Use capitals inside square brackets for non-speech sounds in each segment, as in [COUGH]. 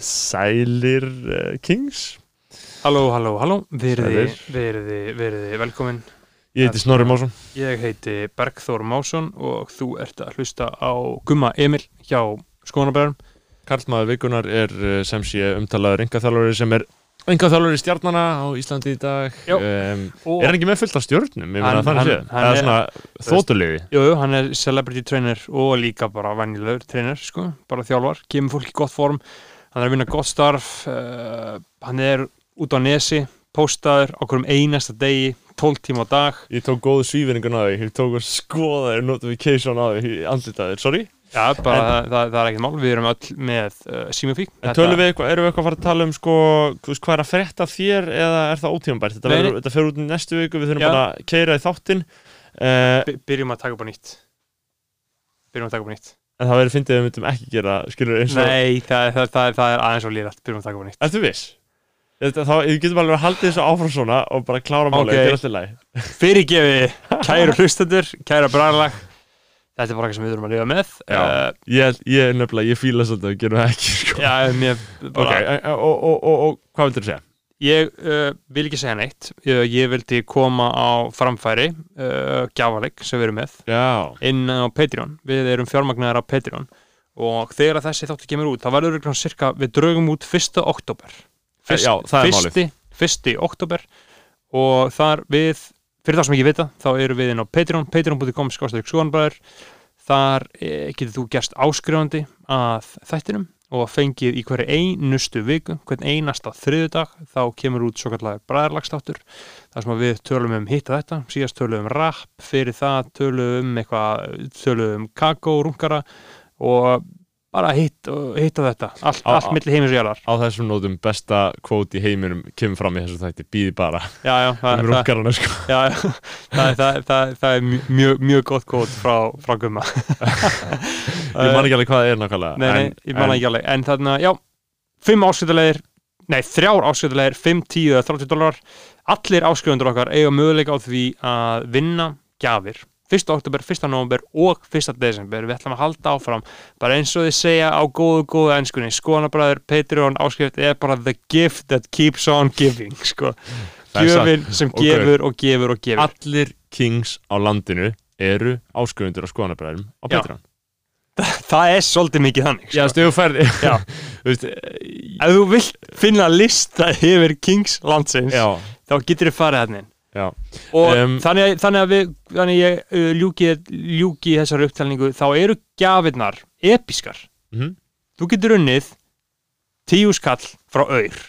Sælir uh, Kings. Halló, halló, halló, veriði, Sælir. veriði, veriði velkomin. Ég heiti Snorri Másson. Ég heiti Bergþór Másson og þú ert að hlusta á Gumma Emil hjá Skónabæðarum. Karlmaður vikunar er uh, sem sé umtalaður engaþjálfari sem er engaþjálfari stjarnana á Íslandi í dag. Um, Er hann ekki með fullt af meina Hann- hann- hann Eða er- svona þótuliði jú, jú, hann er celebrity trainer og líka bara venjulegur trainer, sko, bara þjálfar, kemur fólk í gott form, hann er að vinna gott starf, uh, hann er út á nesi, póstaður á hverjum einasta degi, 12 tíma á dag. Ég tók góðu svífinningun á því Ég tók að skoða þér notification á því Andlitaðir, sorry Já, bara það, það, það er ekkert mál, við erum öll með uh, símafík. En tölum við eitthvað, erum við eitthvað að fara að tala um sko, hvað er að frétta af þér eða er það ótímabært? Þetta, verður- þetta fer út í næstu viku, við þurfum Já. bara að keira í þáttinn uh, By- Byrjum að taka upp á nýtt. Byrjum að taka upp á nýtt. En það verður fyndið að við myndum ekki gera, skilur eins og Nei, það, það, það, það er aðeins og lírætt Byrjum að taka upp nýtt Ertu viss? Þá, við getum alveg að halda þessu áfram svona og bara klára málið, Ok. þetta er alltaf læg [LAUGHS] Fyrirgefi, kæru hlustendur, kæra bræðalag Þetta er bara eitthvað sem við þurfum að lifa með Já. uh, Ég, ég er nefnilega, ég fíla svolítið að við gerum það ekki sko. Já, mér Ok, bara en- og, og, og, og, og hvað vildur þú segja? Ég uh, vil ekki segja neitt. Uh, Ég vildi koma á framfæri uh, Gjávaleg sem við erum með Já, inn á Patreon. Við erum fjármagnar á Patreon. Og þegar þessi þáttu kemur út þá verður við cirka, við draugum út 1. oktober Eh, já, fyrsti, fyrsti oktober og þar við fyrir það sem ekki vita, þá eru við inn á Patreon patreon.com skástrík skoðanbræður þar e, getur þú gerst áskrifandi að þættinum og fengið í hverju einustu viku hvern einasta þriðudag þá kemur út svo kallar bræðarlagstáttur þar sem við tölum um hitta þetta síðast tölum um rap, fyrir það tölum um eitthvað, tölum um kakó, rungara og bara hitt, hitta þetta. Allt, Á- allt á- milli heimis og jarðar. á þessum nótum besta kvót í heiminum kemur fram í þessu þætti, býði bara. Já, já, það, um rúkarana sko. Það, það, það, það er mjög- mjög, gott kvot frá, frá Gumma. [LAUGHS] Ég man ekki alveg hvað það er nákvæmlega Nei, nei, en- ég man ekki alveg. En þarna, já, fimm áskiptulegir Nei, þrjár áskiptulegir, fimm, tíu eða 30 dólar Allir áskrifundur okkar eiga möguleika á því að vinna gjafir 1. oktober, 1. november og 1. desember Við ætlum að halda áfram bara eins og þið segja á góðu, góðu ennskunni Skoðanabræður, Patreon, áskrift er bara the gift that keeps on giving sko. [LAUGHS] Gjöfin sem Ok. gefur og gefur og gefur Allir kings á landinu eru áskrifundur á skoðanabræðum á. Patreon Það er svolítið mikið þannig sko. færði Já. [LAUGHS] [LAUGHS] Þú veist, eh, Ef þú vilt finna lista yfir Kings landsins Já, þá getur þið farið hann inn Um, þannig, að, þannig að við þannig ég uh, ljúki, ljúki þessari upptalningu þá eru gjafirnar episkar. Mhm. þú getur unnið tíu skall frá auður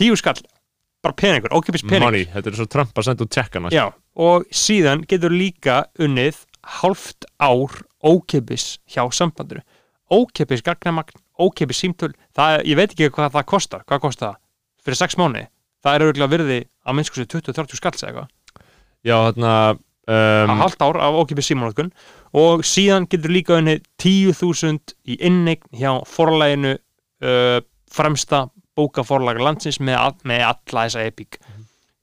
tíu skall, bara peningur, ókipis peningur. Money, þetta er svo Trump að senda út tjekkana. Já, og síðan getur líka unnið hálft ár ókipis hjá sambandinu. Ókipis gagnamagn, ókipis símtöl það, ég veit ekki hvað það kostar hvað kostar það? Fyrir sex mánuði það er auðvitað virði að minnskvæmstu 20-30 skalls eða eitthvað. Já, þarna um, um, halvt ár af ókipis símanótkun og síðan getur líka unnið 10.000 í inneign hjá forlæginu uh, fremsta bókaforlaga landsins með, með alla þessa epík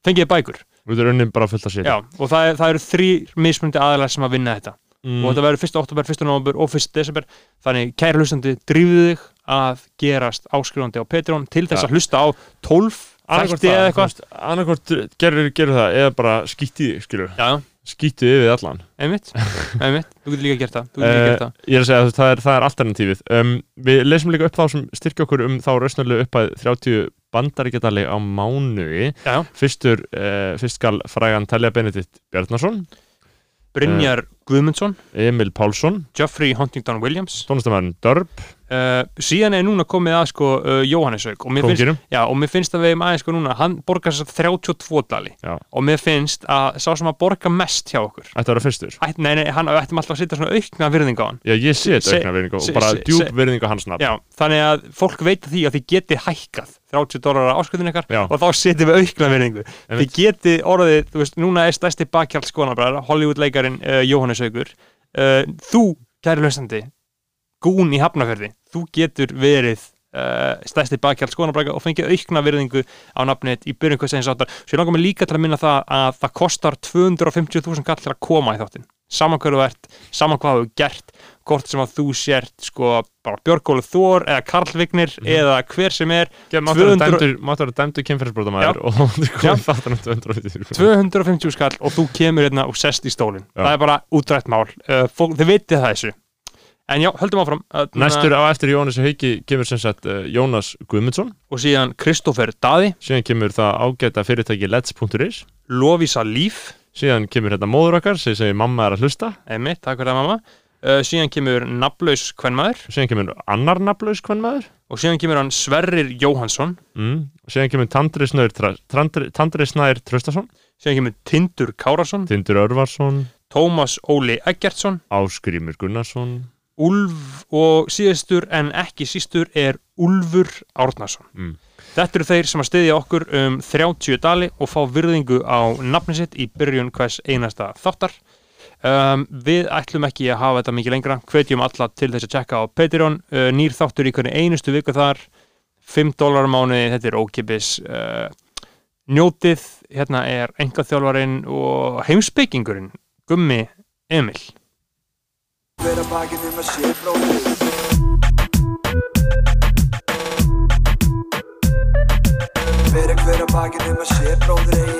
fengið bækur? Við erum unni bara fullt að Já, og það, er, það eru þrýr mismundi aðalega sem að vinna þetta. Mm, og þetta verður 1. oktober, 1. november og 1. desember. Þannig kæra hlustandi, drífðu þig að gerast áskrifandi á Patreon til þess að hlusta á 12 Eða það, eitthvað. annarkvort gerur, gerur það eða bara skýtti þig, skilur Já, skýttu yfir allan. Einmitt, [LAUGHS] einmitt, þú getur líka gert það þú getur líka uh, gert það. Ég er að segja að það er, það er alternatífið. Um, Við lesum líka upp þá sem styrkja okkur um þá rausnarlegu uppæð 30 bandaríkjadali á mánuði. Já, Fyrstur, uh, fyrst skal frægan Telja Benedikt Bjarnason. Brynjar Guðmundsson. Emil Pálsson, Geoffrey Huntington Williams. Tónlistamæðurinn Dörb uh, síðan er núna komið að sko uh, og finnst, Kóngirum já, og mér finnst að við aðeins sko núna, hann borgar þess að 32 dali. Já. og mér finnst að sá sem að borga mest hjá okkur Ætti að vera fyrstur. Ætt, nei, nei, hann ættum alltaf að setja svona aukna virðing á hann. Já, ég sé þetta Se- aukna virðingu se- og bara djúb se- virðingu hans nafn. Já, þannig að fólk veit að því að þið geti hækkað 30 dólar ásköldin ykkar Já. og þá setjum við aukna virðingu. Þið geti orðið, þú veist, núna er stærsti bakkjald skonabræðar, Hollywood leikarin uh, Jóhannes Haugur uh, þú, kæri hlustandi gún í hafnafjörði, þú getur verið uh, stærsti bakkjald skonabræðar og fengið aukna virðingu á nafnið í byrjun hvers eins áttar, svo ég langar mig líka til að minna það að það kostar 250.000 kall til að koma í þáttinn. Saman hverju þú ert, saman hvað þú gert hvort sem að þú sért sko bara Björgólu Þór eða Karl Vignir Mhm. eða hver sem er Máttu 200 vera dæmdur- máttu vera dæmdur kynferðisbrótamæður og þú komið þáttan um 250 250 skall og þú kemur hérna og sest í stólinn. Það er bara útrætt mál. Uh, fólk, þið vitið það þessu en já, höldum áfram. Næstur á eftir Jónas Hauki kemur sem sagt uh, Jónas Guðmundsson. Og síðan Kristoffer Daði. Síðan kemur það ágæta fyrirtæki Let's.is Lovisa Líf. Síðan kemur hérna móður okkar sem segir mamma er að hlusta. Einmitt, takk fyrir það mamma. Uh, síðan kemur Naflaus Kvenmaður. Síðan kemur annar naflaus kvennmaður og síðan kemur hann Sverrir Jóhansson mm. síðan kemur Tandri Snær, Tröstason síðan kemur Tindur Kárasson Tindur Örvarsson. Tómas Óli Eggertsson. Áskrimur Gunnarsson Úlf og síðastur en ekki sístur er Úlfur Árnason. Mm. Þetta eru þeir sem að styðja okkur um 30 dali og fá virðingu á nafni sitt í byrjun hvers einasta þáttar. Um, Við ætlum ekki að hafa þetta mikið lengra. Hvetjum alla til þess að tjekka á Patreon. Uh, nýr þáttur í hvernig einustu viku þar. 5 dólar mánuði, þetta er ókipis uh, Njótið, hérna er engaþjálfarinn og heimspekingurinn Gummi Emil Hver að bakið um að sé að hver að bakið um að sé bróðir eigi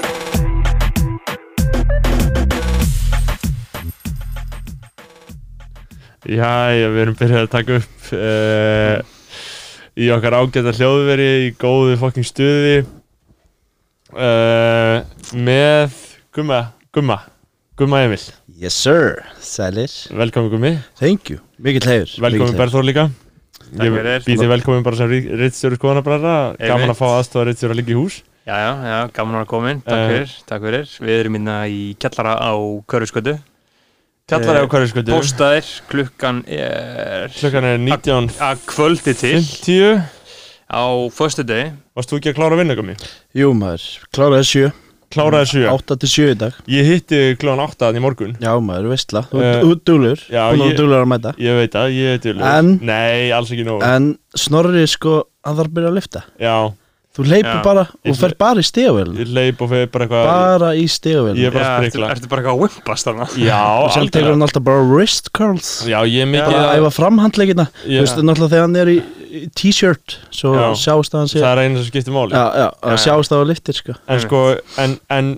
Jæja, við erum byrjað að taka upp uh, í okkar ágæta hljóðveri í góðu fokking stuði. Uh, með Gumma, Gumma, Gumma Emil. Yes sir, sælir. Velkomin Gummi, Thank you, mikill hefur velkomin Berþór líka. Takk Ég fyrir. býð þið velkomin bara sem rittstjóri skoðanabræðra Gaman að fá aðstofa rittstjóri að liggja í hús. Já, já, já, gaman að koma inn, takk Eh. fyrir, takk fyrir. Við erum minna í kjallara á Körfiskötu Kjallari á Eh, hverju skutu Póstaðir, klukkan er Klukkan er 19.50 að kvöldi til. á föstu degi Varst þú ekki að klára vinna Gummi? Jú maður, kláraði sjö Kláraði sjö. 8 til 7 í dag. Ég hitti klukkan 8 þannig í morgun. Já maður, veistla, þú ert dúlur Hún er dúlur að mæta. Ég veit það, ég veit En- Nei, alls ekki nóg. En Snorri sko, hann þarf að byrja að lifta Já, Þú leipur bara og fer bara í stegavél ég leip og fyrir bara eitthvað Bara í stegavél Ég er bara að sprikla. ertu bara eitthvað að wimpast þarna? Já, Og sem tekur algjörlega hann alltaf bara wrist curls. Já, ég er mikið Bara að æfa framhandleikina Þú veist náttúrulega þegar hann er í t-shirt Svo Já. sjáist að hann sé Það er einu sem skiptir máli. Já, já, að sjáist að hann liftir sko. En sko, en, en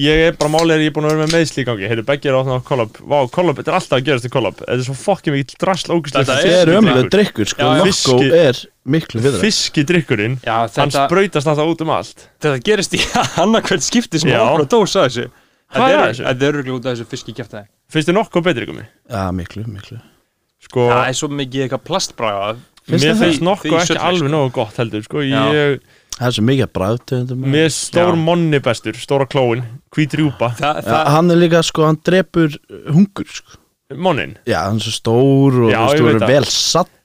ég er bara málið er ég er búin að vera með meðsli í gangi. Heyrðu, Beggi er að opna á kollab. Vá, kollab, þetta er alltaf að gerast í kollab. Þetta er svo fokkin mikill drasl ógustlega Þetta er ömlega drikkur sko. Fiski- er miklu viðra Fiskidrykkurinn, Já, hann þetta, sprautast alltaf út um allt. Þetta gerist í [LAUGHS] annarkvæmt skipti sem að dósa þessu. Er Þetta er örgulega út af þessu fiski kjæftæði Finnst þið nokkuð betri ykkur mig? Já, miklu, miklu. Sko, Það er svo mikið eitthvað plastbræða mér finnst nokkuð ekki alveg sko. nógu gott heldur Sko, Já. ég, Það er svo mikið bræðtöndum mér er stór Já. monni bestur Stóra klóin, hvít rjúpa Þa, það, hann er líka sko, hann drepur uh, hungur sko. Monnin, Já, hann er svo stór og Já, þú veist, ég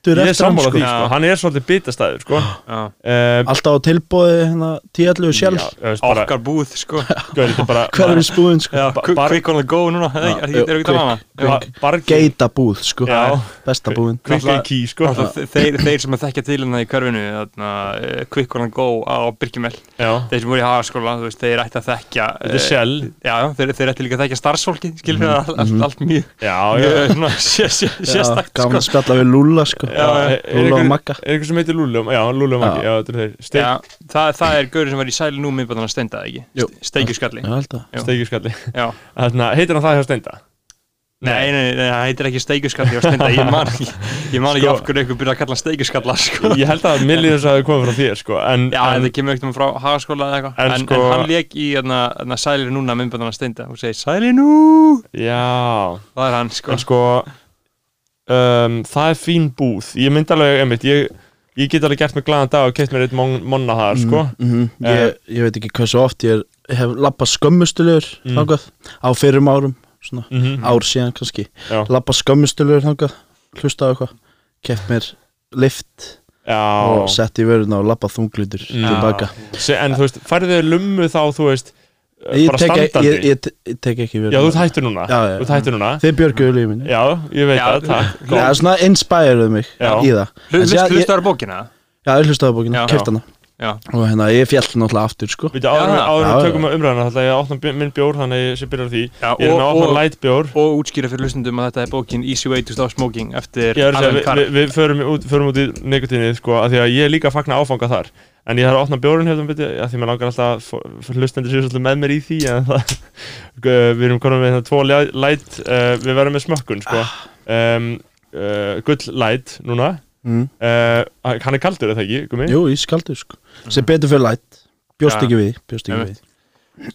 er sattur ég er eftir hann sammála sko. því sko. Já. Hann er svolítið bitastæður sko. já, uh, Alltaf á tilbóði hérna tíallu sjálf. Bara, okkar búð sko. [LAUGHS] Gauð, þetta er bara Hver er spúin sko? Já, quick bar- quick on the go núna. Er Já, er- jú, ekki það. Hana? Ba- Bargi Geita búð sko. Já. Besta búin Quick and key sko. Náttúrulega Þeir, þeir sem að þekkja til hérna í körfinu þarna, eh, Quick on the go á Birkjumel Já, þeir sem voru í hagaskóla, þú veist, þeir ætti að þekkja þetta er eh, Shell. Já, já, þeir, þeir ætti líka að þekkja starfsfólki skilur mm allt, allt, allt mjög Já, já mjög svona sé- sé- sérstakt Gaman sko. að spjalla við Lúla sko Já, Lúla og Magga. er einhver sem heitir Lúli Já, Lúli og Maggi, Já. já, þetta er þeir. Steik, Já, það, það er gaurið sem var í sæli nú miðbæðan að steinda, ekki? Steikjuskalli Já, held að Já. Steikjuskalli [LAUGHS] heitir hann það hjá Steinda? nei, nei, nei, nei, það heitir ekki steinda, ég man ekki. Ég man ekki Sko- af hverju ykkur byrja að kalla hann steikjuskalla sko. Ég held að millið þess að það komið frá þér sko En, Já, en þetta kemur ekkert um frá hagaskóla eða eitthvað. En en, en, sko- hann leik í hérna, hérna sælir núna að steinda. Og segir sæli nú! Já. Það er hann, sko. En sko um, Það er fín búð. Ég myndi alveg, einmitt Ég, ég get alveg gert mig glaðan dag og keitt mér eitt mon, monna þar sko. Mhm, ég, ég veit ekki hversu oft ég hef lappað skömmustulegur Mm. á fyrrum árum svona Mhm. ár síðan kannski. Lappað skömmustulegur hlusta á eitthvað keft mér lift já. og sett í vöruna og lappað þunglítur Mm. tilbaka. En þú veist, færðu þau lummu þá, þú veist ég Bara tek, standandi. ég, ég, ég tek ekki Já, þú núna. Já, já. Þú ert hættur núna. Þið björguðu lífið minni Já, ég veit Já, það, er svona inspireðu mig Já. í það. Hlustaður bókina? já, ég hlustaði á bókina, Já. Já, og hérna ég fjall náttúrulega aftur sko. Við Já, já, við já. tökum að umræðana Þannig að ég opna bj- minn bjór Þannig að ég sé byrjar á því. Já Ég er með að opna light bjór. og útskýra fyrir hlustundum að þetta er bókin Easy Way to Stop Smoking eftir að Alan við, Carr. við, við förum, út, í nikotinið sko, að að er að En ég þarf að opna bjórinn hérna byrja, að Því mér langar alltaf að Hlustendur séu svolítið með mér í því En [LAUGHS] það Við erum konum með hérna tvo li- light uh, Við verðum með smökkun sko. um, uh, Gull light núna. Mm. uh, Hann er kaldur eða ekki, gumi? Jú, ískaldur sko. Sem betur fyrir lætt bjóst Já. ekki við bjóst ekki við.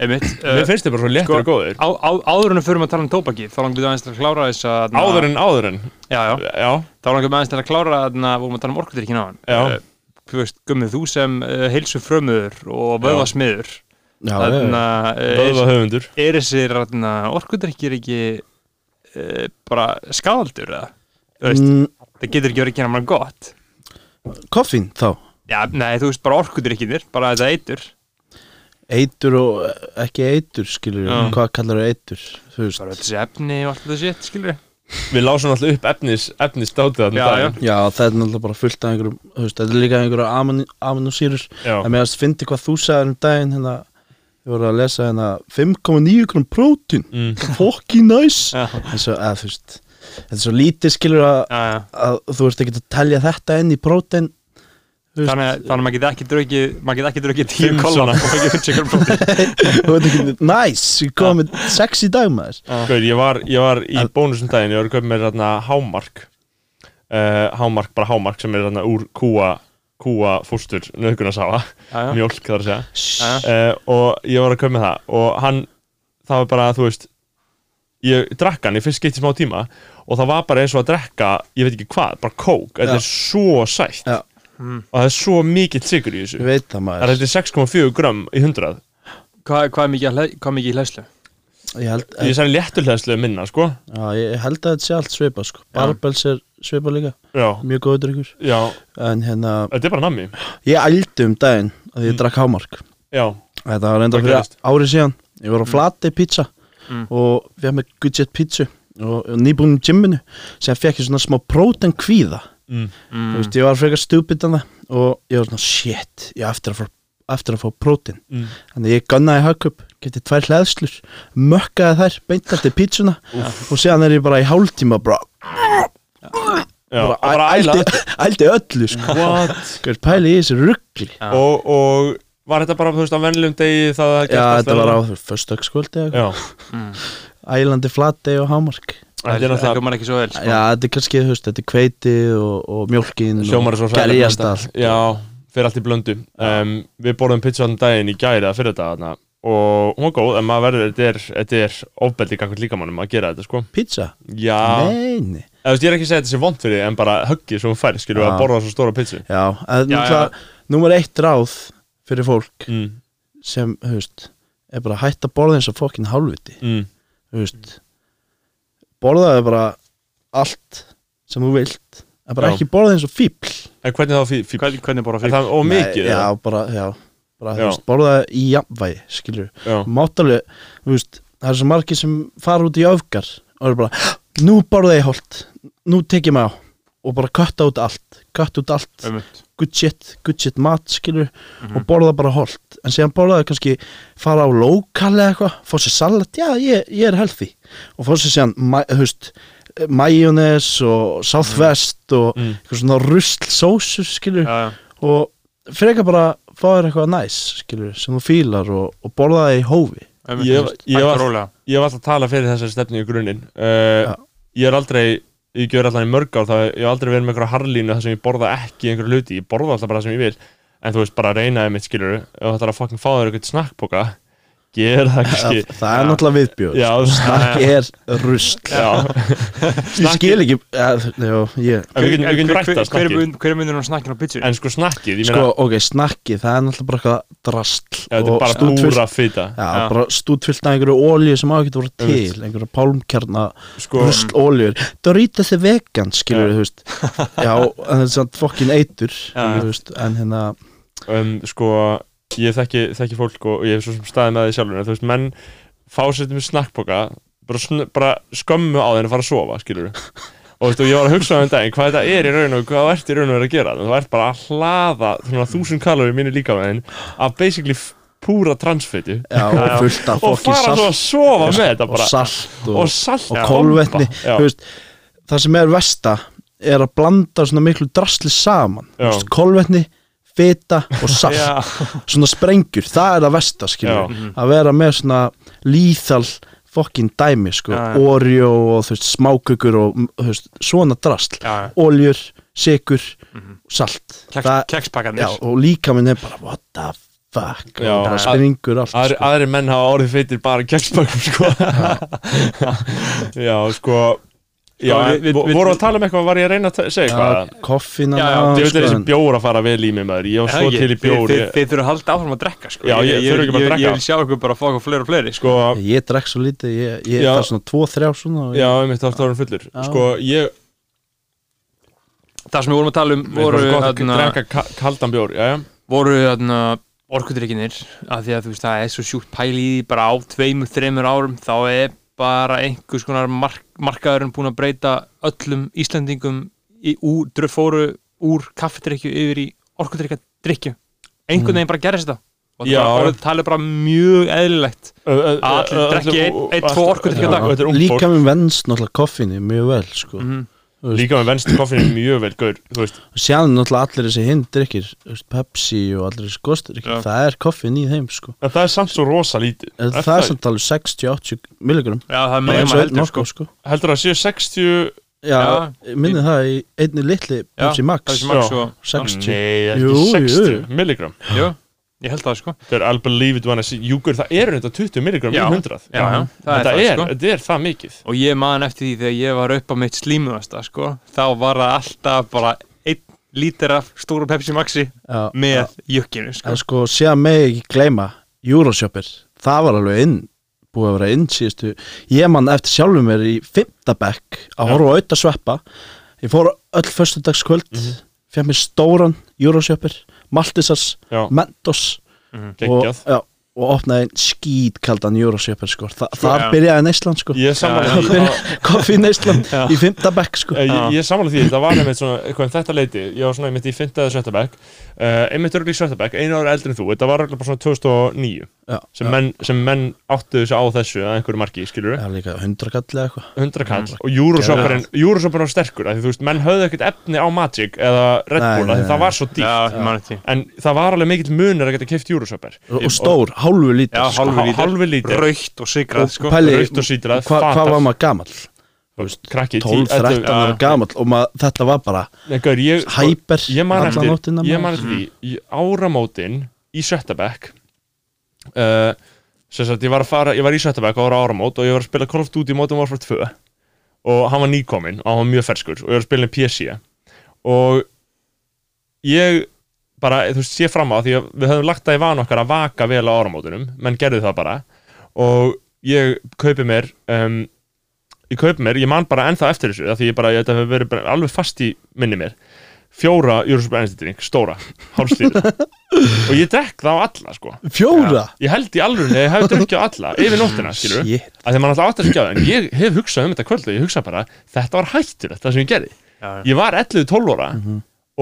Einmitt, Mér uh, finnst þið bara svo léttur sko, og góðir. á, á, áður en við förum að tala um tóbaki þá langum við aðeins til að klára þess að Áður en, áður en? Já, já, Já, þá langum við aðeins til að klára að vorum að tala um orkudrykkin á hann gummið, þú sem uh, heilsu frömuður og vöðvasmiður. Já, já, þannig já. að uh, vöðva höfundur er, þessir orkudrykkir ekki uh, bara skadaldur Mm, það getur ekki verið að gera mann gott. Koffín þá? Já, nei, þú veist, bara orkudrykkir bara þetta eitur. Eitur og ekki eitur skilur Já. hvað kallar það eitur þú veist? Bara þessi efni og allt þetta shit, skilur við lásum alltaf upp efnis, efnis þarna Já, um daginn. Já, það er náttúrulega bara fullt af einhverjum þú veist, þetta er líka einhverjum aminosýrur en mér að fyndi hvað þú sagði um daginn hérna, ég voru að lesa hérna 5,9 gram prótín. Mm. fucking nice. Já, eins og, að þú veist þetta er svo lítið skilur að, að þú ert ekki að telja þetta inn í prótín Þannig, að- þannig að maður geti ekki drukkið maður geti ekki drukkið tíu Fimm kolla svona. og fengið 50 gram prótín þú veit ekki, nice, ég kom með sex í dag maður. Gauð, ég var, ég var í daginn, ég var að köpa mér þarna hámark uh, Hámark, bara hámark sem er þarna úr kúa kúa Já, já. mjólk þar að segja. Uh, og ég var að köpa mér það og hann, það var bara, þú veist ég drakk hann í fyrst skeitt í smá tíma og það var bara eins og að drekka ég veit ekki hvað, bara kók, þetta er svo sætt. Já. Mm. og það er svo mikill sigur í þessu. Ég veit það það er þetta 6,4 gram í 100 Hvað, hvað er mikið, hvað er mikið í hlæslu? ég held, ég særi léttulegslega minna, sko. Já, ég held að þetta sé allt svipa sko. barbels er svipa líka. Já, mjög góður en hérna, þetta er bara nammi. Ég ældi um daginn að ég Mm. drakk hámark. Já, Þetta var Hvað fyrir árið síðan. Ég var á flati pizza Mm. og við hefum með Gudget pizza og, og nýbúin í gymminu sem fekk ég svona smá próten kvíða mm. Mm. Þú veist, ég var frekar stupid að það og ég var svona shit, ég á eftir að fá eftir að fá prótin Mm. þannig að ég gunnaði hagkup, getið tvær hlæðslur mökkaði þær, beint eftir pizzuna og séðan er ég bara í hálftíma bara, ældi, ældi öllu sko. What? Hver pæli í þessu ruggli og, og var þetta bara, þú veist, á vennilegum degi það að Já, þetta var á förstakskvöldi já, Mm. ælandi flati og hámark er Það hljómar ekki svo vel sko. Já, þetta er kannski, þú veist, þetta er kveiti og, og mjólkin hljómar er svo og gerjast blanda. allt já, fyrir allt í blöndu um, við borðum pizza þann daginn í gæri að fyrir þetta þarna. og hún var góð, en maður verður þetta er, þetta er ofbeldi gangið líkamannum að gera þetta, sko Pizza? já, Nei, nei eða, þú veist, ég er ekki að segja þetta sé vond fyrir þig, en bara höggið svo hún fær, skilur við Já. að borða svo stóra pizzu Já, en númer eitt ráð fyrir fólk mm, sem, þú veist, er bara að hætta að borða eins og fokkin hálfviti mm, Þú veist Borðaði bara allt sem þú vilt en bara Já. ekki borða eins og fíbl en hvernig þá fí- fí- Hvernig, hvernig bara er fyrir það ómikið? Nei, Já, bara, já, bara Já. veist, borðaði í jafnvægi, skilur já, Máttalega, þú veist, það er svo margir sem fara út í öfgar og eru bara, nú borða ég holt nú tek ég á og bara kötta út allt, kötta út allt Ömmut. good shit, good shit mat skilur Mhm. og borða bara holt en síðan borðaði kannski fara á lokal eða eitthvað, fá sér salat já, ég, ég er healthy og fá sér síðan, þú veist majónes og southwest og mm. eitthvað svona rusl sósur skilur Já, já. og frekar bara fá þér eitthvað næs skilur, sem þú fílar og, og borða það í hófi Ömmut, Ég- ég var- og ég hef alltaf talað fyrir þessari stefni í grunninn uh, Já. ég er aldrei ég gjör alltaf í mörg ár það ég hef aldrei verið með einhverja harlínu þar sem ég borða ekki einhverju hluti, ég borða alltaf bara það sem ég vil. En þú veist bara reynaði mitt skilur ef þetta er að fucking fá þér eitthvað snakkboka gera það kannski það, það er Já. náttúrulega viðbjóð Já, snakk er rusl já, ég skil ekki ja, já, ég, við getum- við getum Hver- rætt það hver- Hver er snakkið. mun- hver er munur á pizzu? en sko snakkið, ég sko, ok, snakki það er náttúrulega bara eitthvað drastl er og bara búra fýta Já, Já. bara stútfyllt af einhverju ólíu sem á ekki að vera til, einhverju pálmkjarna sko, rusl ólíur, Doritos er vegan skilur Já. þú veist já, en það er samt fokkin eitur Já. en hérna um, sko ég þekki, þekki fólk og ég hef svo sem staðið með því sjálfur en þú veist, menn fá sér þetta með snakkboka bara, bara skömmu á þeim að fara að sofa, skilur og, veist, og ég var að hugsa um daginn hvað þetta er í raun og hvað þú ert í raun og verið að gera þú ert bara að hlaða svona þúsund kalori mínu líka með þinn af basically púra transfetu Já, og og fara svo að sofa með þetta og bara. salt og, og salt og þú veist, það sem er versta er að blanda svona miklu drasli saman. Þú veist, kolvetni, fita og salt. Svona sprengjur, það er að skilur Já. að vera með svona lýþal fokkin dæmi sko. Oreo og veist, smákukur og veist, svona já. oljur, sigur, salt. Keks, Það- kekspakkarnir já, og líka minn er bara what the fuck? Já. og bara springur allt Aðri, sko. aðri menn hafa orðið feitir bara kekspökkum sko. Já, [LAUGHS] Já, Sko, við, við- við- voru að tala um eitthvað, var ég að reyna að segja eitthvað Já, Já, já, Ég veit sko, þessi en- bjór að fara vel í mig maður Ég var svo til í þið- bjór þið, ég, þið þurfum að halda áfram að drekka sko. Já, ég- þurfum ekki bara að ég, drekka. ég vil sjá ykkur bara að fá okkur fleiri og fleiri sko. Sko, ég drekk svo lítið ég, ég Já. það er svona tvo, þrjá svona og ég, já, ég mitt þá erum fullur Já. Sko, ég það sem við vorum að tala um voru, að drekka ka- kaldan bjór Já, já, voru þarna, orkudrykkinir af því að þú veist það er svo sjúkt pæli í því bara á tveimur, þreimur árum þá er bara einhvers konar mark, markaðurinn búin að breyta öllum Íslendingum í, úr, fóru úr kaffedrykju yfir í orkudrykkjadrykju einhvern veginn bara gerist þetta og það talið bara mjög eðlilegt Að allir drekki einn- einn, tvo orkudrykki á dag. Er líka fólk með venst náttúrulega koffínu mjög vel sko. Mhm. Þú veist, Líka með venst koffinu mjög vel, gaur sjáðum náttúrulega allir þessi hinn drikkir Pepsi og allir þessi gosdrykkir Já. það er koffín í þeim sko. en það er samt svo rosa lítið Er það er samt alveg 60-80 milligram já það er og maður heldur Nocco, sko. sko. Heldur það séu 60 já, Já. minni það í einni litli Pepsi Max Pepsi Max Já. og 60 Nei, það er Jú, ekki jú. 60 milligram Jú, ég held það sko Það er I'll believe it when I see Júkur, það eru þetta 20 milligram í Já. 100 Já, já, það er Þetta það, er, sko. þetta er það mikið og ég man eftir því þegar ég var upp á mitt slímuðasta sko, þá var það alltaf bara einn lítir af stóru Pepsi Maxi já, með jökkinu sko. en sko séðan meg ekki gleyma Euroshopper, það var alveg inn búið að vera inn síðustu ég man eftir sjálfum mér í fimmtabekk að Já. horfa auðvitað sveppa ég fór öll föstudagskvöld mm Mhm. fekk mér stóran Euroshopper Maltesars, Já, Mentos og, geggjað já, og opnaði einn skítkaldan Euroshopper sko. Þa, Sko, þar já. byrjaði neyslan sko. Koffi neyslan Já. í fimmtabekk sko. Eh, Ég, ég sammála því, það var einmitt svona eitthvað um þetta leiti, ég var svona einmitt í 5. eða 7. bekk uh, einmitt örgulega í 7. bekk, einu ára eldri en þú þetta var örgulega bara svona 2009 já, sem, já. menn, sem menn áttu þessu á þessu að einhverju marki, skilur Já, líka hundrakalli eitthvað 100 kall og Euroshopperinn Euroshopperinn var sterkur, af því þú veist, menn höfðu ekkert efni á Magic eða Red Nei, Bull, því það var svo dýrt Já, ég man eftir því. en það var alveg mikill munur að geta kipt Euroshopper og, og stór, hálfu lítur Já, sko. hálfu lítur. Raukt og sigrað og sko. rautt og sítrað, hvað hva var maður gamall krakki 12, 13 já. ára gamall og maður, þetta var bara Nei, gaur, ég, hæper ég man eftir, nóttina, ég maður. man eftir því áramótin í Sjötabæk uh, sem sagt ég var að fara ég var í Sjötabæk ára áramót og ég var að spila Call of Duty Modern Warfare 2 og hann var nýkominn og hann var mjög ferskur og ég var að spila í PC og ég bara, þú veist, sé fram á því að við höfum lagt það í van okkar að vaka vel á áramótunum menn gerðu það bara. Og ég kaupi mér um, ég kaupi mér, ég man bara ennþá eftir þessu því ég bara, þetta hefur verið alveg fast í minni mér fjóra Energy Drink, stóra, hálfslítur [LAUGHS] og ég drekk það á alla sko. Fjóra? Ég held í alveg að ég hef drukkið á alla yfir nóttina, skilur við Shit. að því maður alltaf átt að skjáða, en ég hef hugsað um þetta kvöld og ég hugsa bara, þetta var hættulegt það sem ég gerði, Já, já. ég var 11-12 ára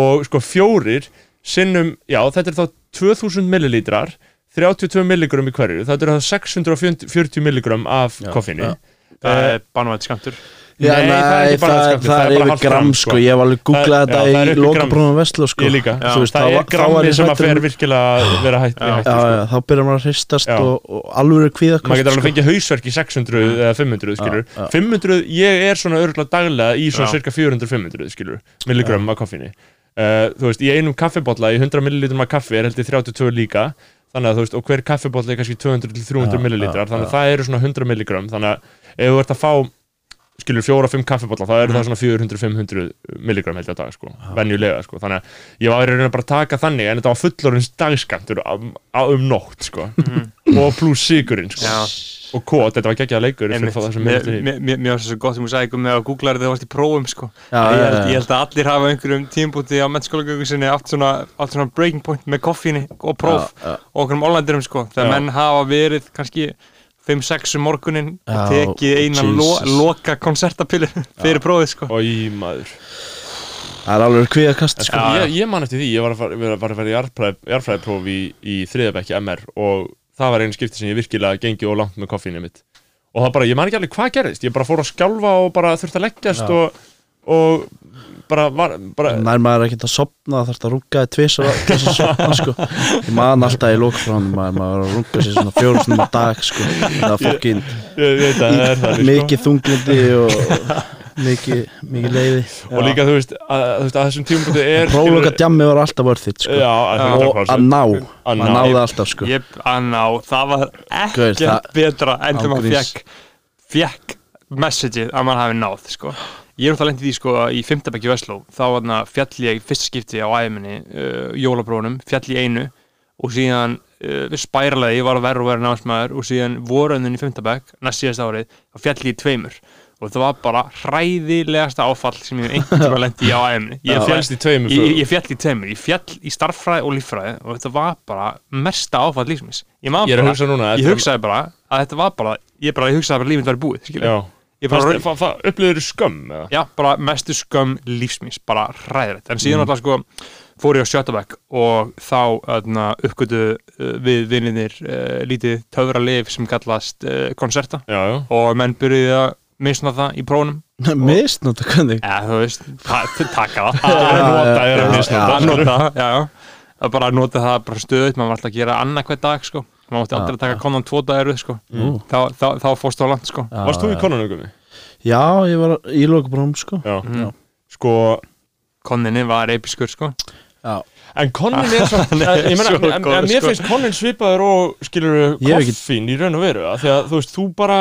og sko fjórir sinnum, já þetta er þá 2000 millilítrar 32 milligram í hverju, þetta er þá 640 milligram af Já, koffinu já. Það er banvægt skamtur Já, Nei, nei, það er ekki bara það, skammtur, það, það er er bara yfir gram gram, sko, sko. ég hef alveg googlað er þetta í gram. lokabrúnum veslu sko. ég líka, Já. Þú veist, það er ég sem að fer um- virkilega að vera já, sko. já, þá byrjar maður að hristast og, og alveg kvíðakost maður getur alveg sko. fengið hausverk í 600 eða 500 skilur, já. 500, ég er svona örgulega daglega í svona cirka 400-500 skilur, milligram af koffinni uh, þú veist, í einum kaffibotla í 100 millilitrum af kaffi er held ég 32 líka þannig að þú veist, og hver kaffibotla er kannski 200-300 Já, millilitrar, þannig að það eru svona 100 milligram, þannig að ef þú ert að fá skilur fjóra, fimm kaffibotla, þá eru það svona 400-500 milligram held ég að dag, sko, venjulega, sko, þannig að ég var í raun að bara taka þannig, en þetta var fullorins dagskamtur um, um nótt, sko og pluss sigurinn, sko Já. og kót, þetta var geggjað leikur að Mér mér var svo gott þú sagði ykkur með að googla þú varst í prófum sko. Já, ég, held, ég held að allir hafa einhverjum tímpúti á mennskólagöku sinni átt svona, átt svona breaking point með koffíni og próf Já, og okkur um ólandirum sko. þegar menn hafa verið kannski 5-6 um morgunin og tekið eina lo, loka konsertapillu [LAUGHS] fyrir prófið sko. Og í maður. Það er alveg kvíðakast sko. Já, ég, ég man eftir því, ég var að fara, var að fara í jarðfræði- jarðfræðipróf í, í þriðabekki MR og það var einu skipti sem ég virkilega gengi og langt með koffínu mitt. Og það bara, ég man ekki alveg hvað gerðist ég bara fór að skjálfa og bara þurfti að leggjast Já. og, og bara, var, bara Nær maður ekkert að sopna þarf að runga þið tvis til þess að sopna sko. Ég man alltaf í lókfrán maður, maður var að runga sér svona fjórum snum á dag sko. Það er fokkin að það er það sko. mikið þunglindi og mikið, mikið leiði og líka þú veist, að, þú veist, að þessum tímum er Próloka djammi var alltaf vörð þitt sko. já, að Já. og að ná, Að ná. náði alltaf sko. ég, að ná, það var ekkert það- betra en þegar maður fekk fekk messageið að maður hafi náð sko. Ég er um það lendið því sko í fimmtabækju Vestló þá fjall ég í fyrsta skipti á æminni uh, jólabrónum, fjall í einu og síðan uh, spæralegi ég var að verða og verða námsmaður og síðan voruðin í fimmtabæk, næst síðast árið þá fjall ég í tveimur. Og það var bara hræðilegasta áfall sem ég einhvern tíma lendi í á æminni ég, ég í ég, ég fjall í tveimur, ég fjall í starffræði og líffræði og þetta var bara mesta áfall lífsins ég, ég ég hugsaði bara að þetta var bara ég, bara, ég hugsaði bara að lífið var búið já, bara, þú skömm eða? já, bara mestu skömm lífsmins bara hræðilegt, en Mm. síðan alltaf sko fór ég á Sjötabæk og þá uppgötu uh, við vinninir uh, lítið töfra lif sem kallast uh, konserta já, já og menn byrjuði að misna það í prónum [LAUGHS] Mist, náttúrulega hvernig eða þú veist, ta taka það [LAUGHS] Það er Já, nota, já, er að já, misnota. já. að nota það, já, já að bara nota það bara stöðut, maður var alltaf að gera annað hver dag sko, maður mátti aldrei Já, taka konan tvo dagar sko, Nú. þá, þá, þá fórstu á land sko Já, Varst þú í já. konunugumi? Já, ég var í lókabróm sko. Já. Mhm. Sko, konninni var episkur sko Já, en konin er svo [LAUGHS] Ég meina, en- góður, en mér sko. finnst konin svipaður og skilur koffín í raun og veru af Því að þú veist, þú bara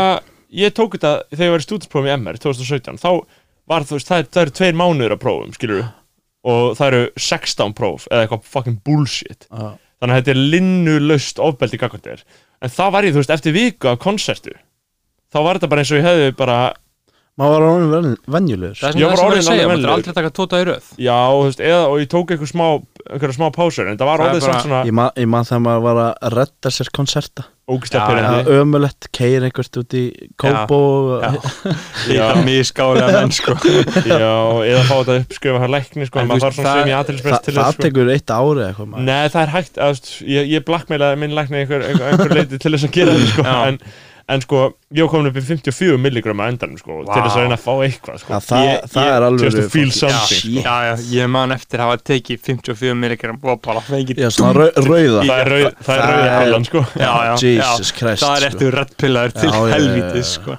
Ég tók þetta þegar ég var í stúdinsprófum í MR 2017 Þá var þú veist, það, það eru tveir mánuður að prófum, skilur Og það eru 16 próf Eða eitthvað fucking bullshit já, Þannig að þetta er linnulaust ofbeldi gagvandir En það var ég, þú veist, eftir viku af konsertu Þá var þetta bara eins og ég hefði bara maður var orðin ven- venjulegur það er Ég var það sem ég segja, maður er aldrei taka tóta í röð. Já, þú veist, eða, og ég tók einhver smá einhverja smá pásur, en það var Það orðið samt svona Ég man, ég man þegar maður var að redda sér konserta. Ömulett, keir einhvert út í Kópó Já. og- [LAUGHS] þetta er mjög skálega menn [LAUGHS] sko. Já, eða fá þetta uppskrifa hann lækni, sko, En maður þarf svona það- sem í Þa, aðtilsprest til það þess, sko. tekur eitt ári eitthvað maður. Nei, það er hægt, ég, ég blackmailaði minn lækni einhver, leiti til þess að gera þetta, sko. En, sko, ég komin upp í 54 milligram að endanum, sko, Vá. til þess að reyna að fá eitthvað, sko Já, það, Ég- það er alveg feel fucking something, shit. já, já, ég man eftir að hafa tekið 54 milligram og bara fengið Já, svona rau, rauða Það er rauð, það er Það rauð kollan, sko já, já, Jesus já, Christ, það er sko. eftir til já, já, helvítis já. sko.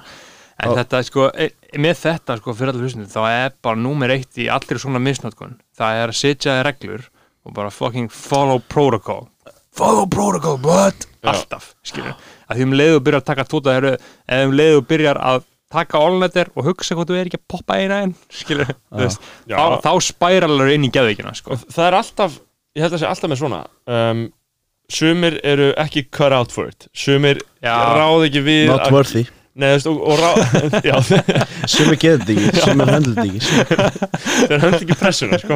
en Já. þetta sko e, með þetta sko fyrir allir hlustinu þá er bara númer eitt í allir svona misnótkun það er að setja þér reglur og bara fucking follow protocol follow protocol, what? Já. alltaf, skilur að því um leiðu byrjar að taka tóta eða um leiðu byrjar að taka all-netter og hugsa hvað þú er ekki að poppa eina einn [LAUGHS] skilur, þú veist, Já. þá, þá spæralar inn í geðveikina sko. Það er alltaf, ég held að sé alltaf með svona um, Sumir eru ekki cut out for it Sumir Já. ráð ekki við Not að- worthy Nei, þú veist, og, og rá, [LAUGHS] já, Sumi getur þetta ekki, sumi hendur þetta ekki. [LAUGHS] Þeir hönd ekki pressuna, sko.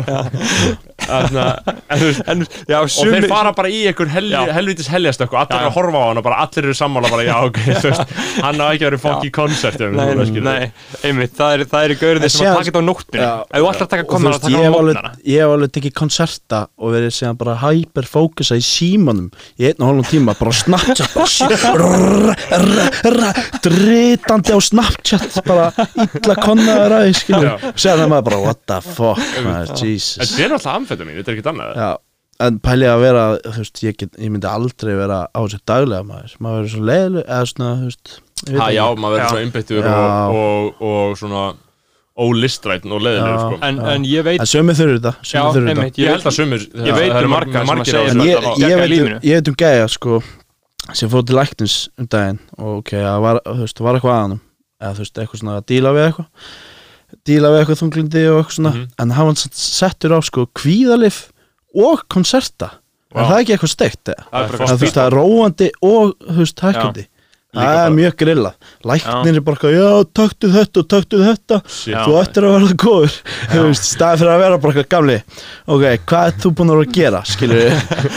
Þannig að, en þú veist en, já, Og þeir sumir, fara bara í einhver hel, Já. helvitis heljastökk og allir eru að horfa á hann og bara allir eru sammála bara, já, ok, [LAUGHS] þú veist Hann á ekki vera fokk í konsertum nei, nei, nei, einmitt, það er, það er gaurið En sem að taka þetta á nóttunni. Já. ef þú ætlar að taka að veist, taka ég á mótnara ég hef alveg tekið konserta og verið síðan bara hyperfókusa í símanum í einn og hálfum bara á Snapchat bara illa konnaður að skilur, Já. séðan er maður bara what the fuck, maður, Jesus Þetta er náttúrulega amfetamin, þetta er ekkert annað Já, en pæli að vera þú veist, ég, get, ég myndi aldrei vera á þessu daglega maður, maður verður svo leiðileg eða svona, þú veist ég veit Ha, ekki. já, maður verður Já. svo einbyttur Já. og, og, og svona ólistrætn og leiðilegur, Já. sko en, Já. en ég veit en sömu þurfir þetta, Já, sömu þurfir þetta Ég held að sumir Ég veit það um marga sem að segja þetta um- ég veit um gæja sko sem fór til læknins um daginn og ok, það var, veist, var eitthvað að hann eða þú veist, eitthvað svona að díla við eitthvað díla við eitthvað þunglindi og eitthvað svona Mhm. en hann settur á sko kvíðalif og konserta Vá. er það ekki eitthvað steikt eða? Það er bara Það, veist, það er róandi og þú veist, hækkandi það er mjög grilla læknir er bara, eitthvað, já, taktu þetta og taktu þetta. Já. þú ættir að vera góður. Staðið fyrir að vera bara eitthvað gamli. Ok, hvað er þú búin að vera að gera skilur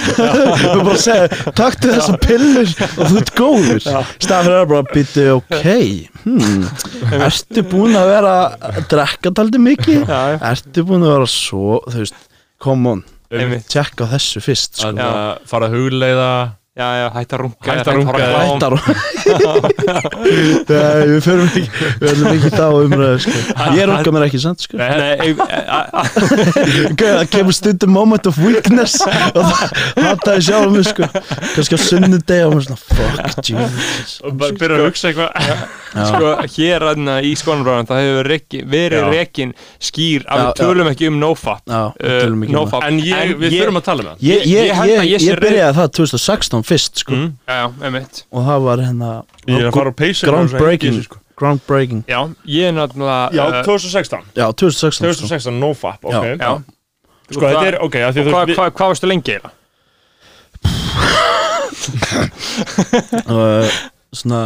[LAUGHS] þú bara segja, taktu þessa pillur og þú ert góður. Staðið fyrir að vera bara býtu, ok hmm, ertu búin að vera að drekka taldi mikið? Ertu búin að vera svo þú veist, come on tjekka þessu fyrst sko. Að fara að hugleiða Já, já, hætt að runga Hætt að runga, Hætt Hættar Nei, við förum ekki Við erum ekki þá umræðu sko. Ég runga mér ekki sant sko. [LAUGHS] Það kemur stundum moment of weakness. [LAUGHS] Og það hataði sjálf mig sko. kannski á sunnudegi og mér svona fuck Jesus. Og bara byrja að hugsa eitthvað. Sko, hér aðna í skonabráðan það hefur verið rekin skýr að við tölum ekki um nofap. Já, við tölum ekki um nofap. En ég, við þurfum að tala um það. Ég, byrjaði það 2016 fyrst sko. Mm. Já, já, einmitt og það var hérna groundbreaking groundbreaking Já, ég er náttúrulega Já, uh, 2016 Já, 2016 sko. 2016, nofap, ok Já. já. Sko, þetta er, ok, Og þú hvað hva, hva varstu lengi eiginlega? [LAUGHS] uh, svona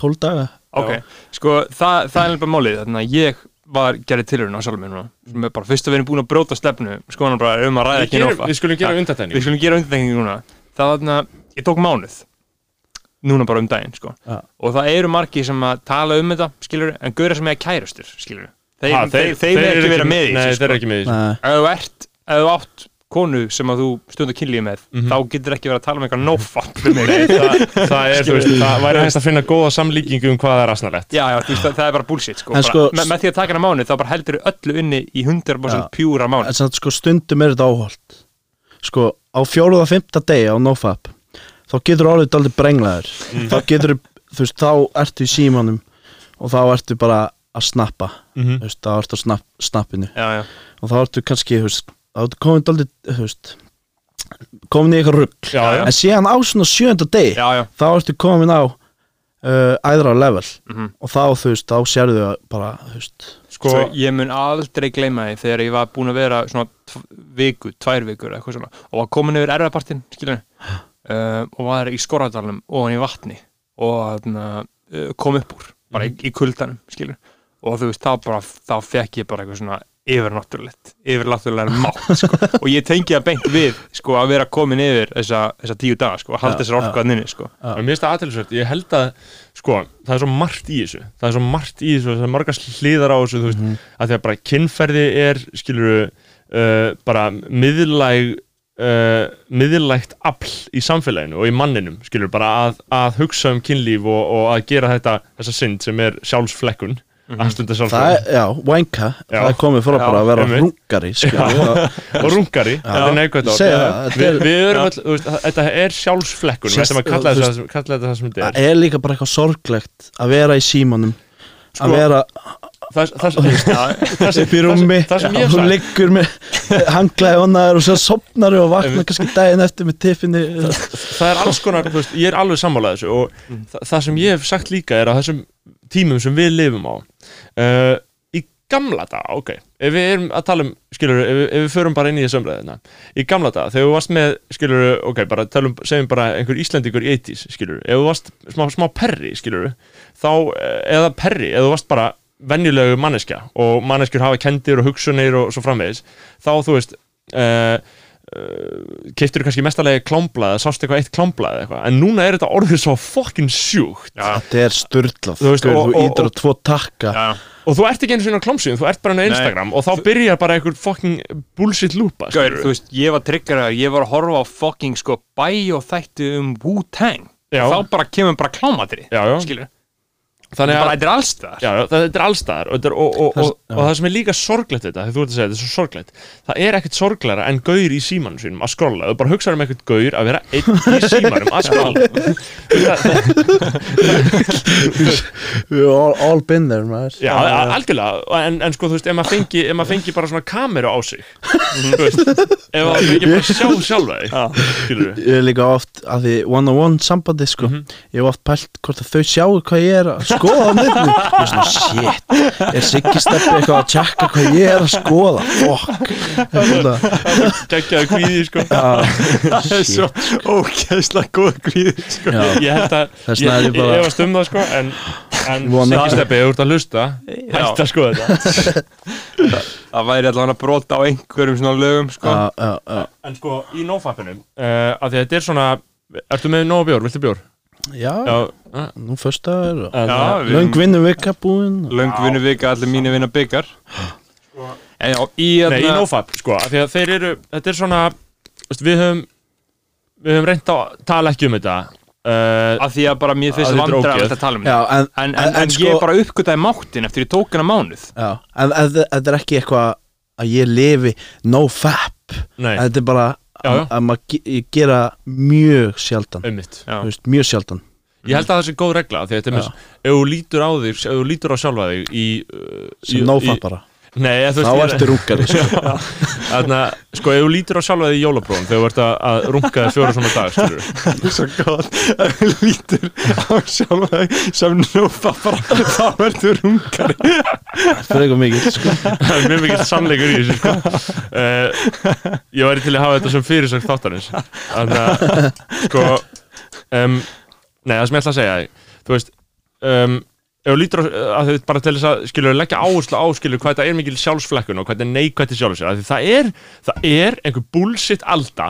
12 daga Ok, sko, það, það er alveg málið Þannig að ég var gerði tilhörun á sjálfum mér núna sem er bara fyrst að við erum búin að bróta stefnu skonabráðar um að ræða Við, ekki nofa við skulum gera Við undantekning skulum gera undantekningu núna Það var þarna, ég tók mánuð. Núna bara um daginn, sko. Já. Og það eru margi sem að tala um þetta, skilur En gauðra sem er kærustur, skilur Þeir, Ha, þeir, þeir, þeir eru ekki vera með í Nei, þessu, þeir eru sko. ekki með í þessu Nei, Ef þú ert, ef þú átt konu sem að þú stundar kynlíði með Mhm. þá getur ekki verið að tala um eitthvað mig. Nei, það, [LAUGHS] það er, þú veist, það væri hægt að finna góða samlíkingu um hvað það er asnalett Já, já, þú veist, það, það er bara bullshit sko, bara, sko- með, með því að taka hana mánuð þá bara heldur öllu inni í 100% Já. pjúra mánuð. En samt sko stundum er þetta áholt sko á fjóruða fymta degi á nofap þá getur orðið aldrei brenglaður. Þá getur þú veist þá ertu í símanum og þá ertu bara að snappa. Mhm. þú veist, þá ertu á snapp, snappinu. Já, já, og þá ertu kannski þú veist, þá ertu komin aldrei þú veist komin í eitthvað rugg en síðan á svona sjönda já. þá ertu komin á uh, æðra level. Mhm. og þá þú veist, þá sérðu það bara þú veist sko, Svo ég mun aldrei gleyma því þegar ég var búin að vera svona viku, tvær vikur eitthvað svona og var komin yfir erfapartin, skilur uh, og var í skorradalum og í vatni og uh, kom upp úr, bara í, í kuldanum skilur, og þú veist, þá bara þá fekk ég bara eitthvað svona yfirnáttúrulegt yfirnáttúrulega mátt, sko. Og ég tengi það beint við, sko, að vera komin yfir þessa, þessa tíu daga, sko, að halda Já, þessar að nynni, sko. En mér finnst það aðtilsvært, ég held að sko, það er svo margt í þessu. Það er svo margt í þessu, það er margar hliðar á þessu þú veist, að því að bara kynferði er skiluru uh, bara miðlæg uh, miðlægt afl í samfélaginu og í manninum, skilur, bara að, að hugsa um kynlíf og, og að gera þetta þessa synd sem er sjálfsflekkun það er, já, wanka Já. það er komið bara að vera einmitt. rungari skilur, og, rungari, þetta er það, þetta við, er- við erum Já. öll, þú veist, þetta er sjálfsflekkun það sem þetta það er. Er líka bara eitthvað sorglegt að vera í símanum Sko, að vera það, það, það, það, sem- upp í rúmi. það sem hún liggur með hanglaði honnaður og svo sopnar og vaknar kannski daginn eftir með tipfinni það er alls konar, ég er alveg sammálað þessu og Mm. þa það sem ég hef sagt líka er að þessum tímum sem við lifum á. Uh, í gamla daga, ok ef við erum að tala um, skilur ef, við- ef við förum bara inn í þessu umræðina í gamla daga, þegar við varst með, skilur ok, bara talum, segjum bara einhver Íslendingur í 80s, skilur, ef þú varst smá, smá perri, skilur, þá eh, eða perri, ef þú varst bara venjulegu manneskja og manneskjur hafa kendir og hugsunir og svo framvegis þá, þú veist uh, uh, keiftur kannski mestalegi klámblaði sást eitthvað eitt klámblaði eitthvað? En núna er þetta orðið svo fokkin sjúkt. Já, þetta er sturdlað Þú veist, þú, og- þú og- tvo takka. Já, og þú ert ekki einu sinni á klámsíðum, þú ert bara inn á Nei. Instagram og þá byrjar bara einhver fokkin bullshit lúpa Gaur, þú veist, ég var triggerað, ég var að horfa á fucking sko bæjó þætti um Wu-Tang. Og þá bara kemur bara klámatri skilur, þannig bara að þetta er allstaðar Já, þetta er allstaðar og, þetta er- og, og, og, og það sem er líka sorglegt þetta, þegar þú ert að segja þetta er svo sorglegt það er ekkert sorglegra en gaur í símanum sínum að skrolla, þú bara hugsaður um ekkert gaur að vera einn í símanum að skrolla [LAUGHS] We've all, all been there maður. Já, algjörlega, en, en sko þú veist, ef maður fengi, ef maður fengi bara svona kameru á sig [LAUGHS] þú veist, ef maður fengi bara sjá sjálfa þig ég er líka oft að því one on one sambandi sko. Mhm. ég hef oft pælt hvort að þau sjáu hvað ég er að skoða Ég er svona, shit Er Siggi Steppi eitthvað að tjekka hvað ég er að skoða? Fuck. Þetta, geggjaði kvíði sko. Það er svo ógeðslega góð gríð sko. ég held að ég, um það sko en, Siggi. Steppi, ef þú ert að hlusta hætti að skoða þetta. [LAUGHS] Það væri allavega að brota á einhverjum svona lögum sko. en sko í nófappinu uh, að því að þetta er svona ertu með nóg bjór, viltu bjór? Já, já, nú föstaður og en, Já, uh, við- Löng vinnu vika búin. Og- Löng vinnu vika, allir mínu vinna byggar En já, í nei, í hérna nófapp sko því að þeir eru, þetta er svona við höfum við höfum reynt að tala ekki um þetta uh, að því að bara mér finnst Að þetta tala um þetta. en, En, en, en, sko- ég bara uppgötaði máttin eftir ég tók hana mánuð. Já, en en þetta er ekki eitthvað að ég lifi no fap nei, Þetta er bara. Að, að maður gera mjög sjaldan. Veist, Mjög sjaldan. Ég held að það sé góð regla því að þetta er með, ef þú lítur á þig ef þú lítur á sjálfa þig í, uh, sem í- nei, þú Þá ertu rúkari sko. [LAUGHS] Þarna, sko, ef þú lítur á sjálfa þig í jólaprófum þegar þú ert að, að runga þig fjóra svona dag skilur Svo gott að við lítur á sjálfa þig sem núfa bara þá verður rungari Það er eitthvað mikið sko. það er mjög mikill sannleikur í þessu sko. uh, ég væri til að hafa þetta sem fyrirsökt þáttarins þannig að sko um, nei, það sem ég ætla að segja þú veist um, ef þú lítur á, að þið bara til þess að skilur leggja áherslu á skilur hvað þetta er mikil sjálfsflekkun og hvað þetta er neikvætt til sjálfsflekkun það er, það er einhver bullshit alda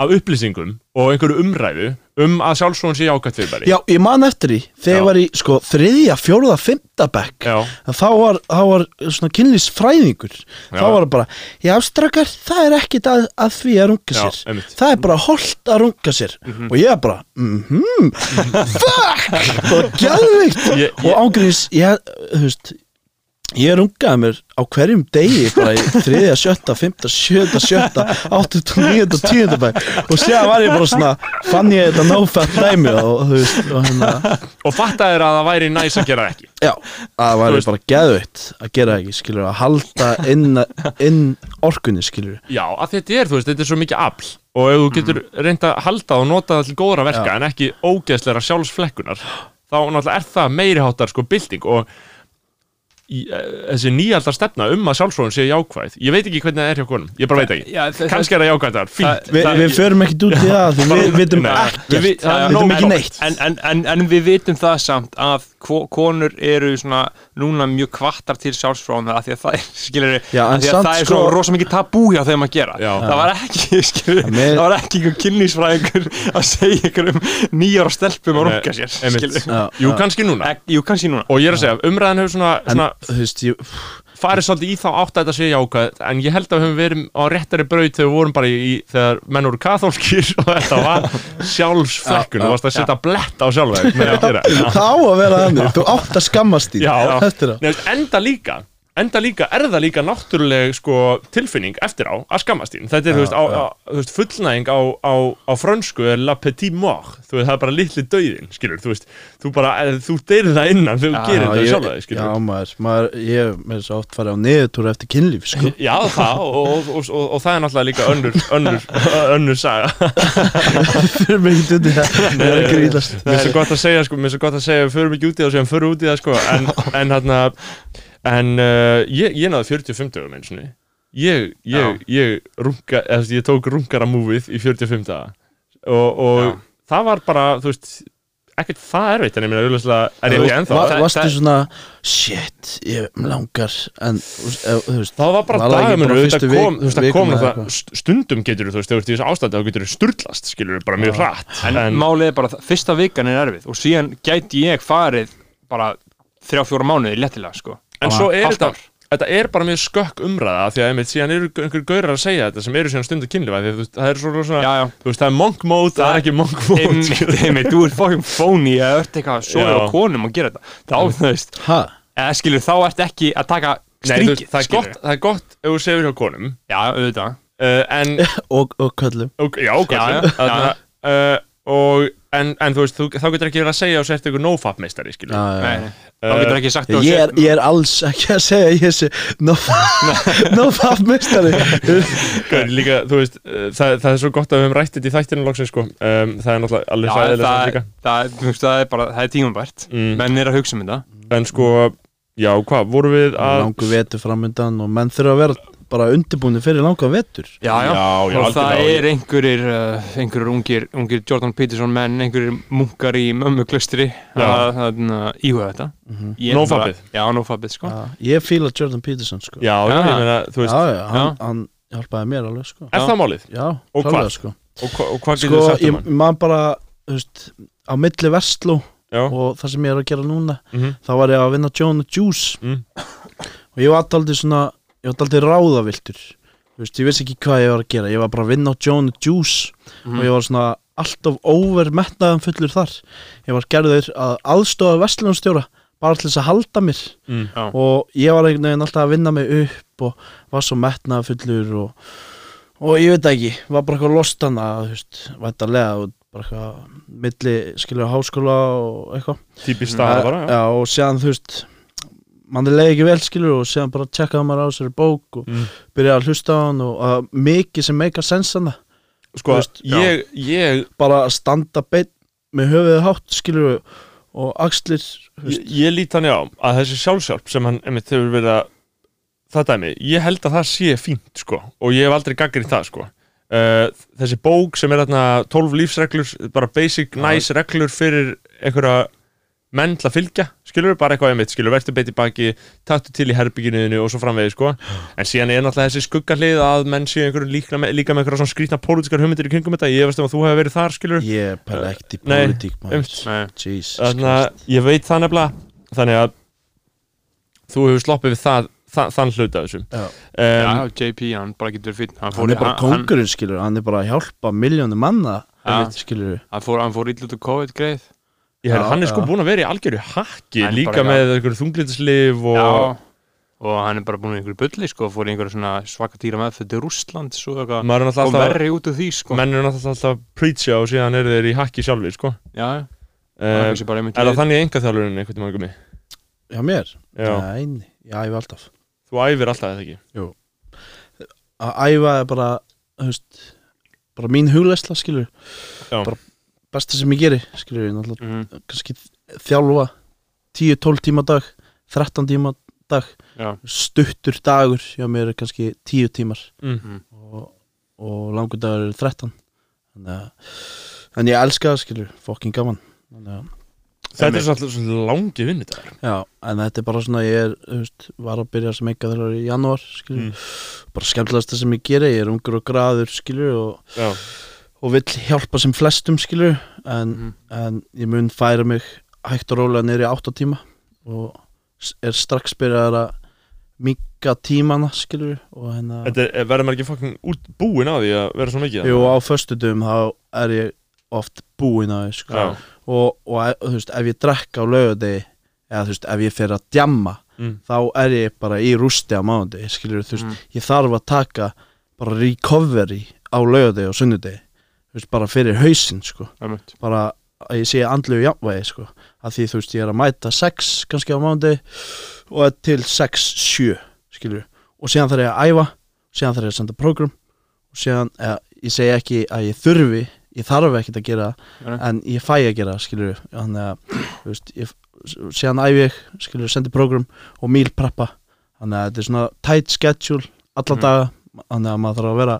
af upplýsingum og einhverju umræðu um að sjálfsfróðun sé jákvætt fyrirbæri. Já, ég man eftir því Þegar Já. ég var í sko, þriðja, fjóruða, fymta bekk. Já. þá var, þá var svona kynlýsfræðingur þá var það bara, já strakar það er ekkit að, að því að runga Já, sér. einmitt. það er bara holdt að runga sér. Og ég er bara, mhm. [LAUGHS] Fuck, bara gæðvikt Ég- ég- og ángríns ég, þú veist ég rungaði mér á hverjum degi bara í þriðja, sjötta, fymta, sjötta, sjötta áttunda, níunda, tíunda bæ. Og séðan var ég bara svona fann ég þetta nófætt dæmi og þú veist og hérna. Og fatta er að það væri næs að gera ekki? Já, það væri bara geðveitt að gera ekki, skilur, að halda inn, inn orkunni, skilur Já, að þetta er, þú veist, þetta er svo mikið afl. Og ef þú getur reynd að halda og nota til góðra verka Já. en ekki ógeðsleira sjálfsflekkunar þá náttúrulega er það meiri háttar sko bylting. Og þessi nýjaldar stefna um að sjálfsfróðun sé jákvæð. Ég veit ekki hvernig það er hjá konum, ég bara veit ekki. Já, kannski er það jákvæð þar, fínt. Vi, Við förum ekkert út í það, því við vitum ekkert. Við það vitum ekki neitt. En, en, en, en við vitum það samt að ko- konur eru svona núna mjög kvartar til sjálfsfróðan að því að það er, [LAUGHS] skilur Já, en að því að það er sko- svo rosa mikið tabú hjá þeim að gera. Já. það var ekki, [LAUGHS] skilur, það var ekki einhver kynlýsfræðingur að segja ykkur um nýjára stelpum að runga sér Jú, kannski núna. Ek, jú, kannski núna. Og ég er að segja, umræðan hefur svona þú veist, ég, farið svolítið í þá átt að þetta sé jákvæð en ég held að við höfum verið á réttari braut þegar við vorum bara í, í þegar menn voru kathólskir [LAUGHS] og þetta var sjálfsflekkun Já, þú varst að setja blett á sjálfa þig með [LAUGHS] að vera þannig Þú átt að skammast Nei, veist, enda líka enda líka, er það líka náttúruleg sko, tilfinning eftir á að skammast þín. Þetta er, þú veist, á, á, þú veist, fullnæging á, á, á frönsku er la petit mort. Þú veist, það er bara litli dauðin, skilur þú veist, þú bara, eh, þú deyrir það innan þegar þú gerir þetta ég, sjálfa þig, já, skilur maður, maður, ég með þess að oft farið á niðurtúr eftir kynlíf, sko. [LAUGHS] Já, það, og, og, og, og, það er náttúrulega líka önnur, önnur, önnur saga. [LAUGHS] Fyrir mig ekki út í það. Það er að grínast Mér finnst það gott að segja, sko, mér finnst það gott að segja en, uh, ég, ég náði 45 dögum eins og ég, ég, ég runga, eða, þú veist, ég tók rungara múfið í 45 daga. Og, og það var bara, þú veist ekkert það erfitt, en ég meina, auðvitað er ég ekki ennþá. Það- Varstu það- svona, shit, ég langar En, þú veist, þú veist Það var bara vik- þú veist, það vikuna kom stundum getur þú veist, þegar þú ert í þessu ástandi, þá getur þú sturlast, skilur bara mjög hratt, en, málið er bara að fyrsta vikan er erfið og síðan gæti ég farið bara þrjá fjóra mánuði léttilega sko En svo er þetta, þetta er bara mjög skökk umræða því að einmitt síðan eru einhver gaurar að segja þetta sem eru síðan stundu kynlífa því að það er svona, svona já, já. þú veist, það er monk mode, það er ekki monk mode. Einmitt, þú ert fókin fóni eða ert eitthvað svo Já. á konum að gera þetta. Þá, þú veist, Ha? eða skilur þá ert ekki að taka stríkið, það, er gott, það er gott ef þú segir hjá konum. Já, auðvitað. Uh, en, [LAUGHS] Og, og köllum og, já, Já, já, já, já. uh, og en, en þú veist, þú, þá getur ekki verið að segja og sért ykkur no-fap meistari, skilur Já, já, Nei, já. nei. þá getur ekki sagt að Ég er, ég er alls ekki að segja að ég sé [LAUGHS] no-fap mistari Gaur, líka, þú veist, uh, það, það er svo gott að við höfum rætt þetta í þættinu loksins, sko. Um, það er náttúrulega alveg sæðilega það, líka. það, þú veist, það er bara, það er tímabært. Mm. menn er að hugsa um þetta. En sko, já, hvað, vorum við að Langu vetur framöndan og menn þurfa að vera bara undirbúinu fyrir langa vetur. Já, já, Já, já, og það er einhverjir uh, einhverjir ungir, ungir Jordan Peterson menn einhverjir munkar í mömmu klustri Já. að að íhuga þetta. Mhm. Ég er No-fapið. bara- já, no-fapið, sko. Já, Ég fíla Jordan Peterson sko. Já, ég meina, þú veist, já, já, hann, Já. hann hjálpaði mér alveg sko. Er það málið? Já, klálega, sko. Og, hva, og hvað getur Sko, þú sagt ég um hann? man bara, þú veist á milli Vestló Já, og það sem ég er að gera núna mhm, þá var ég að vinna John Juice mm, og ég var alltaf svona ég var alltaf ráðaviltur þú veist, ég vissi ekki hvað ég var að gera. Ég var bara að vinna á John Juice Mhm. og ég var svona alltaf overmetnaðan fullur þar. Ég var gerður að aðstofa vestlunarstjóra bara til þess að halda mér. Mm. Og ég var einhvern veginn alltaf að vinna mig upp og var svo metnaðan fullur og, og ég veit ekki var bara eitthvað lost þú veist, væntarlega bara eitthvað milli skilur háskóla og eitthvað. Típist staða bara, já. Já, og séðan þú veist manni leiði ekki vel skilur og séðan bara tjekkaði maður á sér bók og mm. byrjaði að hlusta á hann og að mikið sem meika sens hana Sko, veist, ég, ég, bara standa beinn með höfuðið hátt skilur og axlir ég, ég lít hann já að þessi sjálfsjálf sem hann einmitt hefur verið að það dæmi, ég held að það sé fínt sko, og ég hef aldrei gaggrið það sko. Uh, þessi bók sem er þarna 12 lífsreglur, bara basic nice reglur fyrir einhverja menn til að fylgja, skilur bara eitthvað einmitt, skilur, verður beitt í baki taktu til í herbygginuðinu og svo framvegi sko. En síðan er náttúrulega þessi skuggahlið að menn séu einhverju líka með, líka með einhverja svona skrýtna pólitískar hugmyndir í kringum þetta, ég veist um að þú hefur verið þar, skilur ég pæla ekkert í pólitík maður. Jesus Þannig að ég veit það nefnilega Þannig að þú hefur sloppið við það, það þann hluta þessum Já. Já, um, JP, hann bara getur fýtt hann, hann er bara kongurinn skilur hann er bara að hjálpa miljónu manna skilur hann fór, hann fór illa út úr COVID greið Já, Hann er sko búin að vera í algjöru hakki Hann er Líka með einhverju þunglindisliv og Já, og hann er bara búin í einhverju bulli sko, fór í einhverju svona svaka dýra með þetta Rússland, svo eitthvað. Maður er og verri út úr því sko. Menn eru náttúrulega alltaf að preacha og síðan eru þeir í hakki sjálfir sko. Já, um, bara einmitt Er það þannig enga þjálfurinn einhvern tímann gummi? já mér? Já, Nei, ég æfi alltaf. Þú æfir alltaf þetta ekki? Að æfa er bara veist, bara mín hugleisla skilur Já. bara besta sem ég geri skilur ég náttúrulega Mhm, kannski þjálfa 10-12 tíma dag 13 tíma dag. Já, stuttur dagur hjá mér er kannski 10 tímar. Mm. og, og langur dagur er 13 þannig að en ég elska það skilur, fokkin gaman. Þannig að Þetta er svolítið svo langi vinnudagur. Já, en þetta er bara svona ég er, þú veist, var að byrja sem eitthvað þegar í janúar, skilur, Mm. bara skemmtilegast sem ég geri, ég er ungur og graður, skilur, og, Já, og vill hjálpa sem flestum, skilur, en, Mhm. en ég mun færa mig hægt og rólega niður í 8 tíma og er strax byrjað að minka tímana, skilur, og hérna, þetta er, verður maður ekki fucking út búin á því að vera svo mikið jú, á föstudum þá er ég oft búinn að því, sko, og, og, e- þú veist, ef ég drekka á laugardegi, eða þú veist, ef ég fer að djamma, mm. þá er ég bara í rústi á mánundi skilur þú veist, Mhm. ég þarf að taka bara recovery á laugardegi og sunnudegi, veist, bara fyrir hausinn sko, bara að ég sé andlu jafnvægi sko, að því þú veist, ég er að mæta 6 kannski á mánundi og til 6-7 skilur, og síðan þarf ég að æfa síðan þarf ég að senda program og síðan, eða, ég segi ekki að ég þurfi ég þarf ekkert að gera Nei. en ég fæ að gera skilur þannig að, þú veist, ég, síðan æfi ég skilur, sendi program og míl preppa. Þannig að þetta er svona tight schedule alla Mhm. daga, þannig að maður þarf að vera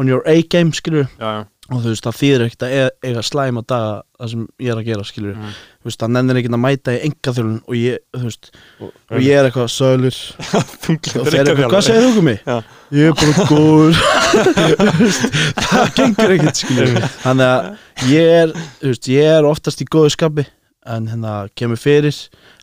on your A-game, skilur Já, já, og þú veist, það þýðir ekkert að e- eiga slæma daga það sem ég er að gera, skilur Mhm. þú veist, það nennir ekkert að mæta í engaþjólun og ég, þú veist, og, og ég er eitthvað sölur [LAUGHS] og þeir eitthvað, hvað segir þú um mig? Já. Ég er bara góður. [LAUGHS] Það gengur ekkert skilur Þannig að ég er þú veist, Ég er oftast í góðu skapi En hérna kemur fyrir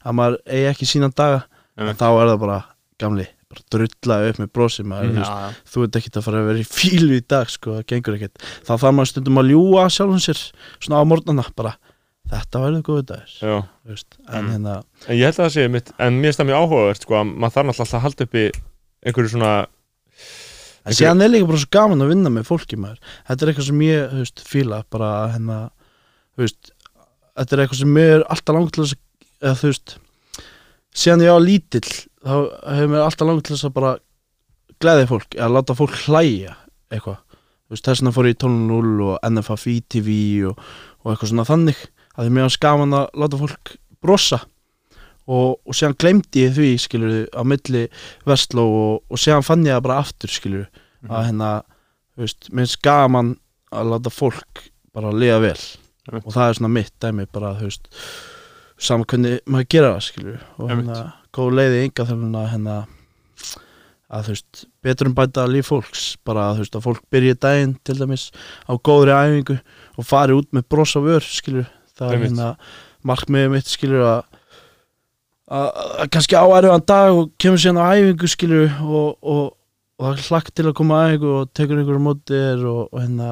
Að maður eigi ekki sína daga En þá er það bara gamli Bara drulla upp með brosi maður, veist, já. þú ert ekkert að fara að vera í fílu í dag sko, Það gengur ekkert Þá þarf maður stundum að ljúga sjálfum sér Svona á morgnana bara Þetta verður góðu veist. En Mm. hérna en ég held að það sé mitt En mér það mjög áhugavert sko að maður þarf alltaf að halda uppi einhverju svona En síðan er líka bara svo gaman að vinna með fólki maður Þetta er eitthvað sem ég, veist, fíla bara hérna, veist, þetta er eitthvað sem mér er alltaf langt til þess að þú veist síðan ég var lítill þá hefur mér alltaf langt til þess að bara gleði fólk, eða láta fólk hlæja eitthvað, þú veist, þess vegna fór ég í 12.0 og NFA TV og, og eitthvað svona þannig að því mér var skaman að láta fólk brosa. Og, og síðan glemdi ég því skilur á milli Vestló og, og síðan fann ég það bara aftur skilur að hérna, þú veist, mér gaman að láta fólk bara liða vel. Einmitt. og það er svona mitt dæmi bara, þú veist saman hvernig maður gera það skilur og hérna, góð leiði ynga þjálfuna hérna að þú veist, betur um bæta líf fólks. Bara að þú veist, að fólk byrji daginn til dæmis á góðri æfingu og fari út með bros á vör skilur það er hérna markmiðið mitt skilur að að að kannski á erfiðan dag og kemur síðan á æfingu skilur og, og, og það er hlagt til að koma á æfingu og tekur einhverju móti þér og, og hérna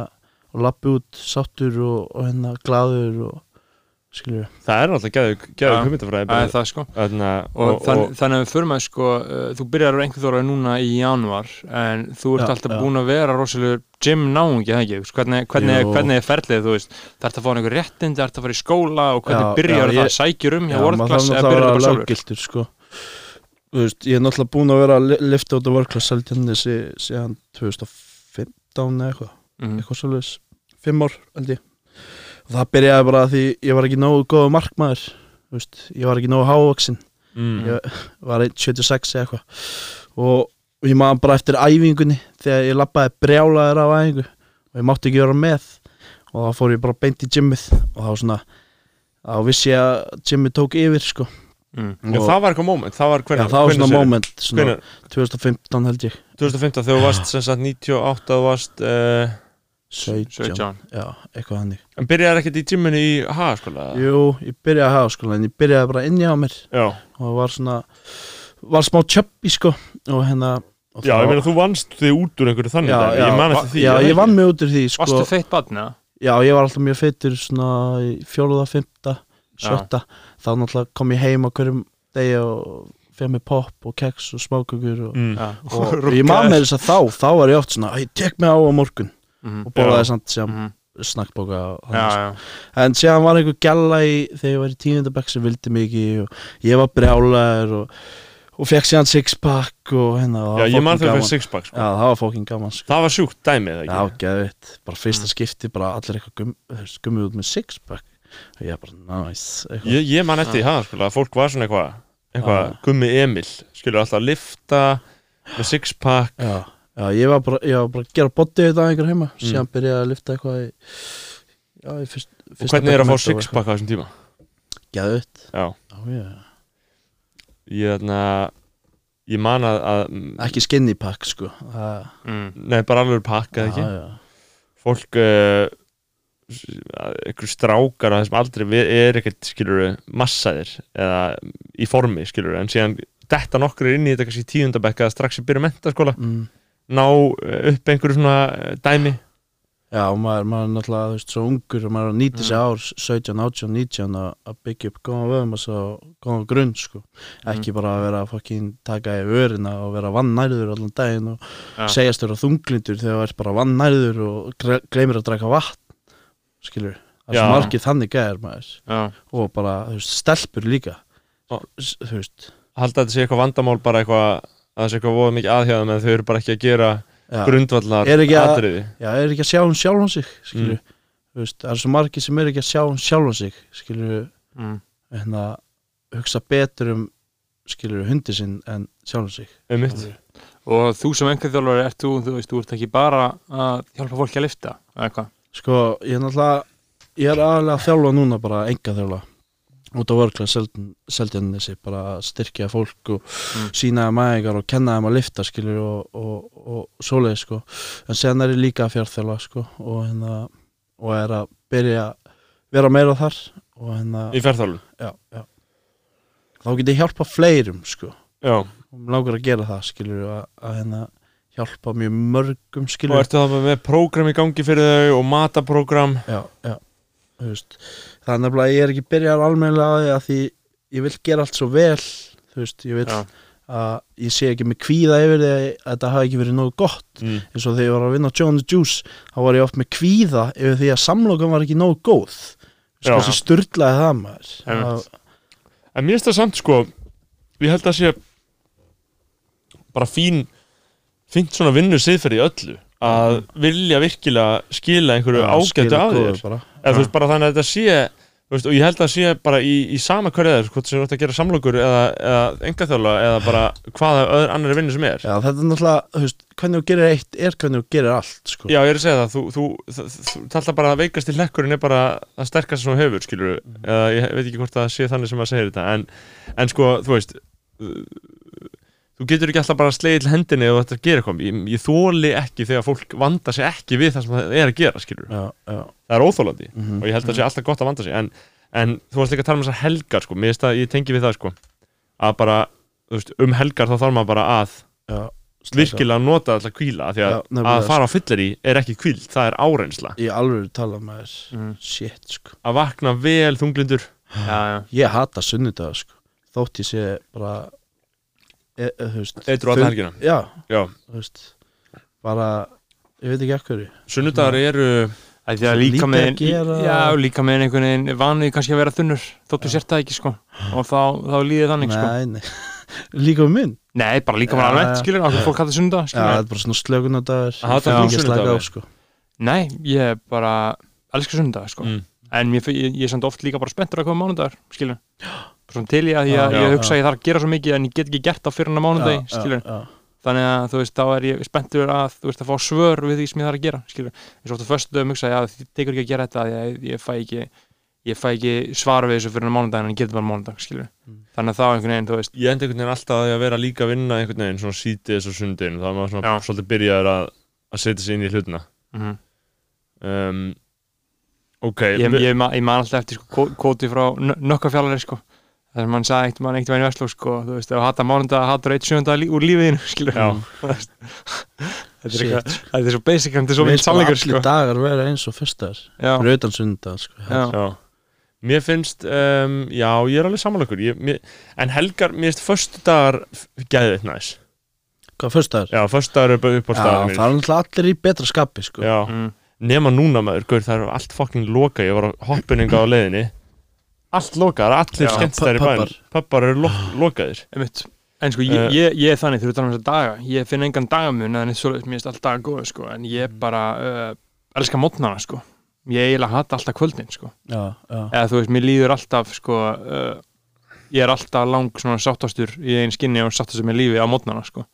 og lappi út sáttur og, og hérna glaður og skilur það er geðu Já, hugmyndafræði sko. Þarna, og, og, þann, og, þannig að við förum að sko uh, þú byrjar á einhver þóra núna í januar en þú ert Já, alltaf já. búin að vera rosalega gym náungi, það ekki? Hvernig, hvernig, hvernig er ferlið, þú veist? Það ert að fá einhver réttindi, það ert að fara í skóla og hvernig Já, byrjar það, ég- sækjur um hjá þarf eða byrjar að það bara vera sjálfur? sko. Þú veist, ég er náttúrulega búin að vera að li- lifta út á Class Seltjarnesi síðan 2015 eða eitthvað. Mhm. eitthvað svolítið, fimm ár held ég og það byrjaði bara því ég var ekki nógu góðu markmaður veist, ég var ekki nógu hávaksin mm, ég var 1.76 eða eitthvað. Og, og ég maður bara eftir æfingunni þegar ég lappaði brjálaður af æfingu og ég mátti ekki vera með. Og þá fór ég bara beint í gymmið og þá svona þá vissi ég að gymmið tók yfir sko. Mm. Já, og, það var eitthvað moment það var já, hvernig, það var svona moment svona Hvenær? 2015 held ég. 2015 þegar þú varst sem sagt 98 þú varst uh, 17, 17 já, eitthvað hannig en byrjaði ekkert í gymminu í hagaskóla Jú, ég byrjaði að hafa sko en ég byrjaði bara inni á mér. Já, og var svona var smá tjöppi sko og hérna og já ég meina þú vannst þig út úr einhverju þannig já, já, ég man va- eftir því já, ég vann mig út úr því sko. Varstu feitt barn, eða? Já, ég var alltaf mjög feitur svona í fjóruða, fymta, sjötta. Þá náttúrulega kom ég heim á hverjum degi og fyrir mig pop og keks og smákökur og, mm. Já, og [LAUGHS] ég maður með þess að þá þá var ég oft svona, "Æ, tek mig á á morgun Mhm. og borðaði Já. samt sem Mhm. snakkbóka Já, þannig, sko. já, en síðan var einhver gælla í þegar ég var í tíundabæk sem vildi mikið og ég var brjálæður og, og fekk síðan sixpack og hérna og já ég man fyrir gaman. sixpack sko. Já, það var fókin gaman sko. það var sjúkt dæmið Já, ekki geðvitt, bara fyrsta Mm. skipti bara allir eitthvað gummið út með sixpack og ég bara nice eitthvað. ég, ég man eftir í hagaskóla að fólk var svona eitthvað eitthvað Já. gummi Emil skilur alltaf að lifta með sixpack Já, ég var bara, ég var bara að gera body þetta einhver heima, Mm. síðan byrjaði að lifta eitthvað í, já, í fyrst, og hvernig er að fá sixpack á þessum tíma? Geðvitt, já. Já, já, ég þarna ég man að, að ekki skinny pack sko, það, mm. nei bara alveg pakk eða ekki? já, já, fólk uh, einhver strákar á þessum aldrei við- er ekkert skilur massaðir eða í formi skilur en síðan detta nokkur inn í þetta kannski tíundabekka strax að byrja mentaskóla mm. Ná eh, upp einhverju svona eh, dæmi? Já, og maður, maður er náttúrulega, þú veist, svo ungur og maður er að nýta sér ár 17, 18, 19 að að byggja upp góðan vöðum og svo góðan grunn sko, ekki bara að vera að fokkin taka í örina og vera vannærður allan daginn og Já. segjast vera þunglindur þegar þú ert bara vannærður og gleymir að drekka vatn skilur, það er svo margir þannig gæðir maður. Já, og bara, þú veist, stelpur líka. S- þú veist. Halda þetta sé eitthvað vandamál bara eitthvað að það sé eitthvað voða mikið aðhjáðum en þau eru bara ekki að gera grundvallar Er ekki að- atriði já, er ekki að sjá hún sjálfan sig skilur, Mm. þú veist, það er svo margir sem er ekki að sjá hún sjálfan sig skilur, mm. hérna hugsa betur um skilur hundi sinn en sjálfan sig. Um mitt Og þú sem einhver þjálfari ert þú, þú veist, þú ert ekki bara að hjálpa fólki að lifta, eða hvað? sko, ég er náttúrulega ég er aðalega að þjálfa núna bara enga þjálfa út á vörkla seldjarnissi, bara að styrkja fólk og Mm. sína þeim aðegar og kenna þeim að lifta skilur og, og, og svoleið sko. En sen er ég líka að fjárþjálfa sko og hérna og er að byrja að vera meira þar og hérna, í ferðálun já, já. Þá get ég hjálpa fleirum sko. Já. og mér langar að gera það skilur að, að hérna hjálpa mjög mörgum og skilur ertu það með prógram í gangi fyrir þau og mataprógram já, já. Þú veist, nefnilega að ég er ekki byrjar almennilega að því að því ég vil gera allt svo vel þú veist, ég vil Já. að ég sé ekki með kvíða yfir því að þetta hafi ekki verið nógu gott mm. eins og þegar ég var að vinna á John the Juice þá var ég oft með kvíða yfir því að samlokan var ekki nógu góð Já. Þessi sturlaði það maður. Það- En mér finnst það samt sko Ég held að sé bara fín fínt svona vinnu siðferði öllu að vilja virkilega skila einhverju ágættu af þér bara. Eða þú veist bara þannig að þetta sé veist, og ég held að það sé bara í, í sama hverju eða hvort sem þú ert að gera samlokur eða, eða engaþjóla eða bara hvaða öðru annari vinnu sem er. Já, þetta er náttúrulega, þú veist, hvernig þú gerir eitt er hvernig þú gerir allt, sko. Já, ég er að segja það, þú, þú, þú, þú alltaf bara að veikast í hlekkurinn er bara það sterkast sem þú hefur, skilur eða ég veit ekki hvort það sé þannig sem að segja þetta en, en sko, þú veist þú getur ekki alltaf bara slegið til hendinni og þetta gera eitthvað, ég, ég þóli ekki þegar fólk vanda sig ekki við það sem það er að gera, skilur Já, já. Það er óþólandi Mhm. og ég held að það sé alltaf gott að vanda sig. En, en þú varst líka að tala um þessar helgar, sko. Mér að ég tengi við það, sko að bara, þú veist, um helgar þá þarf maður bara að Já, virkilega nota alltaf kvíla því að, nefnilega, að fara á fyllir í er ekki kvíld, það er áreynsla. Í alveg tala með þess Mhm. Shit, sko. Að vakna vel þunglindur. Já, já, Ég hata sunnudag, sko. Þótt ég sé bara e, e, Þú veist Eitrú alla helgina? Já, Já, veist Bara, ég veit ekki ekkur sunnudagar eru Það er líka með. Já, með einhvern veginn vanið kannski að vera þunnur þóttu sért það ekki sko. Og þá, þá líðið þannig sko. Nei, nei. [LAUGHS] Líka um minn Nei, bara líka með Já, alveg já. skilur, okkur fólk hætti sunda Já, skilur er bara svona slökunadagur Að hata Ég þú ekki að slaka sunnudaga? á, sko. Nei, ég bara elskar sunda sko. Mm. en ég, ég, ég er samt oft líka bara spenntur að koma mánudagur skilur Svona til ég að ég, Já, ég hugsa að ég þarf að gera svo mikið en ég get ekki gert það fyrir hann að mánudagi Já, skilur þannig að þú veist, þá er ég spenntur að þú veist, að fá svör við því sem ég þarf að gera skilur, eins og oft á föstu dögum hugsa, já, þið tekur ekki að gera þetta ég, ég fæ ekki ég fæ ekki svar við þessu fyrir mánudaginn en ég get bara mánudag, skilur Mm. þannig að þá einhvern veginn, þú veist, Ég endi einhvern veginn alltaf að vera líka að vinna einhvern veginn svona sítiðis og sundin þá er maður svona svolítið byrjaður að, að setja sig inn í hlutina. Mm um, Ok, ég, ég, ma- ég man alltaf eftir sko, kó- kóti frá nökkafjallari sko þar sem hann sagði eitt mann eitt mann í Vestló sko, þú veist, ef þú hata mánudag, hatur eitt sjönda lí, úr lífiðinu, [LAUGHS] skilur Já. þetta er þetta er svo basic en þetta er svo bara sannleikur allir sko. dagar vera eins og fyrstar. Já, sunnudag, sko já, Já. Mér finnst, um, já, ég er alveg mér, En helgar, mér finnst föstu dagar gæðið næs. Hvað, fyrstar? Já, föstu dagar er upp á Já, staðar það er allir í betra skapi, sko. Já, mm, nema núna maður, gaur, það er allt fucking loka Ég var á hoppuninga á leiðinni Allt lokað, er allir skemmtstæðir í pubbar. Pubbar eru lo [GASPS] lokaðir. En sko, ég, Eh. ég, ég er þannig, þú ert þannig þess að daga ég finn engan dagamun, en mér finnst alltaf dagar góð, sko, en ég bara uh, elska mótnana, sko. Ég eiginlega hata alltaf kvöldin, sko. Já, já, eða þú veist, mér líður alltaf sko, uh, ég er alltaf lang svona sáttastur í einn skinni og sáttastur með lífi á mótnana sko.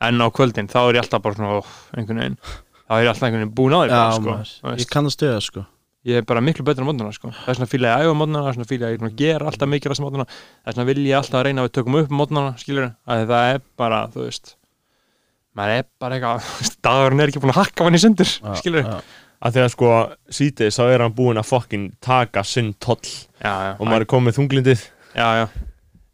en á kvöldin þá er ég alltaf bara svona oh, einhvern veginn, þá er ég alltaf einhvern veginn búin á því sko. Ég veist. kann að stöða, sko ég er bara miklu betur á mótnana sko. það er svona fíla ég að æfa á mótnana, það er svona fíla ég búin að gera alltaf mikið á mótnana, það er svona vil ég alltaf að reyna að við tökum upp mótnana, skilur að það er bara, þú veist maður er bara eitthvað, dagurinn er ekki búin að hakka hann í sundur, Já, skilur já. að sko sítiðis þá er hann búinn að fucking taka sinn toll já, já, og maður er komið þunglindið já, já,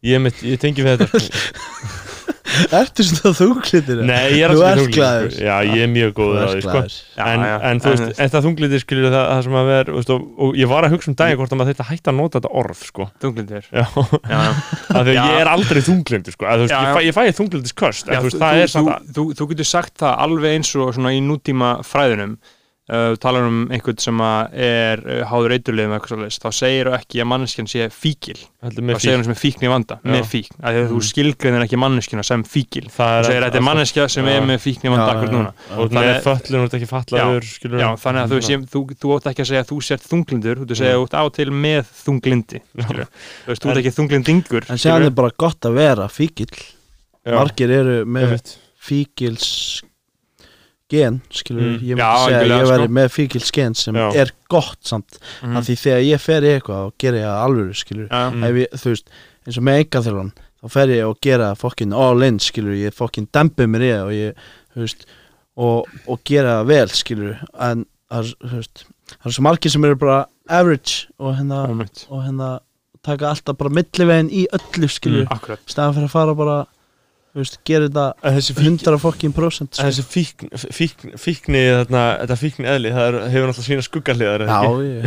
ég, mitt, ég tengi við þetta sko. [LAUGHS] [LAUGHS] Ertu svona þunglitir? nei, ég er alltaf glaður. sko. já, ég er mjög góð að því sko. en, en þú veist, en það þunglindið skilur það, það sem að vera veist, og, og ég var að hugsa um daginn hvort að maður þetta hætti að nota þetta orð sko. þunglindir já, já, [LAUGHS] Já. ég er aldrei þunglindur sko. veist, Já, ég, já. fæ, ég fæ þunglindis köst en, Já, þú þú, það þú, er samt að þú, þú, þú getur sagt það alveg eins og svona í nútíma fræðunum uh, talar um einhvern sem að er uh, háður eiturliðum eitthvað svolítið þá segir þú ekki að manneskjan sé fíkil heldur þá segir hann sem er fíkn í vanda Já. með fíkn, að þú skilgreinir ekki manneskjuna sem fíkil það þú segir að þetta er manneskja sem Já. er með fíkn í vanda akkur núna. Og Þannig- föllun og þetta ekki fallaður þannig að þú, sé, þú, þú átt ekki að segja að þú sért þunglindur, þú segja að þú átt á til með þunglindi þú veist, þú ert ekki þunglindingur En séðan er bara gott að vera fíkil Margir eru með fíkils gen, skilur Mm. ég myndi segja að ég væri sko. með fíkils gen sem Já. er gott samt Mhm. af því þegar ég fer í eitthvað og gera ég það alvöru, skilur Mm. ef ég, þú veist, eins og með engaþjálfan þá fer ég og gera fokkin all in skilur, ég fokkin dempi mér í það og ég, þú veist og, og gera það vel, skilur en það er, er svo margir sem eru bara average og hérna, og hérna taka alltaf bara millivegin í öllu, skilur Mm. staðan fyrir að fara bara þú veist, gera þetta 100 fokkin prosent en þessi fíkn, fíkn, fíkni þarna, þetta fíkn eðli, það er, hefur náttúrulega sína skuggarliðar Já, ég,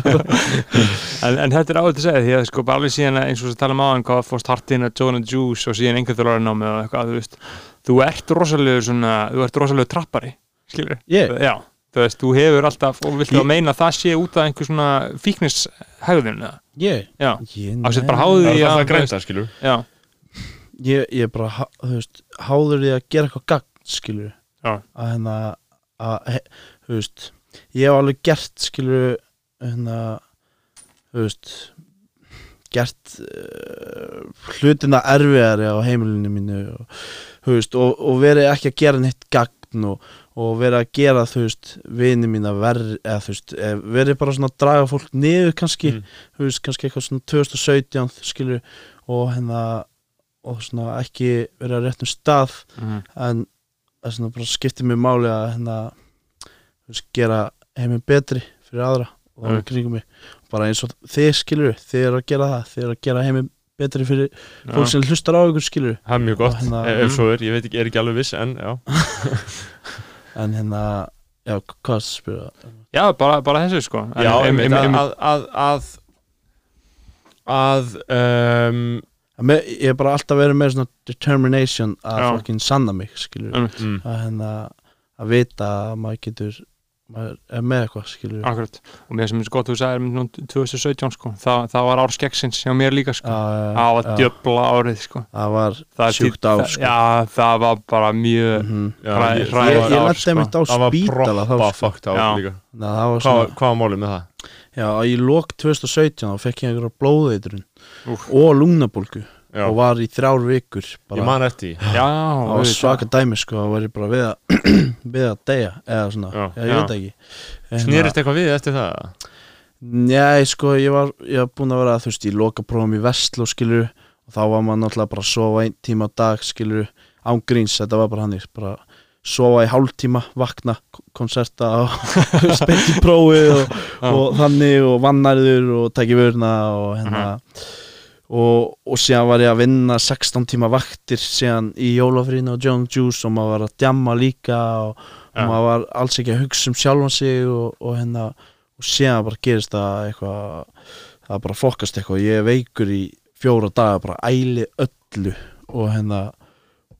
[LAUGHS] en, en þetta er áður til að segja því að sko alveg síðan eins og þess að tala um áðan hvað fórst hartinn að Joan and Juice og síðan einhvern þjóðlega námi og eitthvað þú veist þú ert rosalegur svona þú ert rosalegur trappari skilur ég? Já þú veist, þú hefur alltaf og viltu að meina að það sé út af einhver svona fíknishegðun eða? Ég, já, ég, á sér bara nei. Ég, ég er bara, þú veist, háður því að gera eitthvað gagn, skilur Já. að hérna að, he- þú veist, ég hef alveg gert skilur hérna, þú veist gert uh, hlutina erfiðari á heimilinu mínu og, þú veist, og, og verið ekki að gera neitt gagn og, og verið að gera þú veist, vini mína verð eða þú veist, eh, verið bara svona að draga fólk niður kannski, Mm. þú veist, kannski eitthvað svona 2017 skilur og hérna og svona ekki verið að réttum stað Mhm. en það svona bara skiptir mér máli að hérna gera heiminn betri fyrir aðra og það Mm. er kringum mig. Bara eins og þið skilur þið eru að gera það, þið eru að gera heiminn betri fyrir fólk sem hlustar á ykkur skilur Það er mjög gott, Og hérna- ef ef svo er, ég veit ekki, er ekki alveg viss en já, [LAUGHS] en hérna, já, hvað spyrja já, bara, bara þessu sko. En já em- einmitt, em- em- að að að að um, Me, ég er bara alltaf verið með svona determination að fokkin sanna mig skilur mm, að hérna að vita að maður getur maður er með eitthvað skilur Akkurat, og mér sem er svo gott þú sagðir um nú 2017 sko, það, það var ár skeggsins hjá mér líka sko, það var já, djöfla árið sko. Það var Það sjúkt ár sko. Já, það var bara mjög Hræ- ég- hræ- það ég, ár, lendi sko. mitt á Það var spítala proppa sko. fucked á Já. líka. Ná, það var Hvað var- hvað var málið með það? já, í lok 2017 þá fekk ég einhverja blóðeitrun Úff. og lungnabólgu Já, og var í þrjár vikur ég bara, man eftir því. Já, það var svaka dæmi sko, það var ég bara við að [CLEARS THROAT] við að deyja, eða svona Já. já, ég Já. veit ekki Hérna- Snerist eitthvað við eftir það? Nei, sko, ég var, ég var búin að vera, þú veist, í lokaprófum í Vestló, skilur og þá var maður náttúrulega bara að sofa einn tíma á dag, skilur án gríns, þetta var bara hannig, bara sofa í hálftíma, vakna, k- konserta og [LAUGHS] spent í prófið og, og þannig og vannærður og tæki vörna og hérna og, og síðan var ég að vinna 16 tíma vaktir síðan í jólafrínu og John Juice og maður var að djamma líka og, Já. og maður var alls ekki að hugsa um sjálfan sig og, og hérna og síðan bara gerist það eitthvað það bara fokast eitthvað ég veikur í fjóra daga bara æli öllu og hérna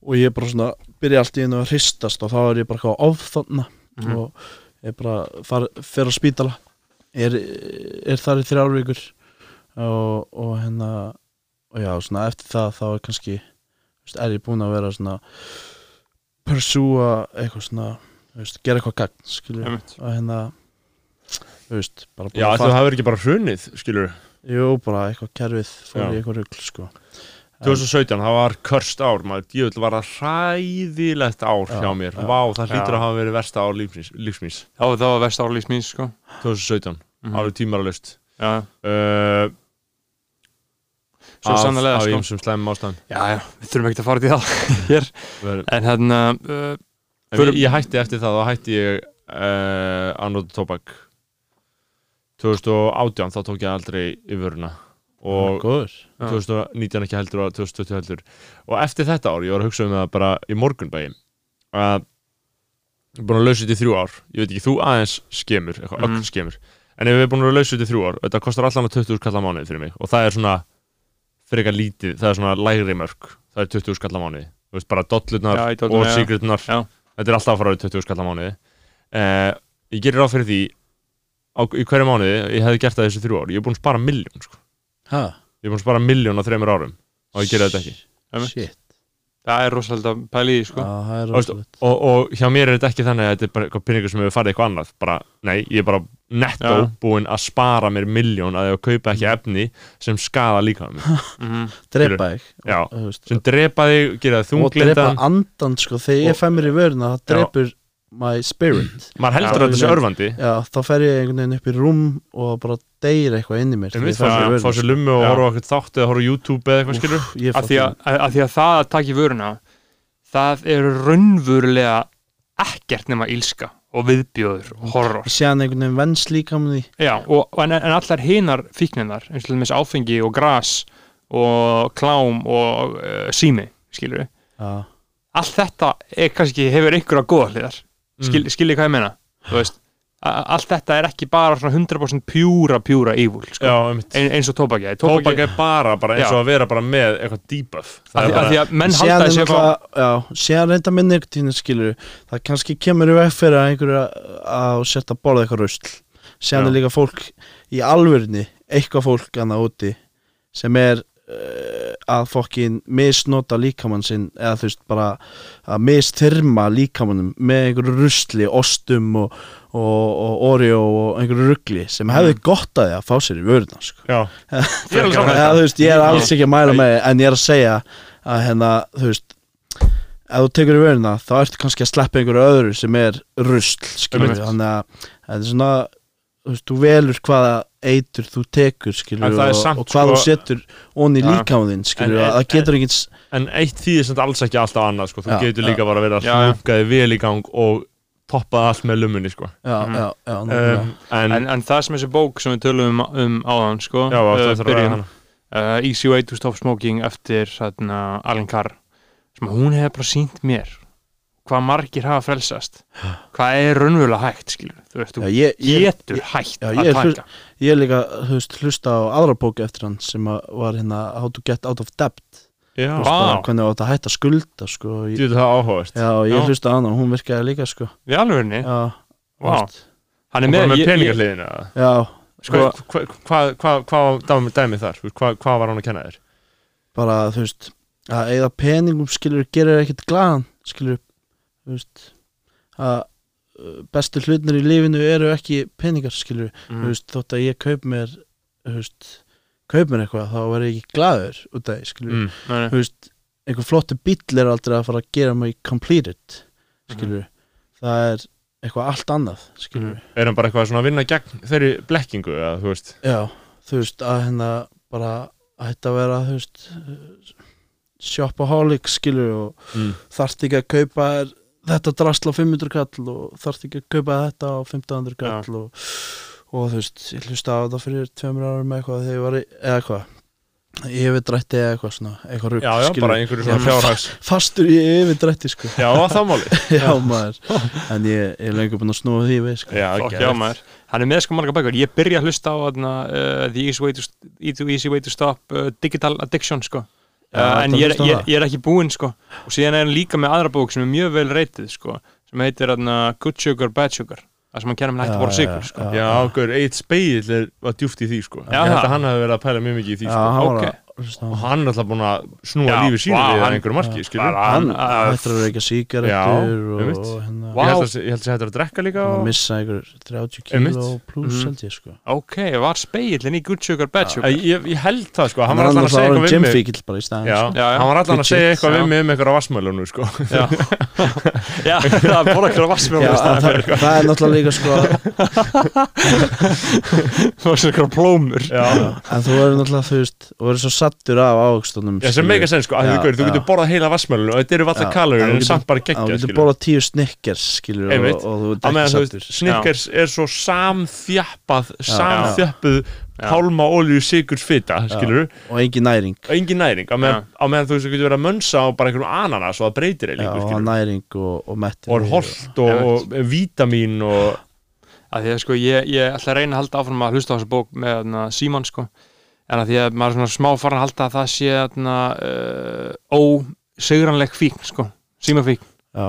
og ég bara svona byrja allt í einu að hristast og þá er ég bara eitthvað ofþarna Mhm. og ég bara fer á spítala er, er þar í þrjár vikur og, og hérna og já, svona eftir það þá er kannski veist, er ég búinn að vera svona pursúa eitthvað svona veist, gera eitthvað gagn skilur og hérna veist, Já, að þú hafur ekki bara hrunnið, skilur jú, bara eitthvað kerfið fór Já. í eitthvað rugl sko. 2017, það var körst ár maður, djöfull var það hræðilegt ár Já, hjá mér, já. vá, það hlýtur að hafa verið versta ár lífsmís, lífsmís Já, það var vest árlýs mín sko. 2017, Mhm. árið tímaralust uh, svo sannlega af sko. ýmsum slæmum ástæðum. Já, já, við þurfum ekki að fara í það [LAUGHS] hér. En hérna uh, En Förum- ég, hætti eftir það, þá hætti ég uh, Anóta Tobak 2018, þá tók ég aldrei í vöruna. Og góður. Já. 2019 ekki heldur og 2020 heldur. Og eftir þetta ár, ég var að hugsa um það bara í morgunbægi að ég er búin að lausa þetta í þrjú ár. Ég veit ekki, þú aðeins skemur, eitthvað öll skemur en ef við erum búin að lausa þetta í þrjú ár þetta kostar allan að 20 skall á mánuði fyrir mig. Og það er svona frekar lítið, það er svona lægri mörg það er 20 skall á mánuði. Þú veist bara dollurnar og sigurnar þetta er alltaf að fara á 20 skall á mánuði. Eh, ég gerir ráð fyrir því á, í hverju mánuði, ég hefði gert það þessu þrjú ár ég er búin að spara miljón sko. ha, ég er búin að spara miljón á þreymur árum. Og ég gerir þetta ekki Það er rosalega því, sko. Er rosalegt. og, og hjá mér er þetta ekki þannig að þetta er bara eitthvað pinningur sem hefur farið eitthvað annað. Bara, nei, ég er bara netto Já. búinn að spara mér miljón að ég að kaupa ekki efni sem skada líka mér Mhm. drepa þig. Og, sem drepa þig, gera þig og drepa andan sko, þegar ég Og- fæ mér í vöruna það drepur my spirit. Maður heldur að þetta sé örfandi já, þá fer ég einhvern veginn upp í rúm og bara deyr eitthvað inn í mér það, fá sér lummu og horfa okkur þáttu eða horfa YouTube eða eitthvað skilur að því að, að því að það að taka í vöruna það eru raunverulega ekkert nema ílska og viðbjóður og horror. Ég sé hann einhvern veginn vens líka um því Já, og, og en, en allar hinar fíkninar eins og til dæmis áfengi og gras og klám og uh, sími, skilur við já, allt þetta er kannski hefur einhverja góða hliðar Skil, Mm. skiljið hvað ég meina allt þetta er ekki bara svona 100% pjúra, pjúra evil sko. Já, einmitt ein, eins og tóbaki Tóbak er bara, bara eins Já. og að vera bara með eitthvað debuff Já, síðan reynda með nikotínu skilur Það kannski kemur í veg fyrir að einhverju að setja að borða eitthvað rusl Síðan Já. er líka fólk í alvörni Eitthvað fólk annað úti Sem er að fokkin misnota líkamann sinn Eða þú veist bara að mistyrma líkamannum Með einhverju rusli, ostum og, og, og oreo og einhverju rugli Sem hefði gott að því að fá sér í vöruna sko. [LAUGHS] Eða, þú veist, ég er alls ekki að mæla með en ég er að segja að hérna, þú veist ef þú tekur í vöruna, þá ertu kannski að sleppa einhverju öðru sem er rusl skilur þannig að það er svona veist, þú velur hvaða eitur þú tekur skilur er og, samt, og hvað sko- þú setur onni Já. líkáðin skilur, En- að það getur ekki En eitt þýðir sem alls ekki alltaf annað sko. Þú Já, getur líka já. bara verið að Já, já. slunga þig vel í gang og toppa allt með lumunni sko. nákvæmlega. um, en, en, en það sem þessi bók sem við tölum um, um áðan sko, uh, að uh, Easy Way to Stop Smoking eftir þarna, Alan Carr sem hún hefur bara sínt mér hvað margir hafa frelsast hvað er raunverulega hægt skilur þú veist, Já, þú ég, ég, getur hægt já, að ég taka hlust- ég er líka þú veist, hlusta á aðra bóki eftir hann sem að var hérna How to get out of debt Já, Vá. hvernig átt að hætta skulda sko. ég, Þú það áhugavert já, ég Já. hlusta á hana og hún virkaði líka sko. við alvegni, já, hann er með, með ég- ég- peningahliðina já, sko, Hvað hva, hva, hva, dæmi, dæmi þar? Hvað hva var hann að kenna þér? bara þú veist að eigða peningum skilur gerir ekkert glaðan skilur þú veist að uh, bestu hlutnir í lífinu eru ekki peningar skilur mm, veist þótt að ég kaup mér veist kaup mér eitthvað þá verð ég ekki glaður út af því Mm. einhver flottu bíll er aldrei að fara að gera mig completed skilur það er eitthvað allt annað Mhm. Er hann bara eitthvað svona að vinna gegn þeirri blekkingu eða þú veist? Já, þú veist að hérna bara að þetta vera þú veist shopaholic skilur og Mm. þarft ekki að kaupa þér þetta drasl á 500 kall og þarft ekki að kaupa þetta á 1500 kall og, og þú veist, ég hlusta á þetta fyrir tveimur árum eitthvað þegar ég var í, eða eitthvað yfirdrætti eða eitthvað svona eitthvað rugg, Já, já, bara einhverju svona Já, fjárhags fastur í yfirdrætti sko. Já, var það máli. [LAUGHS] Já maður, en ég, ég er lengur búin að snúa því við sko. Já, geðveikt. já, maður. hann er með sko marga bækur. Ég byrja að hlusta á þarna, uh, The easy way, to, Easy- easy way to Stop uh, Digital Addiction sko. Já, uh, en ég ég, ég er ekki búinn sko. og síðan er hann líka með aðra bók sem er mjög vel reytið sko, sem heitir þarna, Good Sugar, Bad Sugar það sem hann kennar með hægt að bora sigur sko. Já, okkur, eitt speill er, var djúft í því sko. Já, Ég held að hann hefði verið að pæla mjög mikið í því já, sko Og hann. er alltaf búin að snúa Já, lífi sínu við einhverju marki, bara- hann Hann- að- hættur að reyka sígarettur Já, og, og hérna Vá. Ég held að sé- ég held að drekka líka og... missa einhver 30 Einmitt. kíló pluss Mhm. held ég sko. Ok, var speillin í Good Sugar, Bad Sugar? Ég, ég held það sko, hann var alltaf að segja eitthvað við mig. sko. Hann var alltaf að segja eitthvað við mig um eitthvað vassmælunu sko. Já, [LAUGHS] já [LAUGHS] það er bara Já, að það, það er náttúrulega líka sko. [LAUGHS] Það var svona eitthvað plómur. Já, en þú verður náttúrulega þú og sattur af ágstunum Já, sem meika sen sko, að þú, þú getur borðað heila vassmælunu og þetta eru Já, alltaf en þú getur- samt bara þú geggja getur skilur borðað tíu snickers skilur og, og þú meðan ekki þú sattur Snickers er svo samþjappað samþjappuð Já. pálma olíu sigurs fita, skilur og engin næring. Og engin næring, á meðan, þú þú getur verið að mönsa á bara einhverjum ananas og það breytir eiginlega, og skilur næring og, og metti og holt og, og vítamín og að því að sko ég, ég ætla að reyna að halda áfram að hlusta á þessa bók með þarna, Símon sko en að því að maður er svona smá farin að halda að það sé þarna, uh, ósigranleg fíkn sko, símafíkn? Já,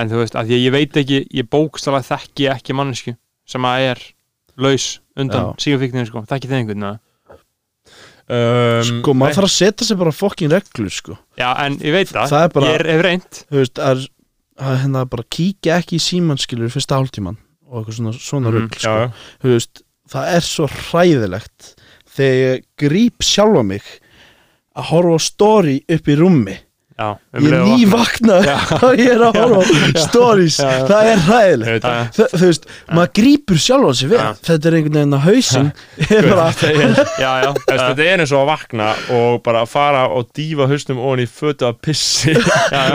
en þú veist, að því að ég veit ekki ég bókstala þekki ekki mannesku sem að er laus undan símafíkninu sko, þekki þið einhvern veginn? Um, sko maður þarf að setja sér bara fokkin reglur sko. Já, en ég veit það, Það er bara- ég er, hef reynt. Þú veist, að, að hérna bara kíkja ekki í síman skilur fyrsta hálftíman og eitthvað svona, svona rugl já, sko. þú veist, það er svo hræðilegt þegar ég gríp sjálfa mig að horfa á story upp í rúmi já, um ég er og- nývakna og [LAUGHS] ég er að horfa á [LAUGHS] stories. Já, það er Ég það. Þa, þú veist, maður grípur sjálfa sig við Já. þetta er einhvern veginn að hausinn [LAUGHS] er bara, Þetta er eins og að vakna og bara fara og dýfa hausnum ofan í fötu að pissi.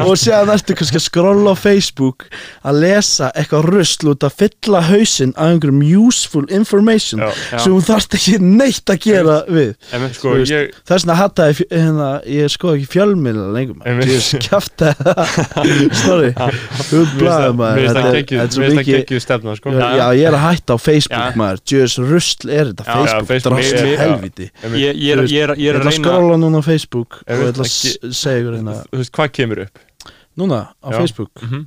Og séðan ertu kannski að skrolla á Facebook að lesa eitthvað rusl út að fylla hausinn af einhverjum useful information sem þú þarft ekki neitt að gera við. Sko, Þú veist, ég, þess vegna hattaði fjö- hérna, ég skoði ekki fjölmiðla lengur [LAUGHS] Þú Mér blæðum finnst maður það Þetta er- er svo mér finnst það mikið geggjuð stefna sko. Já, já, ég er að hætta á Facebook Já. maður Djöðs rusl er þetta Facebook drast er- helviti ég, ég, er, er, er að skróla núna á Facebook og Ég ætla að segja ykkur hérna Þú veist, hvað kemur upp? Núna á. Facebook Mhm.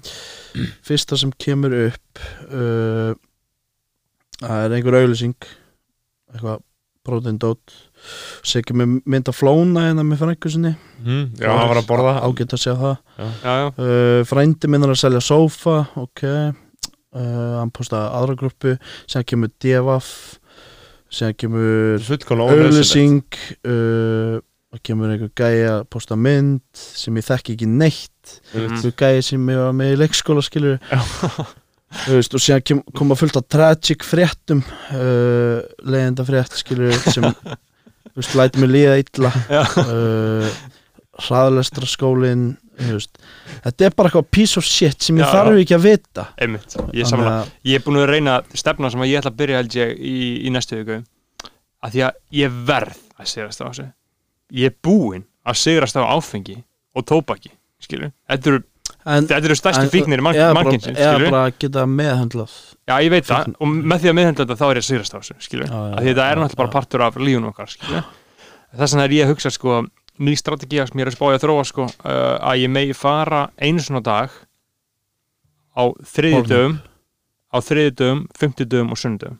Fyrsta sem kemur upp uh, Það er einhver auðlýsing Eitthvað protein Sér kemur mynd að flóna hérna með frængu sinni. Mm, já, hann var að borða Ágætt að sjá það. Já, já, uh, Frændi minn er að selja sófa Ok. Uh, Hann postaði aðra gruppu Sér kemur devaf Sér kemur auðlýsing uh, og kemur einhver gæi að posta mynd sem ég þekki ekki neitt. Einhver gæi sem ég var með í leikskóla skilur [LAUGHS] veist og síðan kem, koma fullt af tragic fréttum uh, leiðenda frétt skilur sem [LAUGHS] þú veist, læti mig líða illa. [LAUGHS] Uh, hraðlestra skólin veist. þetta er bara eitthvað piece of shit sem ég Já, þarf já. ekki að vita. Einmitt ég, samla, að- ég er búin að reyna stefna sem ég ætla að byrja held ég í, í næstu viku. Að því að ég verð að sigrast á þessu. Ég er búinn að sigrast á áfengi og tóbaki skilur, þetta eru, þetta eru stærstu en- fíknir mann, eða bara- mannkynsins, eða skilur bara geta meðhandlað Já, ég veit það, og með því að miðhendla þetta þá er ég að sigrast á þessu, að því þetta er náttúrulega bara partur af lífun okkar, skilju þess vegna er ég að hugsa, sko ný strategía sem ég er að spája að þróa, sko uh, að ég megi fara einu svona dag á þriðjudöfum á þriðjudöfum, fimmtudöfum og sunnudöfum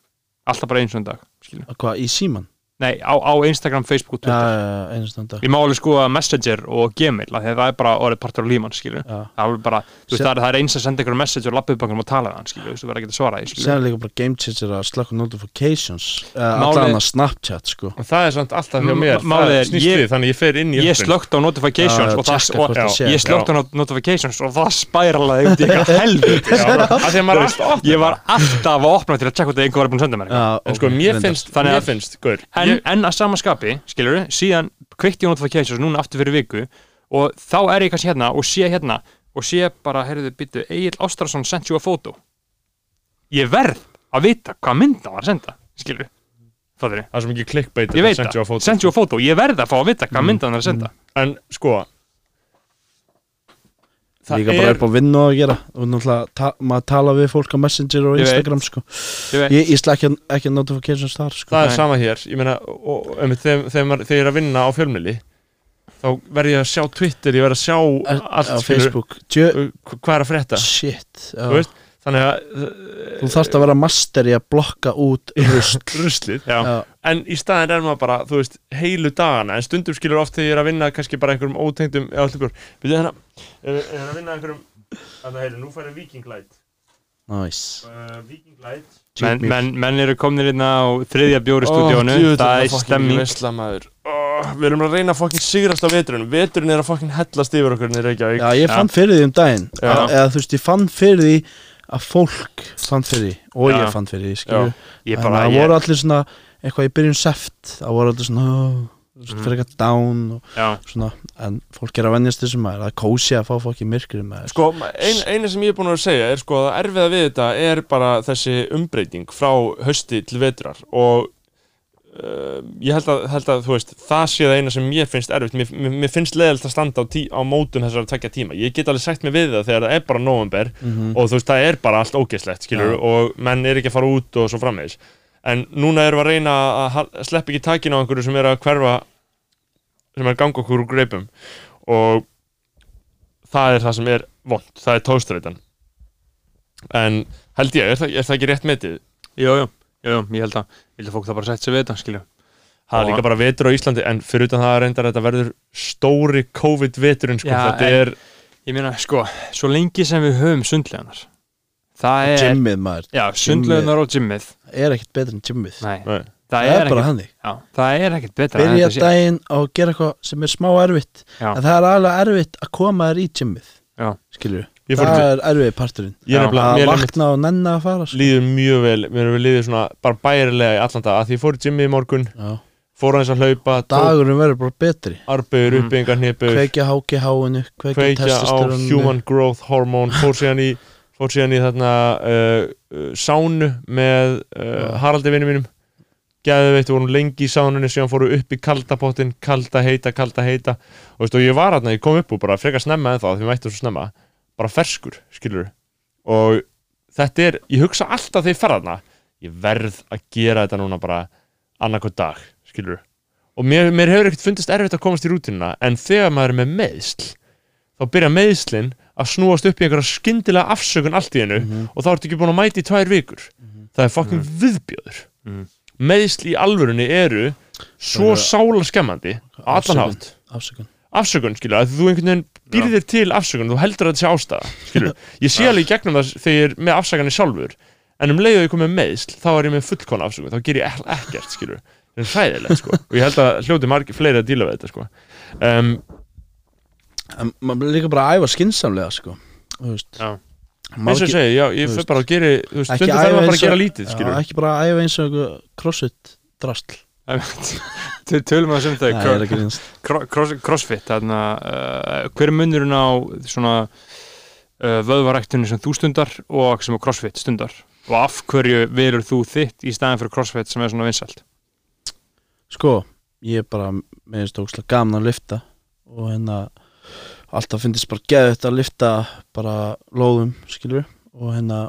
alltaf bara einu svona dag, skilju hvað í síman Nei, á, á Instagram, Facebook og Twitter. Ég má alveg skoða Messenger og Gmail af því að það er bara orðið partur skilju já. Það er alveg bara, þú veist, það er, það er eins að senda ykkur message og lappa upp og tala við hann, skilju, þú veist, þú verður ekki að svara því, skilju Sen er líka bara game changer að slökka notifications uh, allan að Snapchat sko. Og það er samt alltaf hjá mér. Það er, ég- við, þannig ég fer inn í ég appinn. slögt á notifications Já, og, það, tjekka og hvort það sé. ég slögt á not- notifications og það spæralaði út í [LAUGHS] eitthvað að alltaf opnað. ég var alltaf að opna til að tjekka hvort einhver var búin að senda mér sko, ég- en að sama skapi, skilur síðan kveikti ég á notifications núna aftur fyrir viku og þá er ég kannski hérna og sé hérna og sé bara, heyrðu, býttu Egil Ástrason sent you a photo. Ég verð að vita hvað mynda var að senda, skilur Það er mikið clickbait Ég veit sent you a það, photo, ég verð að fá að vita hvað mynda hann er að senda. En sko Það Líka bara er upp á vinnu að gera. Og náttúrulega ta maður tala við fólk á Messenger og. Instagram sko. Ég veit, Ég, ég slæ ekki, ekki notifications þar sko. Það er Nei. sama hér, ég meina og, um, þegar, þegar, þegar ég er að vinna á fjölmili þá verð ég að sjá Twitter ég verð að sjá Er- allt á Facebook. Uh, hvað er að frétta? Shit. Þú veist, þannig að Þú þarft að vera master í að blokka út [LAUGHS] rusl. Ruslið já, Já, en í staðin er maður bara, þú veist, heilu dagana. En stundum skilur oft þegar ég er að vinna kannski bara einhverjum ótengdum, já, hlutur við hérna, er, er að vinna einhverjum þannig að heilu, nú færi Viking Light. Nice. Uh, Viking Light. Menn, menn, menn eru komnir inn á þriðja bjóristúdíónu, það er stemming. Ó, við erum að reyna að fokkin sigrast á veturinn. Veturinn er að fokkin hellast yfir okkur Reykjavík. Já, ég fann fyrir því um daginn. Eða þú veist, ég fann fyrir því að fólk fann fyrir og ég fann fyrir skilju en bara, það ég, voru allir svona eitthvað í byrjun seft það voru allir svona oh, Mhm. fyrir eitthvað down og svona. En fólk er að vennjast þessum maður það er kósi að fá fólk í myrkri maður Sko, ein, eina sem ég er búin að að segja er sko að erfiða við þetta er bara þessi umbreyting frá hausti til vetrar og uh, ég held að, held að þú veist, það sé það eina sem mér finnst erfitt. Mér, mér, mér finnst leðilt að standa á, tí, á mótun þessar að tekja tíma, ég get alveg sagt mig við það þegar það er bara november Mhm. og þú veist, það er bara allt ógeðslegt, skilur Já. og menn er ekki að fara út og svo framvegis. En núna erum við að reyna að sleppa ekki takinu á einhverju sem er að hverfa sem er að ganga okkur úr greipum. Og það er það sem er vond, það er tóstreitan en held ég, er það, er það ekki rétt metið? jú, jú, jú, jú, ég held að ég held að fólk það bara sett sér við þetta, skilju. Það er líka bara vetur á Íslandi en fyrir utan það reyndar að þetta verður stóri COVID-veturinn sko, Já, þetta en- er ég meina, sko, svo lengi sem við höfum sundleganar það er, gymmið maður. Já, sundleganar og gymmið. Er ekkert betur en gymmið. Nei, Nei. það það er, er bara ekkert hannig já, það er ekkert betra en byrja þetta sé- daginn á að gera eitthvað sem er smá erfitt Já. en það er alveg erfitt að koma þér í gymmið Já. fór það er erfið parturinn. Er að vakna og nenna að fara sko. líður mjög vel, mér erum við líður svona bara bærilega í allan dag, að því ég fór í gymmi í morgun Já. fór aðeins að hlaupa, dagurinn verður bara betri. Arbeigur, Mm. uppbyggingar, hnipur kveikja HGH-inu, kveikja kveikja á testosteronu human growth hormone. Fór síðan í, fór síðan í þarna uh, uh, sánu með uh. Haraldi vinnu mínum. Geðveitt, við vorum lengi í sánunni síðan fóru upp í kalda pottin, kalda heita, kalda heita. Og, veist, og ég var hérna, ég kom upp og bara frekar snemma en þá, því við mættum svo snemma bara ferskur, skilur og þetta er, ég hugsa alltaf þegar ég fer þarna ég verð að gera þetta núna bara annarkoð dag, skilur og mér, mér hefur ekkert fundist erfitt að komast í rútinuna en þegar maður er með meðsl þá byrja meðslin að snúast upp í einhverja skyndilega afsökun allt í hennu og þá ertu ekki búin að mæta í tvær vikur. Það er fokkin viðbjöður Mhm. meðsl í alvörunni eru svo sála skemmandi allan hátt. Afsökun afsökun, skilur, að þú einhvern veginn býrðir til afsökun, þú heldur að þetta sé ástæða skilur, ég sé alveg í gegnum það þegar ég er með afsökanir sjálfur, en um leið og ég kom með meðsl, þá er ég með fullkona afsökun þá ger ég ek- ekkert, skilur, það er hræðilegt sko, og ég held að hljóti margir fleiri að díla við þetta, sko. Um, en maður líka bara að æfa skinsamlega sko Þú veist, Já. Eins og ég segi, já, ég fyrir bara að gera þú veist, æfa þarf maður bara að gera lítið, já, skilur ekki bara að æfa eins og einhver crossfit drastl [LAUGHS] tölum einst Cro- cross, crossfit þarna, uh, hver er munurinn á svona uh, vöðvaræktunni sem þú stundar og sem crossfit stundar? Og af hverju verður þú þitt í staðin fyrir crossfit sem er svona vinsælt? Sko, ég er bara meðist ógslag gaman að lifta og hérna alltaf finnst bara geðut að lifta bara lóðum, skilur og hérna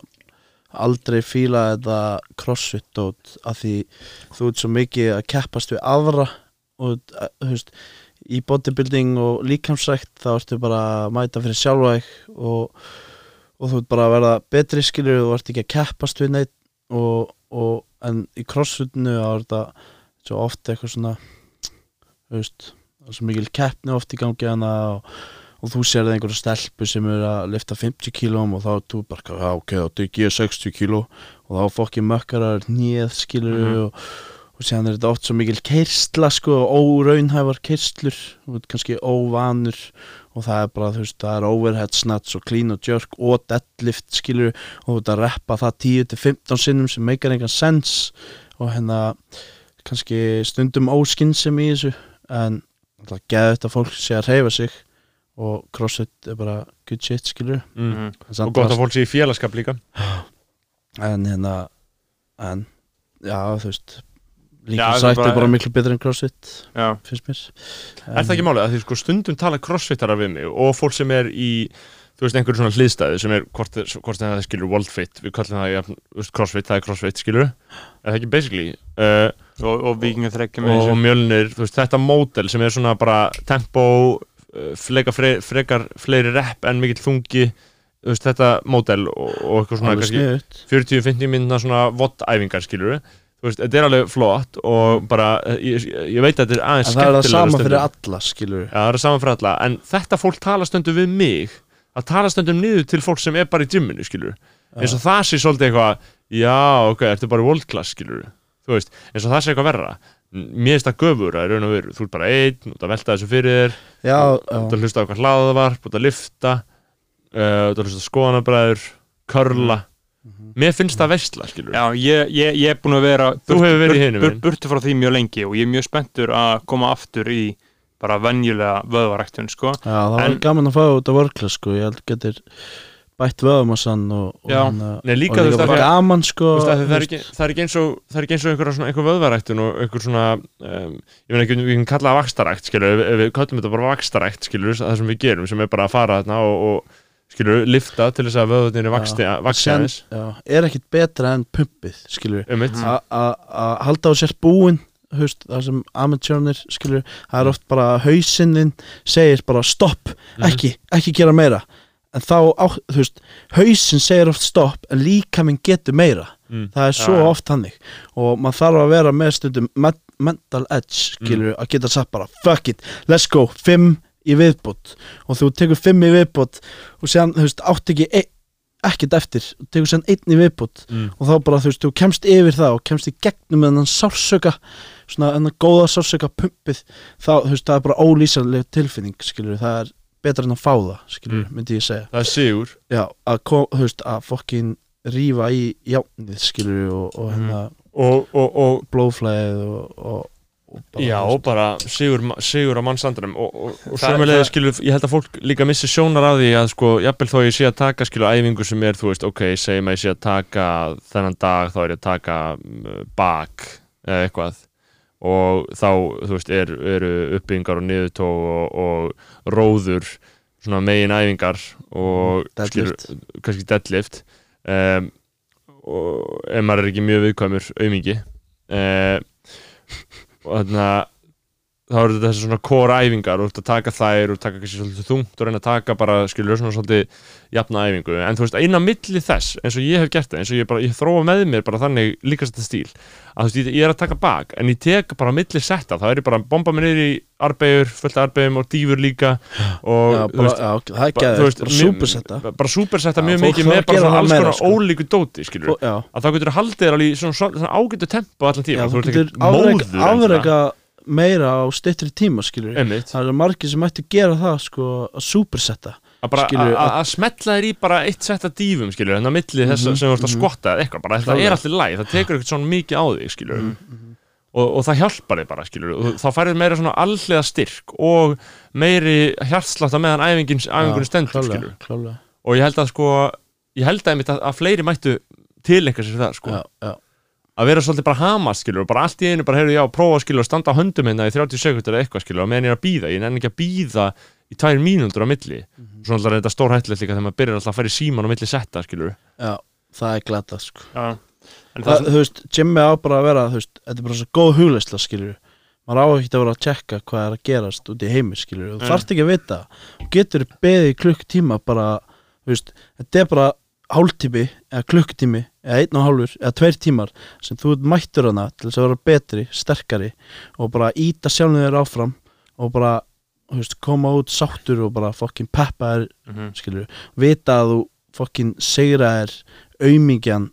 aldrei fíla þetta crossfit dót að því þú ert svo mikið að keppast við aðra og eh, þú veist í bodybuilding og líkamsrækt þá ertu bara að mæta fyrir sjálfa þig og, og þú ert bara að verða betri skilur og þú ert ekki að keppast við neitt og, og en í crossfitinu þá er þetta svo oft eitthvað svona þú veist, það er svo mikil keppni oft í gangi hana og, og þú sér það einhverja stelpu sem er að lifta 50 kílóm og þá er þú bara, já ok, þá dykki ég 60 kíló og þá fokki mökkarar nýð skilur Mhm. og, og séðan er þetta oft svo mikil keirsla sko, óraunhæfar keirslur kannski óvanur og það er bara, þú veist, það er overhead snatch og clean og jerk og deadlift skilur og þú veit að reppa það 10-15 sinnum sem meikar engan sens og hérna kannski stundum óskinnsem í þessu en það geði þetta fólk sé að reyfa sig og crossfit er bara good shit skilur mm. Mhm. og gott að fólk sé í félagskap líka. [SIGHS] En hérna en já þú veist líka það er sætt bara- er bara miklu betur en crossfit Já, finnst mér. Er það ekki málið? Að því sko stundum tala crossfittarar við mig og fólk sem er í þú veist einhverjum svona hliðstæði sem er hvort, það skilur worldfit, við kallum það veist, crossfit, það er crossfit skilur er það ekki basically uh, og, og vikingar þrekkja með og, og mjölnir, þú veist þetta mótel sem er svona bara tempo uh, fleika fre, frekar fleiri rep en mikill þungi veist þetta mótel og, og eitthvað svona kannski sniðut 40-50 minna svona vottæfingar skilur veist, þetta er alveg flott og bara, eh, ég, ég veit að þetta er en aðeins það er það sama fyrir alla skilur Já, það er saman fyrir alla, en þetta fólk tala stundum við mig, að tala stundum niður til fólk sem er bara í gymminu, skilur eins og það sé svolítið eitthvað já, ok, ertu bara í world class, skilur þú veist, eins og það sé eitthvað verra. Mér finnst það göfur að raun og veru. Þú ert bara einn, þú ert að velta þessu fyrir þér já, já, að hlusta á hvað hlaðavarp, þú ert að lifta uh, þú ert að hlusta á skoðanabræður körla, mér finnst það veistla, skilur Já, ég, ég, ég er búin að vera Þú hefur verið í hinum burt, burt, burtu frá því mjög lengi og ég er mjög spenntur að koma aftur í bara venjulega vöðvaræktun sko. já, það var En- gaman að fá út af vörkla sko, ég held getur bætt vöðumassan og, og, Já. hérna- Nei, líka og líka bara gaman sko það, er ekki, eins og það er ekki eins og einhver, vöðvaræktun og einhver svona um, ég meina ekki, við kan kalla það vakstarækt skilur, við kallum þetta bara vakstarækt skilur, það sem við gerum, sem er bara að fara þarna og, og skilur, lifta til þess að vöðunir aðeins já, er ekkit betra en pumpið skilur um að halda á sér búin Hust, það sem amatjörnir skilur það er oft bara hausinninn segir bara stopp, Mhm. ekki, ekki gera meira en þá, á, þú veist hausinn segir oft stopp en líka minn getur meira mm. það er svo já. oft hannig og maður þarf að vera með stundum me mental edge Mm. skilur að geta sagt bara fuck it, let's go, fimm í viðbót og þú tekur fimm í viðbót og séðan, þú veist, átt ekki e ekkert eftir, og tekur séðan einn í viðbót Mm. og þá bara, þú veist, þú kemst yfir það og kemst í gegnum með þennan sársöka svona þennan góða sársöka pumpið þá, þú veist, það er bara ólýsanleg tilfinning skilur, það er betra en að fá það skilur, Mm. myndi ég segja. Það er sigur. Já, að, kom, þú veist, að fokkin rífa í játnið skilur og, og hérna og, og, og blóðflæðið og, bara, Já, og bara sigur, sigur á mannsandrum og, það- skilur, ég held að fólk líka missi sjónar á því að sko, jafnvel þó ég sé að taka skilur æfingu sem er, þú veist, ok, segjum að ég sé að taka þennan dag, þá er ég að taka um, bak, eða eitthvað og þá, þú veist, er, eru uppbyggingar og niðurtó og, og róður svona megin æfingar og Deadlift. skilur, kannski deadlift um, og ef maður er ekki mjög viðkvæmur aumingi um, og þannig að þá eru þetta þessi svona core æfingar og þú ert að taka þær og taka kannski svolítið þungt og reyna að taka bara skilur svona svolítið jafna æfingu. En þú veist eina milli þess eins og ég hef gert það eins og ég bara ég þróa með mér bara þannig líkast þetta stíl að þú veist ég, er að taka bak en ég tek bara milli setta þá er ég bara að bomba mér niður í arbegur fullt arbegjum og dýfur líka og Já, þú bara, veist já, það er ba- ekki þú veist, bara súpersetta bara supersetta mjög mikið með bara alls konar sko. ólíku dóti skilur að þá getur meira á styttri tíma skilur Það eru margir sem ættu að gera það sko að supersetta að smetla þér í bara eitt sett af dýfum skilur þannig að milli þess Mhm, sem þú ert að mhm. skotta eitthvað bara þetta er alltaf læg það tekur ekkert svona mikið á þig skilur Mhm, mhm. og, og það hjálpar þig bara skilur og þá færið meira svona allega styrk og meiri hjartslátt að meðan æfingin, æfingunni stendur skilur klálega. og ég held að sko ég held að, að, að fleiri mættu tilenga sér það sko. Já, já, að vera svolítið bara hamast skilur og bara allt í einu bara heyrðu já prófa skilur og standa á höndum hérna í 30 sekundur eða eitthvað skilur og meðan ég er að býða, ég nenni ekki að býða í tvær mínútur á milli Mhm. svona alltaf er þetta stór hættilegt líka þegar maður byrjar alltaf að fara í síman á milli setta skilur já, það er glata sko Já. En það, það, Þú veist, Jimmy á bara að vera þú veist, þetta er bara svo góð hugleysla skilur maður á ekki að vera að tjekka hvað er að gerast út í heimi skilur, þú Mm. þarft ekki að vita þú getur beðið í klukktíma bara, þú veist, þetta er bara hálftími eða klukktími eða einn og hálfur eða tveir tímar sem þú ert mættur hana til þess að vera betri, sterkari og bara íta sjálfum þér áfram og bara, veist, koma út sáttur og bara fokkin peppa þér Mhm. skilur, vita að þú fokkin segra þér aumingjan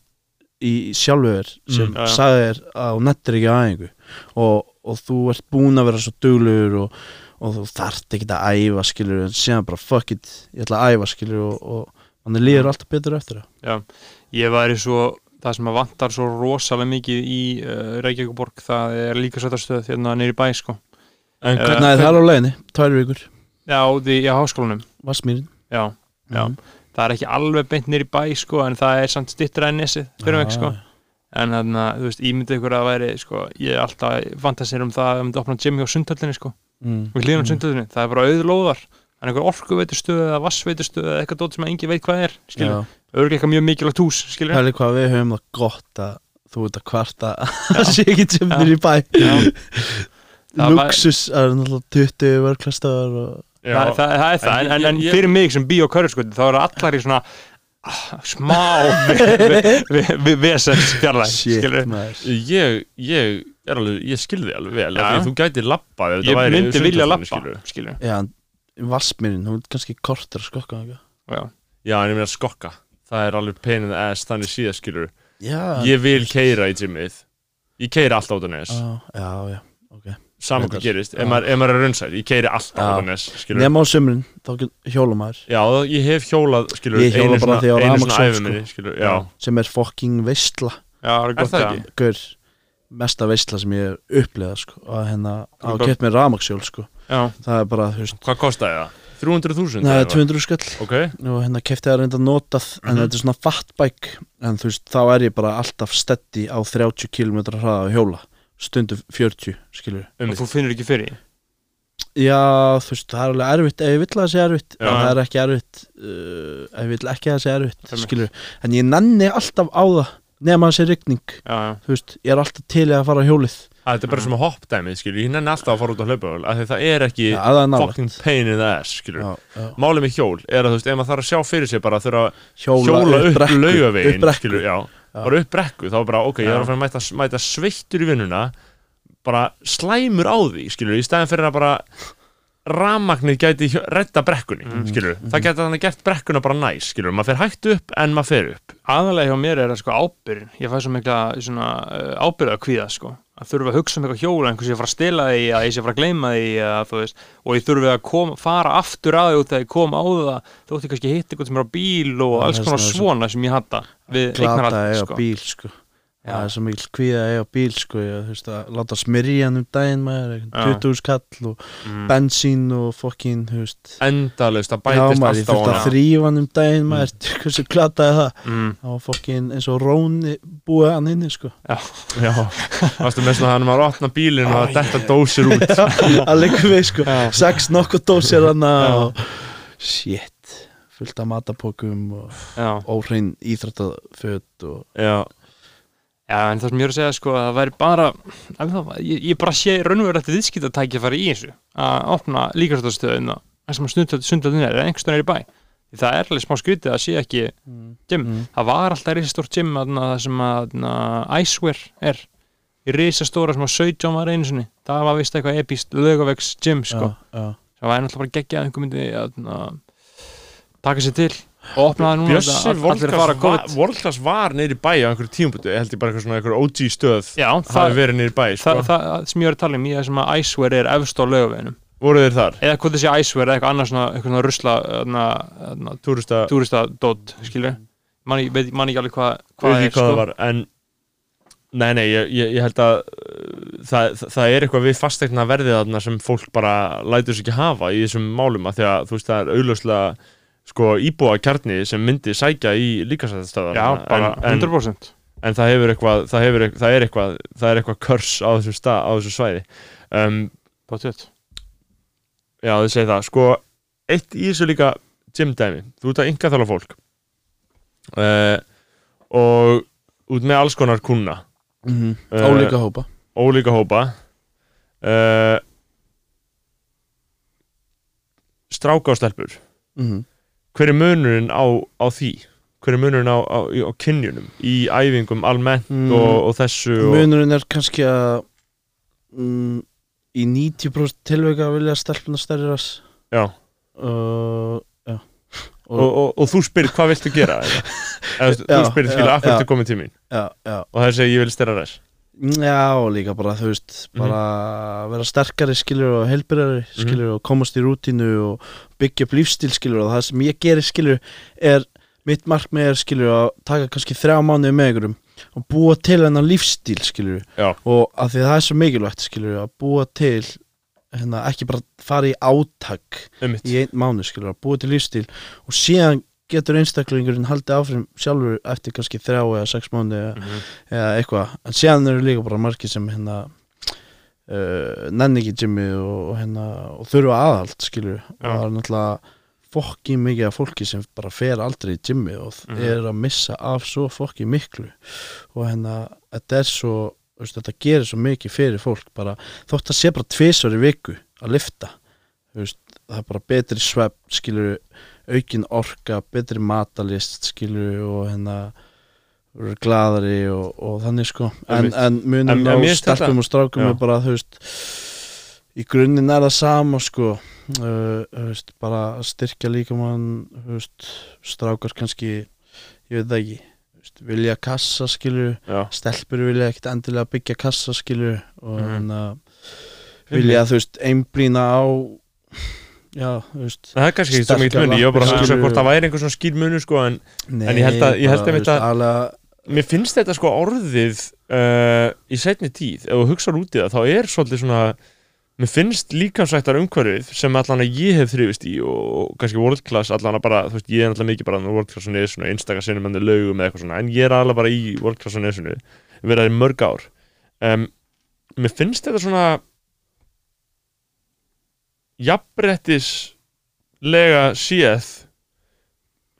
í sjálfu þér sem Mm, já, já. sagði þér að þú nettir ekki aðeingu og, og þú ert búin að vera svo duglegur og, og þú þarft ekki að æfa skilur en síðan bara fuck it, ég ætla að æfa skilur og, og manni líður alltaf betur eftir það. Ég væri svo það sem að vantar svo rosalega mikið í uh, Reykjavíkuborg það er líka sættarstöð hérna neyri bæ sko. En Eh, hvern, Nei, það er á leiðinni, tvær vikur, já, því, já, háskólanum. Vassmýrin já, já, Mhm. það er ekki alveg beint neyri bæ sko en það er samt stittra en nesið fyrir mig sko. en þannig að, þú veist, ímyndið ykkur að það væri sko, ég er alltaf fantasir um það að myndi opna gym hjá sundhöllinni sko. Mm. við hlýðum mm. sundhöllinni, það er bara auðlóðar það er einhver orkuveitustöð eða vassveitustöð eða eitthvað sem að engin veit hvað er skilur, örgulega eitthvað mjög mikilvægt hús skilur, pæli hvað við höfum það gott að þú ert að kvarta [LAUGHS] að sé ekki tjöfnir í bæ. [LAUGHS] Luxus er náttúrulega 20 vörklastöðar og það, það, það er það, En en, en, fyrir mig sem bí og körfskuti þá eru allar í svona ah, smá vesens fjarlæg skilur, ég, ég er alveg, ég skilði alveg vel að þú gætir labbað ef þetta ég myndi vilja lappa skilurðu. skilur, Já, Vassmýrin, hún er kannski kortur að skokka já, já, en ég meina skokka. Það er alveg pain in the ass þannig síðan skilur Já, ég vil keira í gymmið ég keira alltaf út á nes. Já, já, já, ok. Saman hvað gerist, ef maður, ef maður er raunsæð ég keiri alltaf út á nes skilur Nefn á sömurinn, þá hjóla maður. Já, ég hef hjólað skilur Ég hjóla einu bara einu rafmagnshjól, svona æfi sko. skilur, já, sem er fucking veistla. Já, það er gott það ekki? Gaur, mesta veistla sem ég hef upplegað sko, að hérna, Þú að mér rafmaksjól sko. það er bara, þú veist hvað kostaði það? 300.000? það eða er 200 skall ok, og hérna kefti það reynda notað en Mhm. þetta er svona fatbæk en þú veist, þá er ég bara alltaf steddi á 30 km hraða að hjóla stundu 40, skilur um þú finnur ekki fyrir. Já, þú veist, það er alveg erfitt ef ég vill að það sé erfitt, Já. en það er ekki erfitt uh, ef ég vill ekki að það sé erfitt skilur, en ég nenni alltaf á það nema það já, já, þú veist ég er alltaf til að fara á hjólið. Að þetta er bara sem að hoppdæmið skilur, ég nenni alltaf að fara út á hlaupa af því það er ekki Já, að það er fucking pain in the ass já. málið með hjól er að þú veist, ef maður þarf að sjá fyrir sig bara að þurfa að Hjóla, hjóla upp, laugavegin upp brekku. skilur, já, Já. bara upp brekku þá er bara, ok, ég er að fara að mæta, mæta sveittur í vinnuna bara slæmur á því, skilur, í stæðan fyrir að bara ramagnir gæti redda brekkunni, Mhm. skilur, það gæti þannig gert brekkuna bara næs, skilur, maður fer hægt upp en maður fer upp. Aðalega hjá mér er það sko ábyrgin ég fæ svo mikla svona uh, ábyrgða kvíða sko. Að þurfa að hugsa um eitthvað hjóla einhvers ég að fara að stela því að ég sé að fara að gleyma því að, þú veist, og ég þurfi að kom, fara aftur að því út að ég kom á það þótti ég kannski hitt eitthvað sem er á bíl og alls konar svona sem ég hata við glata eignarhald eiga sko. Það er svo mikil kvíða að eiga bíl sko, ég, þú veist, að láta smyrja hann um daginn maður, Já. 20 skall og mm. bensín og fokkin, þú veist endalist, það Já bætist maður, ég alltaf þurfti á að þrýfa hann um daginn maður, hversu glataði það Mm. var fokkin eins og róni búið hann inni sko Já, varstu með svona hann var að opna bílinn og þetta dósir út [LAUGHS] að leikur við sko, Já. sex nokkuð dósir hann Já. og shit fullt af matapókum og Já. óhrein íþrættaföt og Já, Já, en það sem ég er að segja sko að það væri bara það, ég, ég bara sé raunverulegt að fara í þessu að opna líkastöðstöðuna það sem að sundöldin er, eða einhverstað er í bæ. Því það er alveg smá skrítið að sé ekki gym, Mm. það var alltaf risastórt gym þarna, það sem að Icewear er. Í risastóra sem að 17 var einu sinni, það var vist eitthvað epist lögavegs gym sko, já, já. það var náttúrulega bara geggjað að einhver myndi að taka sér til það Bjössi Class var, var neyri bæ á einhverju tímputu, ég held ég bara eitthvað svona einhverju OG stöð Já, hafi það, verið neyri bæ, sko. það, það sem ég er að tala um í það sem að Icewear er efst á lögaveginum voru þeir þar, eða hvað þessi Icewear eða eitthvað annars svona, eitthvað svona na, túrista túrista dot, skilur man, ég veit man ekki alveg hvað hvað ekki er hvað það sko. var en nei, nei, ég, ég, ég held að uh, það, það, það er eitthvað við fastegna verðið sem fólk bara lætur sér ekki hafa í þessum málum að því að þú veist það er augljóslega sko íbúa kjarni sem myndi sækja í líkasættastöðar já, bara en, en, 100% en það hefur eitthvað það, hefur, eitthvað- það er eitthvað það er eitthvað körs á þessu stað á þessu svæði. Um, já, þið segir það, sko eitt í þessu líka gym dæmi. Þú ert að ynga þála fólk. Uh, og út með alls konar kuna Mm Eh, ólíka hópa. ólíka hópa. Uh, stráka og stelpur. Mm hver er munurinn á, á því? Hver er munurinn á, á, á kynjunum í æfingum almennt Mm. og, og þessu og, munurinn er kannski að mm, í 90% tilveika vilja stelpuna stærri rass. Já, uh, já. Og, og, og þú spyrir hvað viltu gera? Eða? [LAUGHS] Eða, þú- þú Já, spyrir já, skilja af já. ertu komið tímin já, já. Og það segir ég vil styrra res Já, líka bara, þú veist, bara vera sterkari skilur og helbyrjari skilur og komast í rútínu og byggja upp lífstíl skilur og það sem ég gerir skilur er, mitt markmið er skilur að taka kannski þrjá mánuði með ykkurum og búa til hennar lífstíl skilur. Já. og að því að það er svo mikilvægt skilur að búa til hérna, ekki bara fara í átak um í einn mánu skilur að búa til lífstíl og síðan getur einstaklingurinn haldið áfram sjálfur eftir kannski þrjá eða sex mánu eða eða eitthvað, en síðan eru líka bara margir sem hérna uh, nenni ekki Jimmy og, og hérna og þurfa aðhald, skilur og það er náttúrulega fokki mikið af fólki sem bara fer aldrei í Jimmy og Mhm. er að missa af svo fokki miklu. Og hérna, þetta er svo veist, þetta gerir svo mikið fyrir fólk bara, þótt að sé bara tvisvar í viku að lifta veist, það er bara betri svepp, skilur aukin orka, betri matalist skilur og hérna gladari og, og þannig sko. En, en munum á þetta- og strákum er bara þú veist í grunninn er það sama sko. Uh, veist, bara að styrkja líka mann veist, strákar kannski ég veit það ekki veist, vilja kassa skilur já, stelpur vilja ekkert endilega byggja kassa skilur og Mhm. hérna vilja þú veist einblýna á já, veist. Það er kannski ekki svo mikið munni ég var bara að hugsa hvort það væri einhver svona skýr munur sko en Nei, En ég held að- ég held þú veist, að- alveg, mér finnst þetta sko orðið uh, í setni tíð, ef þú hugsaður út í það þá er svolítið svona mér finnst líkansrættar umhverfið sem allan að ég hef þrifist í og, og kannski world class allan að bara, þú veist, ég er allan mikið bara world class og nesunu, einstaka sinnum hann lögum eða eitthvað svona, en ég er alveg bara í world class og það í mörg ár. Um, mér finnst þetta svona jafnbrettislega séð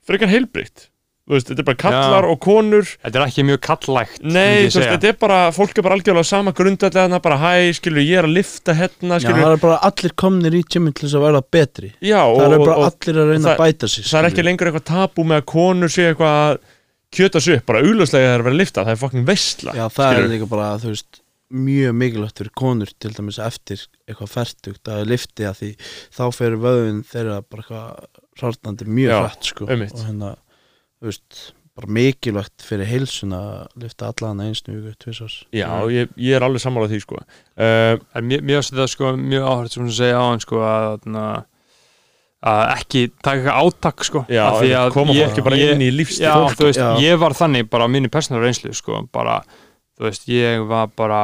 frekar heilbrikt þú veist, þetta er bara kallar Já. og konur. Þetta er ekki mjög kallægt Nei, veist, þetta er bara, fólk er bara algjörlega á sama grundallega, bara hæ, skilur, ég er að lifta hérna, já, skilur, það er bara allir komnir í gymmin til þess að verða betri. Já, og, það er og, bara og allir að reyna það- að bæta sig það er ekki lengur eitthvað tabú með að konur sé eitthvað að kjöta sig upp, bara augljóslega það er að vera að lifta, það er fucking veistla, já, það er skilurðu. líka bara, þú veist mjög mikilvægt fyrir konur til dæmis eftir eitthvað færtugt að lifti að því þá fer vöðun þeirra bara eitthvað rárnandi mjög Já, hrætt sko einmitt. og hérna, þú veist bara mikilvægt fyrir heilsuna að lifta allan einsnu viku, tvisars Já, ég, ég er alveg sammálað því, sko. Uh, En mér, mér finnst þetta sko mjög áhört sem þú segja á hann sko að, na, að ekki taka eitthvað átak sko já, Af því að koma ég- fólki bara inn í lífstíl. Já, veist, já. ég var þannig bara á minni persónulega reynslu sko, bara þú veist, ég var bara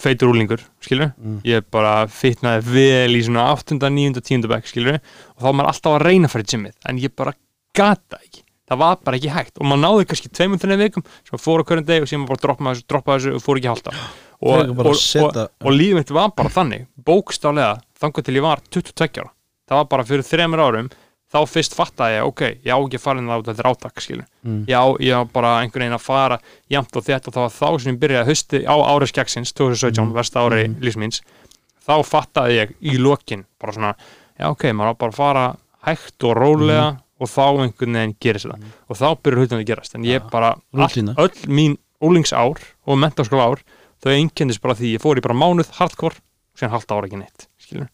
feitur úlingur, skilur Mm. ég bara fitnaði vel í svona 8. 9. 10. bekk, skilur og þá var maður alltaf að reyna að fara í gymmið en ég bara gata ekki það var bara ekki hægt og maður náði kannski tveimur þenni vikum sem fór á hverjum deg og síðan bara droppa þessu, droppa þessu og fór ekki halda [GASPS] og, og, og, og lífið mitt var bara þannig bókstálega þangar til ég var 22 ára það var bara fyrir þremur árum þá fyrst fattaði ég, ok, ég á ekki að fara inn á þetta er átak, skilur Mm. já, ég á bara einhvern veginn að fara jæmt og þetta og það var þá sem ég byrjaði hösti á áriðskjagsins 2017, Mm. versta ári mm. lífsmíns þá fattaði ég í lokin bara svona, já ok, maður á bara að fara hægt og rólega Mm. og þá einhvern veginn gerist þetta og þá byrjar hlutin að gerast, en ég bara all, öll mín úlingsár og mentaskóla ár, þau einkendist bara því ég fór í bara mánuð hardcore og síðan halda ára ekki neitt, skilur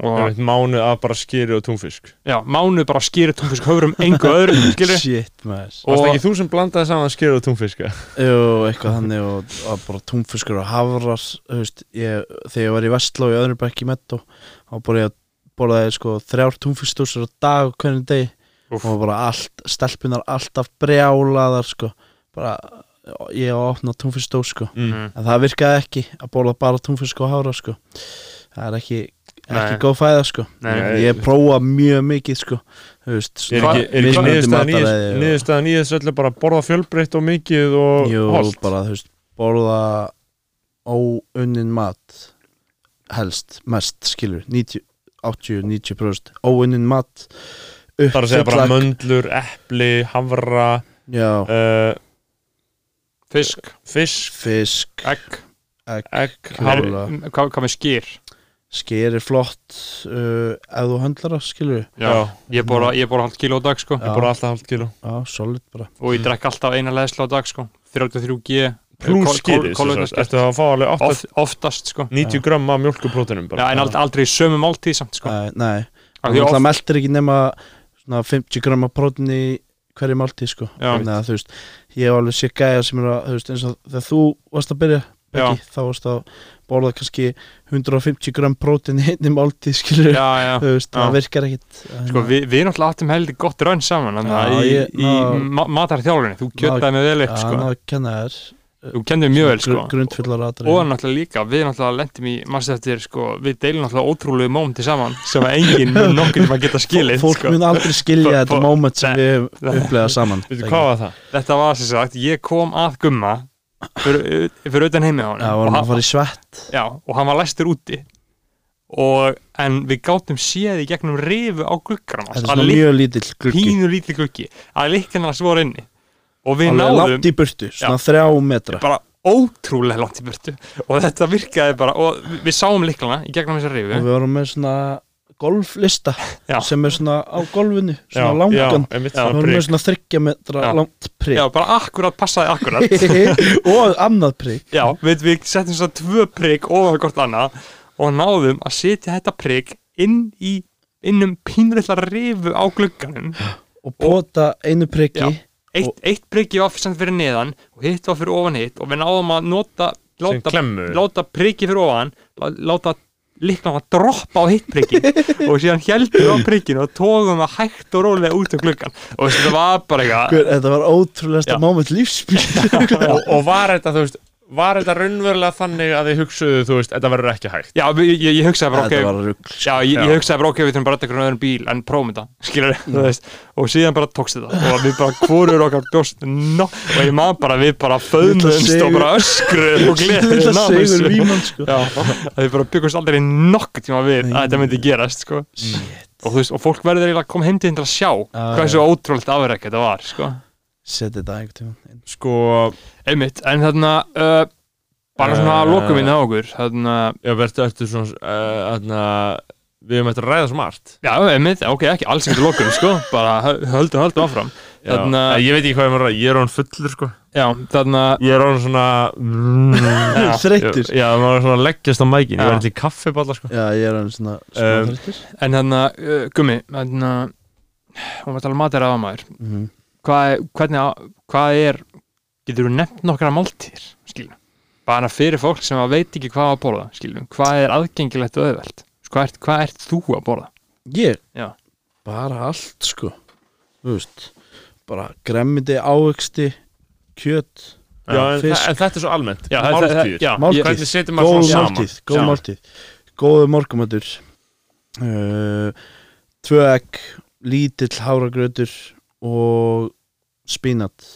og mánuð af bara skýri og túnfisk. Já, mánuð bara skýri tónfisk höfrum engu öðru, [LAUGHS] skilur Shit maður. Og- Varst ekki þú sem blandaði saman skýri og túnfiska? Jú, eitthvað þannig og, og bara túnfiskur og hafrar þú veist, ég, þegar ég var í Vestló í öðru bekk í Metto þá bara ég að borðaði sko þrjár túnfiskstúsur á dag og hvernig degi. Úff. og bara allt, stelpunar alltaf brjálaðar sko. Bara ég á að opna túnfiskstús sko. Mm. en það virkaði ekki að borða bara túnfisk og hafra sko. Það er ekki ekki góð fæða sko. Nei, ég prófa mjög mikið sko. Þú veist, Er ekki, er ekki niðurstaðan í þessu öllu bara borða fjölbreytt og mikið og Jú, holt? bara veist borða óunnin mat helst, mest skilur 90, 80-90% óunnin mat Það er að segja bara möndlur, epli, havra, já, uh, fisk, fisk, fisk, egg. Egg egg, hvað með skýr sker er flott uh, ef þú höndlar það skilur Já. ég ég borða halvt kíló á dag sko. Já. bara alltaf halvt kíló. Já, solid bara. Og ég drekk alltaf eina leðslu á dag sko. 33G Plus skýri, ertu að fá alveg 8, Oft, oftast sko. 90 gram af mjölkuprótinum Já, bara en aldrei, aldrei í sömu máltíð samt sko. Æ, nei, þú oft- meldir ekki nema svona 50 gram af prótin í hverju máltíð sko. Já. þannig að þú veist, ég hef alveg sé gæja sem er að, þú veist, eins og þegar þú varst að byrja ekki, þá varst að borða kannski 150 gram prótin í einni máltíð [LAUGHS] skilur, Já, já. Þú veist, það virkar ekkit Sko, við, við náttúrulega áttum heldur gott raun saman að í, ég- í ma matarþjálfunni, þú kjötaði mig vel upp sko. þú kenndir mig mjög vel sko. aðri og náttúrulega líka, við náttúrulega lendum í mannst eftir, sko, við deilum náttúrulega ótrúlegu mómenti saman sem að enginn [LAUGHS] nokkur tíma geta skilið fólk sko. mun aldrei skilja þetta moment sem við höfum upplegað saman. Þetta var sem sagt, ég kom að gumma fyrir, fyrir utan heimi á hann Já, að fara í svett. Já, og hann var læstur úti. Og, en við gátum séð í gegnum rifu á gluggarum Þetta er mjög lítill gluggi. pínu lítið gluggi. Að líkina svo voru inni. Og við Alveg náðum langt í burtu, svona þrjá metra. Bara ótrúlega langt í burtu. Og þetta virkaði bara og við- sáum líklana í gegnum þessa og rifu við vorum með svona golflista Já. sem er svona á golfinu svona langan Já. við svona þryggja metra Já. langt prigg já, bara akkurat passaði akkurat [LAUGHS] og annað prigg já, við, við settum svona tvö prigg ofan hvort annað og náðum að setja þetta prigg inn í innum pínulitla rifu á glugganum og pota einu Já. eitt, eitt priggi var fyrir neðan og hitt var fyrir ofan hitt og við náðum að nota láta, láta priggi fyrir ofan lá- láta líklega að droppa á hitt priggi [LAUGHS] og síðan heldur á prigginu og tógum að hægt og rólega út um gluggan og þetta var bara eitthvað þetta var ótrúlegasta Já. moment lífsbíl [LAUGHS] og, og var þetta, þú veist var þetta raunverulega þannig að þið hugsuðu þú veist, þetta verður ekki hægt já, ég, ég, hugsaði bara þetta var rugg Já, ég, ég hugsaði bara ok, við þurfum bara að eitthvað öðrum bíl en prófum [LAUGHS] þetta, skilur þú veist. Og síðan bara tókst þetta. Og við bara hvorur okkar bjóst no, og ég maður bara við bara föðnumst sigur. og bara öskruð og gleðið Lilla sigur. [LAUGHS] víman sko. Já, að við bara byggumst aldrei nokkuð tíma við að þetta myndi gerast sko. og, þú veist, og fólk verður eiginlega að koma heim til til að sjá Já, hversu ótrúlegt afrek þetta var sko. Sett þetta inn. sko, einmitt, en þarna uh, bara svona Eh. uh, lokuminn á okkur þarna, já, verður eftir svona uh, þarna, við höfum að ræða svo margt já, einmitt, ok, ekki alls ekki lokum, sko, bara hö- höldum, höldum áfram. Já, Þarna- eh, ég veit ekki hvað ég maður að ég er án fullur sko. Já, þarna ég er án svona [LAUGHS] já, Þreyttur. Já, maður er svona að leggjast á mækin ég Já. var eitthvað í kaffiballa sko. Já, ég er hann svona Um, smá þreyttur En þannig að, uh, Gummi, þannig að hún var að tala um matur aða maður Mhm. Hvað, er- hvernig, á- hvað er getur þú nefnt nokkra máltíðir skilum, bara fyrir fólk sem veit ekki hvað að borða, skilum, hvað er aðgengilegt og auðvelt, hvað ert, hvað ert þú að borða? Ég? Já. Bara allt sko Þú veist Bara gremmiti, ávexti Kjöt Já, en, fisk. en þetta er svo almennt Já, Máltíðir já, maður góð máltíð, góð Já. máltíð góðu morgumatur uh, tvö egg lítill háragrautur og spínat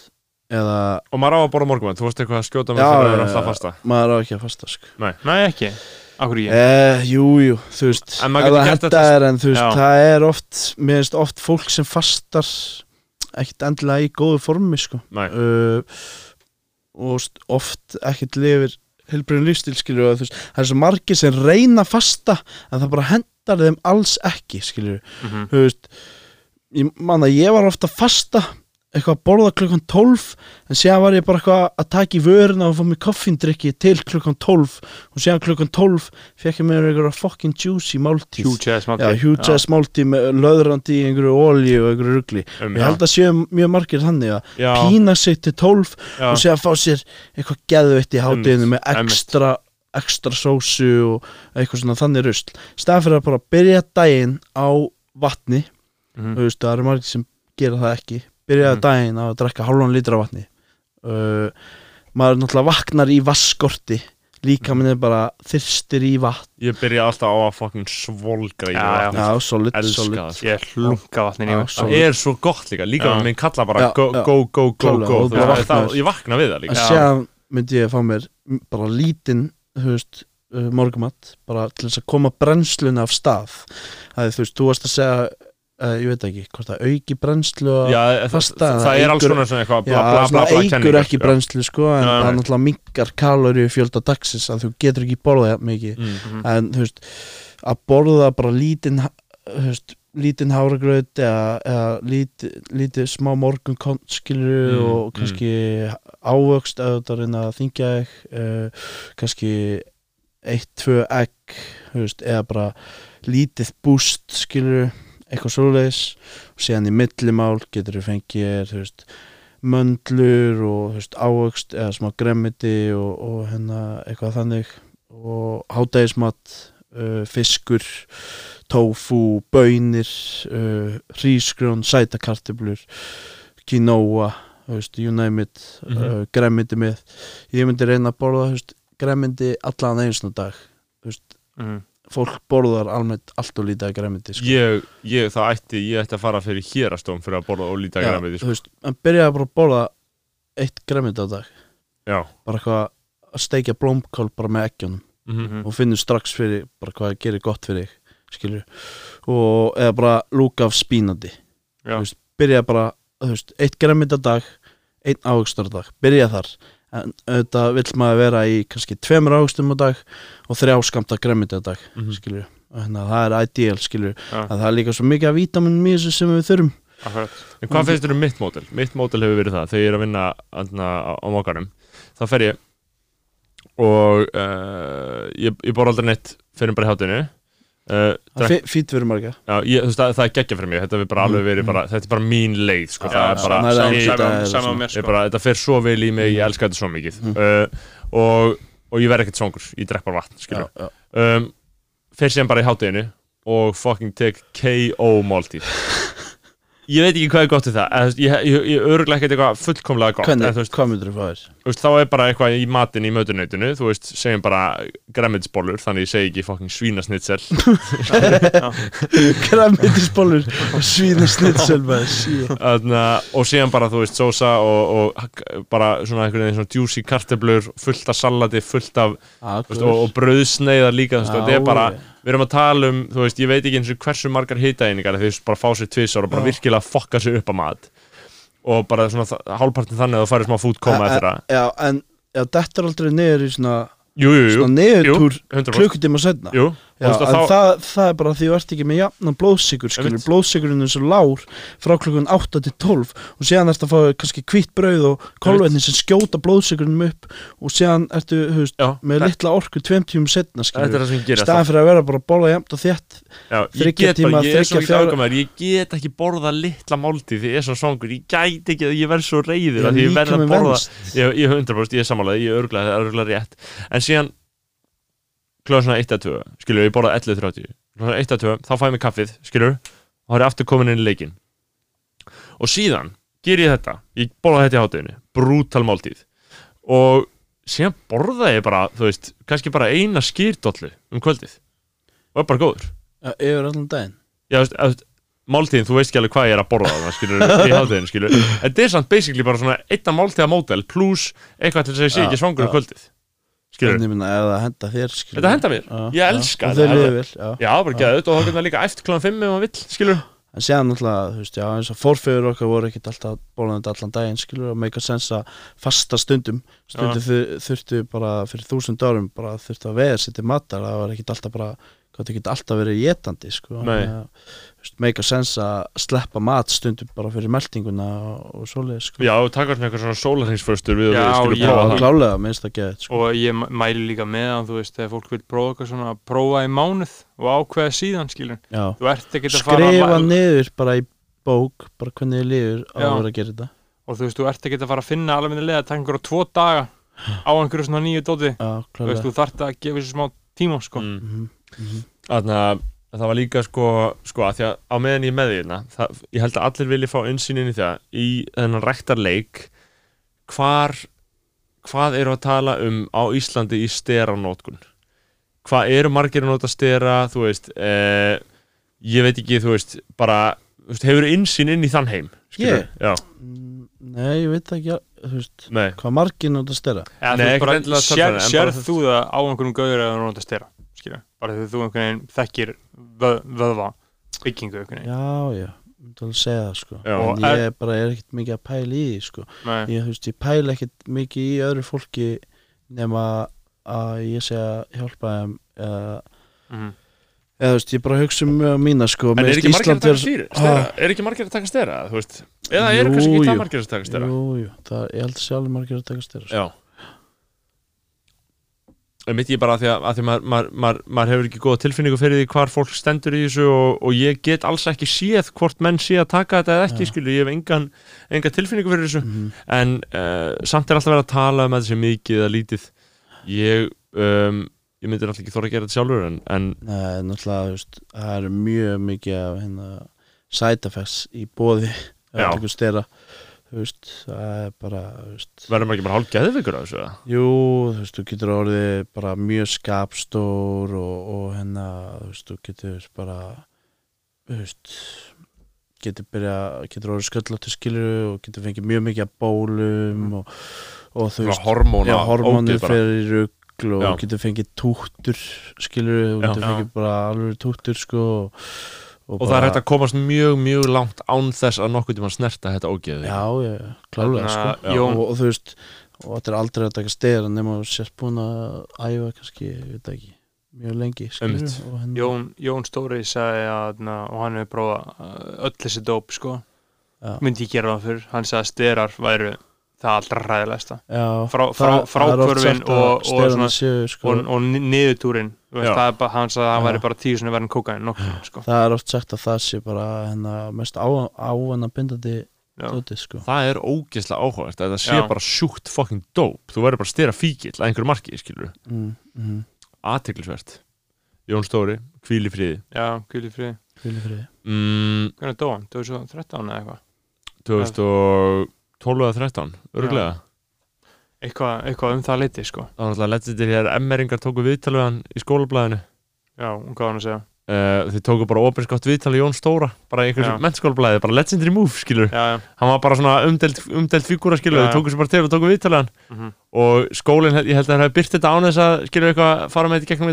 eða Og maður á að borða morgumann, þú varst eitthvað að skjóta mig Já, fyrir að já, vera alltaf fasta. maður á ekki að fasta sko. Nei, ekki? Akkur ég eh, jú, jú, þú veist En maður getur það gert þetta- er en veist, það er oft mér finnst oft fólk sem fastar ekkert endilega í góðu formi sko. Nei, uh, og oft ekkert lifir helbriðin lífstíl skilur og veist, það er svo margir sem reyna fasta en það bara hendar þeim alls ekki skilur, Mhm. þú veist ég man að ég var ofta fasta eitthvað að borða klukkan 12 en síðan var ég bara eitthvað að taka í vöruna og fá mér koffindrykki til klukkan 12 og síðan klukkan 12 fekk ég mér eitthvað fucking juicy máltíð Huge ass máltíð. huge ass máltíð með löðrandi í einhverju olíu og einhverju rugli. Um, ég held að séu mjög margir þannig að já, pína sig til 12 já, og sé að fá sér eitthvað geðveitt í hátíðinu með ekstra ekstra sósu og eitthvað svona þannig rusl. Staðan fyrir að bara byrja daginn á vatni Mhm. þú veist, það eru margir sem gera það ekki byrja Mhm. daginn að drekka hálfan lítra af vatni uh, maður náttúrulega vaknar í vasskorti líka minn er bara þyrstir í vatn Ég byrja alltaf á að fucking svolgra í Já, já. vatni. já, solid, solid sko. Ég hlunga vatnin í svo- Það er svo gott líka, líka með minn kalla bara go, go, go, go. Ég vakna við það að líka Já. séðan myndi ég fá mér bara lítinn þú veist, uh, morgumat bara til þess að koma brennsluna af stað það er þú veist, þú varst að segja uh, ég veit ekki, hvort það auki brennslu Já, það, fasta, það, það er alls konar svona eitthvað bla bla bla svona bla eigur ekki brennslu sko, en það nei. náttúrulega minkar kalori fjölda dagsins að þú getur ekki borðað jafn mikið Mm. Mhm. en þú veist, að borða bara lítinn lítinn háragraut eða, lítið, lítið smá morgun skilur Mm, og kannski ávöxt að þetta reyna að þingja þig uh, kannski eitt, tvö veist, eða bara lítið búst skilur eitthvað svoleiðis og síðan í millimál getur þú fengið veist möndlur og veist, ávöxt eða smá gremmiti og, og hérna eitthvað þannig og hádægismat uh, fiskur tofu, bönir uh, quinoa þú veist, you name it Mhm. uh, gremmiti með ég myndi reyna að borða gremmiti allan einsna dag þú veist, Mhm. Fólk borðar almennt allt og lítið að gremmiti sko. Ég, ég, það ætti, ég ætti að fara fyrir hérastóm fyrir að borða ólítið Já, græmið þú veist, en byrjaði bara að borða eitt gremmiti á dag. Já, bara eitthvað að steikja blómkál bara með eggjunum. Mhm. og finnur strax fyrir bara hvað það gerir gott fyrir skilur og eða bara lúka af spínandi Já. Þú veist, byrja bara þú veist, eitt gremmit á dag einn áhugstur á dag, byrja þar en auðvitað vill maður vera í kannski tveimur áhugstum á dag og þrjá skamta gremmit á dag Mhm. skilur og hérna það er ideal skilur Já. að það er líka svo mikið af vítaminum í þessu sem við þurfum Akkurat En hvað finnst þér um mitt mótel? Mitt mótel hefur verið það, þegar ég er að vinna andna, á, á mókarum, þá fer ég og uh, ég, ég bor aldrei neitt fyrir bara hátinu uh, það er fýtt fyrir marga. Já, ég, veist, það, það er geggja fyrir mig, þetta er bara alveg verið bara, þetta er bara mín leið, sko, þetta fer svo vel í mig, ég elska þetta svo mikið. Mm. uh, og, og ég verð ekkert svongur, ég drekk bara vatn, um, fer síðan bara í hátteginu og fucking tek KO máltíð [LAUGHS] ég veit ekki hvað er gott við það en, ég, ég örgulega ekkert eitthvað fullkomlega gott en, Hvernig, þú veist, hvað myndir þú fá þér? þú veist, þá er bara eitthvað í matinn í mötunautinu þú veist, segjum bara græmiðsbólur þannig ég segi ekki fucking svínasnitsel [LAUGHS] Græmitisbólur og svína snitsel maður, shit. Þarna, og síðan bara, þú veist, sósa og, og bara svona einhvern veginn svona juicy kartöblur, fullt af salati fullt af, þú veist, og, og brauðsneiðar líka, þú veist, og þetta er bara við erum að tala um, þú veist, ég veit ekki eins og hversu margar þú veist, bara fá sér tvisar og bara Já. virkilega fokka sér upp á mat. Og bara svona hálfpartin þannig að þú færir smá food koma Eh, eftir það. Já, en já, þetta er aldrei niður í svona, Jú, jú, jú, svona niðurtúr 100% klukkutíma setna Jú, Já, en þá það, það er bara því þú ert ekki með jafnan blóðsikur skilur, Einmitt. blóðsikurinn er svo lár frá klukkan 8 til 12 og síðan ertu að fá kannski hvitt brauð og kolvetni sem skjóta blóðsikurinnum upp og síðan ertu, veist, Já, með þetta- litla orku tveim tímum setna skilur, staðan fyrir að vera bara að borða jafnt og þriggja get tíma, fjóra- ágamæður, ég get ekki borða litla máltíð því ég er svo svangur, ég gæti ekki að ég verð svo reyður að ég verð að borða ég, ég 100% ég ég er örgulega, það er örgulega rétt en síðan klóða svona 1 að 2, skilur, ég borða 11.30 klóða 1 að 2, þá fæ ég mig kaffið skilur, og þá er aftur komin inn í leikin og síðan ger ég þetta ég borða þetta í hátteginu, brútal máltíð. Og síðan borðaði ég bara, þú veist, kannski bara eina skýrdollu um kvöldið. Og er bara góður. Yfir allan daginn? Já, þú veist, máltíðin, þú veist ekki alveg hvað ég er að borða það, skilur, í [LAUGHS] hátæðin, skilur Þetta er samt basically bara svona einna máltíða mótel pluss eitthvað til að sé Já, ekki svangur um kvöldið. En minna, það henda þér skilur Þetta henda mér. Já, Ég já. elska þetta. þeir liðu vel, já já, bara geðut og þá getur það líka eftir klán 5 ef maður vill, skilur En séðan náttúrulega, þú veist, já, eins og fórfegur okkar voru ekkert alltaf bólandi allan daginn, skilur, og meika sens að fasta stundum, stundum þurftu bara fyrir þúsund árum, bara þurftu að veða sér til matar, það var ekkert alltaf bara, gott ekkert alltaf verið jetandi, sko. Nei. Meika sens að sleppa mat stundum bara fyrir meldinguna og, og svoleið, sko. Já, og taka með eitthvað svona sólarhengsföstur við Já, við skilur já, prófa Já, það klálega, minnst það geðið, sko. og ég mæ- mæli líka með að þú veist, þegar fólk vil prófa eitthvað svona prófa í mánuð og ákveða síðan skilur Já. þú ert ekki að fara Skrifa að, niður bara í bók, bara hvernig þið líður á Já. að vera að gera þetta. og þú veist, þú ert ekki að fara að finna alveg minnilega að taka einhverja tvo daga á einhverju að að það var líka sko, sko að því að á meðan ég er með því hérna, það, ég held að allir vilja fá innsýnin í það í þennan rektarleik hvar hvað eru að tala um á Íslandi í steranótkun hvað eru margir að nota stera þú veist eh, ég veit ekki, þú veist, bara þú veist, hefur innsýn inn í þann heim skilurðu? Já, Mm, Nei, ég veit ekki, þú veist, nei. hvað margir notast þeirra. Eða, Nei, sér, en þú það á einhverjum gauður eða nota stera skilur, bara þegar þú einhvern veginn þekkir vöð, vöðva byggingu einhvern veginn Já, já, ég myndi alveg segja það sko Já. En ég er bara er ekkert mikið að pæla í því sko Nei, Ég, þú veist, ég pæla ekkert mikið í öðru fólki nema að ég sé að hjálpa þeim eða, mhm. eða þú veist, ég bara hugsa um mjög mína sko En er ekki margir að Ísland taka er- stýri, stera? Er ekki margir að taka stera, þú veist? Eða Jú, kannski ekki það margir að taka stera? Jú, jú, það, ég held að sjálfur margir að taka styrra sko. Mitt ég bara að því að, að því maður, maður, maður, maður hefur ekki góða tilfinningu fyrir því hvar fólk stendur í þessu og, og ég get alls ekki séð hvort menn sé að taka þetta eða ekki, Já. skilu, ég hef engan, engan tilfinningu fyrir þessu. Mhm. en uh, samt er alltaf verið að tala um að þetta sé mikið eða lítið. Ég, um, ég myndi alltaf ekki þóra að gera þetta sjálfur en, en Nei, náttúrulega, þú veist, það eru mjög mikið af hérna side effects í bóði að taka styrra Þú veist, það er bara, verður maður ekki bara hálf geðvikur af þessu? Jú, þú veist, þú getur orðið bara mjög skapstór og, og hérna, þú veist, þú getur bara, þú veist, getur byrja, getur orðið sköllóttu skilur og getur fengið mjög mikið bólum og, og þú veist, hormóna já, bara. fer í rugl og Já. getur fengið túttur skilur, þú getur Já. fengið bara alveg túttur sko og, og það er hægt að komast mjög, mjög langt án þess að nokkuð tíma snerta þetta ógeði Já, já, já, klálega sko. Já. Og, og þú veist, og þetta er aldrei að taka stera nema þú sést búin að æfa kannski, ég veit ekki, mjög lengi og hérna, Jón, Jón Stóri sagði að na, og hann hefur prófað uh, öll þessi dóp sko, Já. myndi ég gera það fyrir hann sagði að styrar væru það allra ræðilegsta já, frá- frá- að og- og sko, og, og ni- niðurtúrin er bara, hann sagði að hann væri bara tíu svona verðin nokkuð sko. það er oft sagt að það sé bara hérna, mest á, ávanna bindandi Já. dótið sko. Það er ógeðslega áhugavert að það sé Já. bara sjúkt fucking dope. Þú verður bara að stera fíkil að einhverju marki mm, mm, aðtiklisvert Jón Stóri, hvíl í friði. Já, kvíli friði. Mm, hvernig dó hann, 2013 eða eitthvað? 2012 eða 13 örglega eitthvað, eitthvað um það leiti sko. það var náttúrulega legendir hér. Emmeringar tóku viðtal við hann í skólablaðinu. Já, um hvað var hann að segja? Uh, þið tóku bara opinskátt viðtal í Jón Stóra bara í einhverjum mennskólablaði, bara legendary move skilur já, já, hann var bara svona umdelt, umdelt fígúra skilur Já. þið tóku sér bara til og tóku viðtal við hann. Mhm, og skólinn, ég held að það hefði byrt þetta án þess að skilur eitthvað, fara með þetta gegnum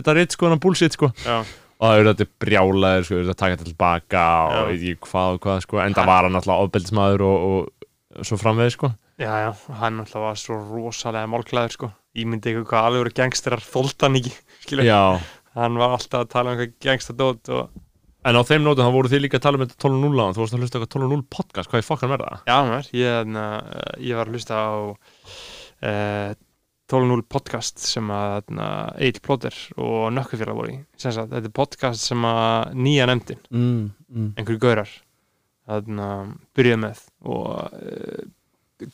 þetta ritt sko, hann bullshit sko. Já, og það eru þetta brjálaðir sko, þetta taka þetta tilbaka og Já. veit ekki hvað og hvað sko, en það var hann alltaf ofbeldismæður og, og svo framvegð sko já, já hann alltaf var svo rosalega málklæður sko. ég myndi eitthvað hvað alveg voru gangsterar þólt hann ekki, skilur Já, hann var alltaf að tala um eitthvað gangstadót og en á þeim nótum þá voru þið líka að tala um þetta 12.0 á þú varst að hlusta eitthvað 12.0 podcast, hvað er fokkan verða? Já, mér, ég, na, ég var að hlusta á uh, 12.0 podcast sem að Egil Plóter og Nökkufélag voru í. Sem sagt, þetta er podcast sem að nýja nefndin, mm, mm, einhverju gaurar þarna byrjuði með og uh,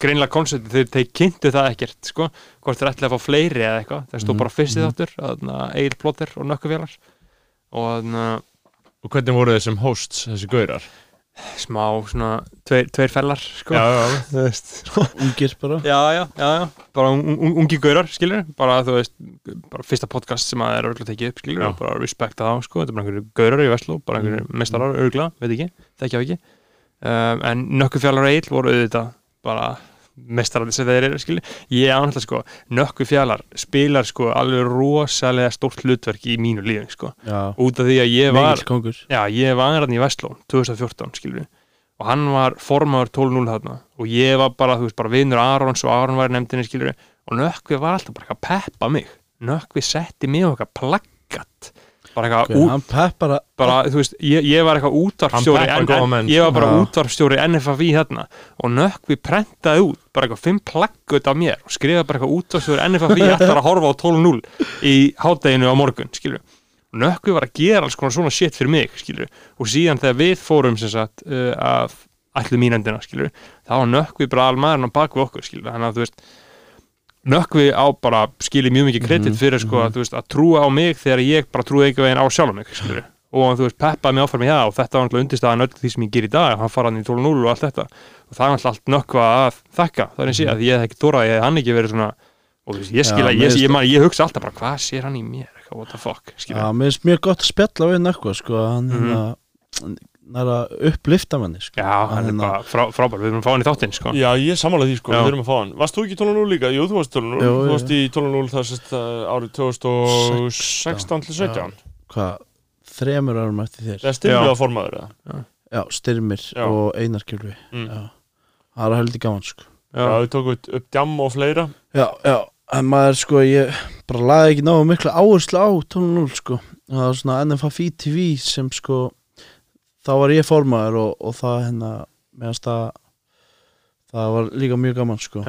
greinlega koncepti þeir, þeir kynntu það ekkert sko, hvort þeir ætlaði að fá fleiri eða eitthvað. Það stóð Mhm, bara fyrst í mhm. þáttur Egil Plóter og Nökkufélag og Og hvernig voru þið sem hosts, þessi gaurar? smá svona tveir, tveir fellar sko. Já, já, [LAUGHS] þú veist ungir bara. Já, já, já, já, bara un, un, ungi gaurar skilur, bara þú veist bara fyrsta podcast sem að er örgulega tekið upp skilur bara respekta þá, sko, þetta er bara einhverju gaurar í Vestló bara einhverju Mm. mestarar örgulega, veit ekki þekkja á ekki. Um, en nökkufjallar og eil voru auðvitað bara mestarandi sem þeir eru, skilur ég ánægla sko, nökkufjallar spilar sko alveg rosalega stórt hlutverk í mínu lífi, sko, já, út af því að ég var Já, ég var hann í Vestló 2014, skilur við og hann var formaður 12-0 þarna. Og ég var bara, þú veist, bara vinnur Arons og Aron var í nefndinni, við og Nökkvi var alltaf bara að peppa mig. Nökkvi setti mig eitthvað plaggat bara eitthvað út hann peppara bara, þú veist, ég, ég var eitthvað peppar góða menn, ég var bara sko. útvarpstjóri NFFI þarna og Nökkvi prentaði út bara eitthvað fimm plaggut af mér og skrifaði bara eitthvað útvarpstjóri NFFI eftir að horfa á 12-0 í hátteginu á morgun, við Nökkvi var að gera alls konar svona shit fyrir mig, skilur og síðan þegar við fórum sem sagt uh, að ætlu mínendina, skilur þá var Nökkvi bara almaðurinn á baku okkur, skilur þannig að þú veist Nökkvi á bara skilið mjög mikið kredit Mhm, fyrir sko, að, þú veist, að trúa á mig þegar ég bara trúi ekki veginn á sjálf mig skilur. og þú veist, peppaði mig áfram í það og þetta var undirstaðan öll því sem ég ger í dag hann fara hann í 12-0 og allt þetta og það var allt nökkva að þakka það er eins og að ég hef ekki þórað, ég hef hann ekki verið svona og þú veist, ég skil Já, að mér ég, ég, man, ég hugsa alltaf bara, hvað sér hann í mér what the fuck, skilur Já, mér finnst mjög gott að spjalla við nökkva sko, hann Mhm. hérna er að upplifta manni sko. Já, hann er hérna- bara frá, frábær, við erum að fá hann í þáttinn sko. Já, ég sammála því sko, Já. við þurfum að fá hann. Varst þú ekki í 12.0 líka? Jú, þú varst í 12.0 Jú, Þú varst í 12.0 það sérst uh, árið 2016 til 17 hvað, þremur árum eftir þér? Það er styrmilega formaður eða? Já, Styrmir Já. og Einar Kjölvi Mm. Já, það er heldur gaman sko. Já, Já, við tókum upp, upp djam og fleira. Já, já, en maður sko ég bara laði ekki náðu mikla áherslu á 12.0 sko, það var svona NFFI TV sem sko þá var ég formaður og, og það hérna meðan það það var líka mjög gaman sko.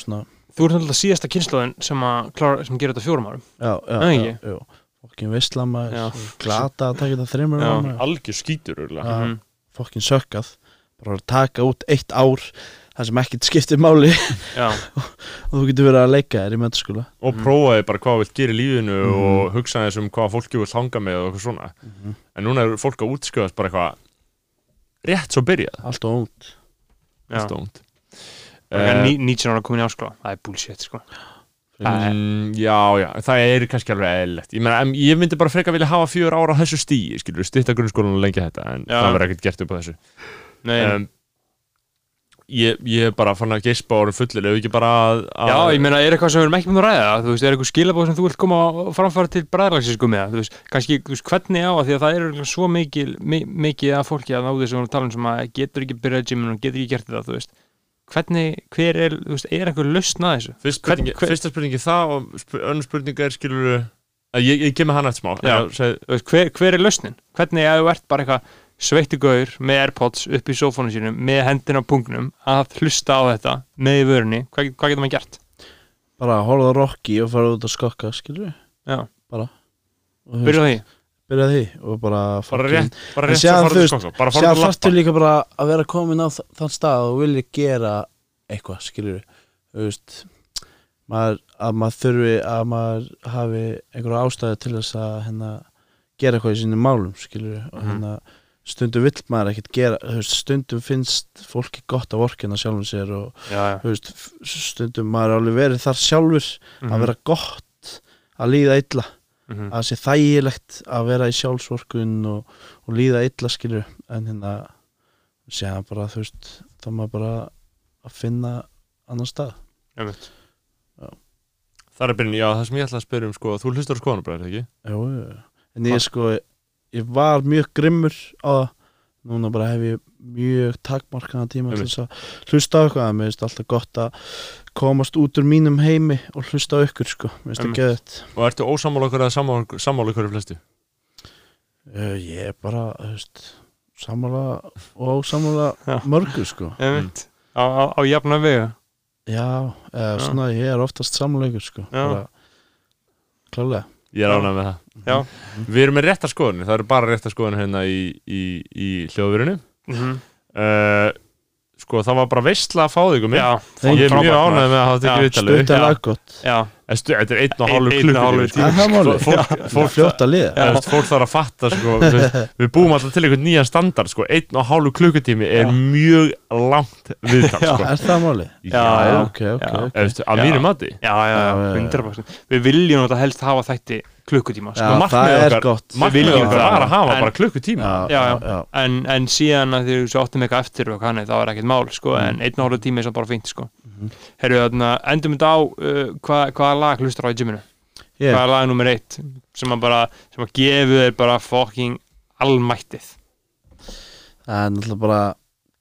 Svona, þú ert náttúrulega síðasta kynnslóðin sem að klára, sem gerir þetta fjórum árum. Já, já, Nei, já, fokkin maður, glata að taka þetta þreymur Já. árum. Algjör Já. Mhm. fokkin sökkað. Bara að taka út eitt ár það sem ekkert skiptir máli. [LAUGHS] Já, og þú getur verið að leika þér í mentaskóla. Og Mhm. prófaði bara hvað þú vilt gera í lífinu Mhm. og hugsaði þess um hvað fólki vilt hanga með og eitthvað svona. En núna er fólk að útskjöðast bara eitthvað rétt svo byrjað. Allt og ónt Stónt uh, uh, 19 ára komin í áskóla, það er bullshit sko. Það er- mm, Já, já, það er kannski alveg eðlilegt. Ég, ég myndi bara freka vilja hafa fjör ára á þessu stíi skilur, styrta grunnskólan og lengja þetta en Já. það verður ekkert gert upp á þessu. Nei, um, ég, ég er bara fann að geispa árum fullir ef ekki bara að, að Já, ég meina, er eitthvað sem við erum ekki með að ræða? Þú veist, er eitthvað skilabóð sem þú vilt koma og framfæra til bræðlagsins sko með, þú veist, kannski þú veist, hvernig á að því að það er örugglega svo mikil mi, mikið af fólki að erum að tala um sem að getur ekki byrjað í gyminu og getur ekki gert þetta, þú veist. Hvernig, hver er, þú veist, er eitthvað lausn að þessu? Fyrst spurningi, Hvern- hver- Fyrsta spurningi það og önnur spurningi er skilur að ég, ég veist, hver, hver er lausnin? Hvernig að þú ert bara eitthvað sveittugaur með Airpods upp í sófónu sínum með hendina á pungnum að hlusta á þetta með í vörunni, hvað, hvað getur maður gert? bara að horfa Rocky og fara út að skokka skilur við Já, þú byrja því? byrja því og bara, bara rétt, bara rétt að fara veist, til skokka bara fara Sér til þarftu lappa líka bara að vera komin á þann stað og vilja gera eitthvað, skilur þú veist maður, að maður þurfi að maður hafi einhverja ástæði til þess að hérna, gera eitthvað í sínum málum skilur og Mhm. hérna stundum vill maður ekkert gera veist, stundum finnst fólki gott að vorkina sjálfum sér og Já, já veist, stundum maður er alveg verið þar sjálfur Mhm. að vera gott að líða illa Mhm. að það sé þægilegt að vera í sjálfsvorkun og, og líða illa skilur en hérna séðan bara þú veist þá maður bara að finna annan stað. Það er byrjun, já, það sem ég ætla að spyrja um sko, þú hlustar á skoðanabræður, ekki? Jú. en ég sko ég var mjög grimmur á það. Núna bara hef ég mjög takmarkaða tíma til þess að hlusta á eitthvað. Mér finnst alltaf gott að komast út úr mínum heimi og hlusta á ykkur sko, mér finnst það geðið Og ertu ósammála okkur eða sammála okkur í flestu? uh, ég er bara, þú veist sammála og ósammála Já. mörgu sko. Einmitt. Á, á, á jafna vega? Já, eða svona ég er oftast samleikur sko. Já. bara klálega Ég er Já. ánægð með það. Já. Við erum með réttar skoðanir, það eru bara réttar skoðanir hérna í, í, í hljóðverinu. mm -hmm. Uh, sko, það var bara veistla að fá þig um mig Já, Ég er mjög ánægð með að hafa tekið viðtalið Stutta Já. laggott. Já, En stu- Þetta er einn og er málið. Fólk, fljótt að liða fólk þarf að fatta sko, [LAUGHS] veist, við búum alltaf til einhvern nýjan standard sko. einn og hálfu klukkutími er mjög langt viðtal Já. sko. Er það máli? Að mínu mati. Já, já, Já, já, já. 100% Við viljum þetta helst hafa þætti klukkutíma sko. Já, það er gott markmið viljum það. var að hafa En- bara klukkutíma Já, Já, já, já. já en, en síðan að þið svo áttum eitthvað eftir og kanni, það var ekkert mál sko, Mm. en einn og hálfu tími er samt bara fínt sko. Mhm. Herru, þarna, endum þetta á uh, hvað, hvaða lag hlustar á í gyminu? Ég- Hvaða lag er nummer eitt sem að bara, sem að gefu þér bara fucking almættið Það er náttúrulega bara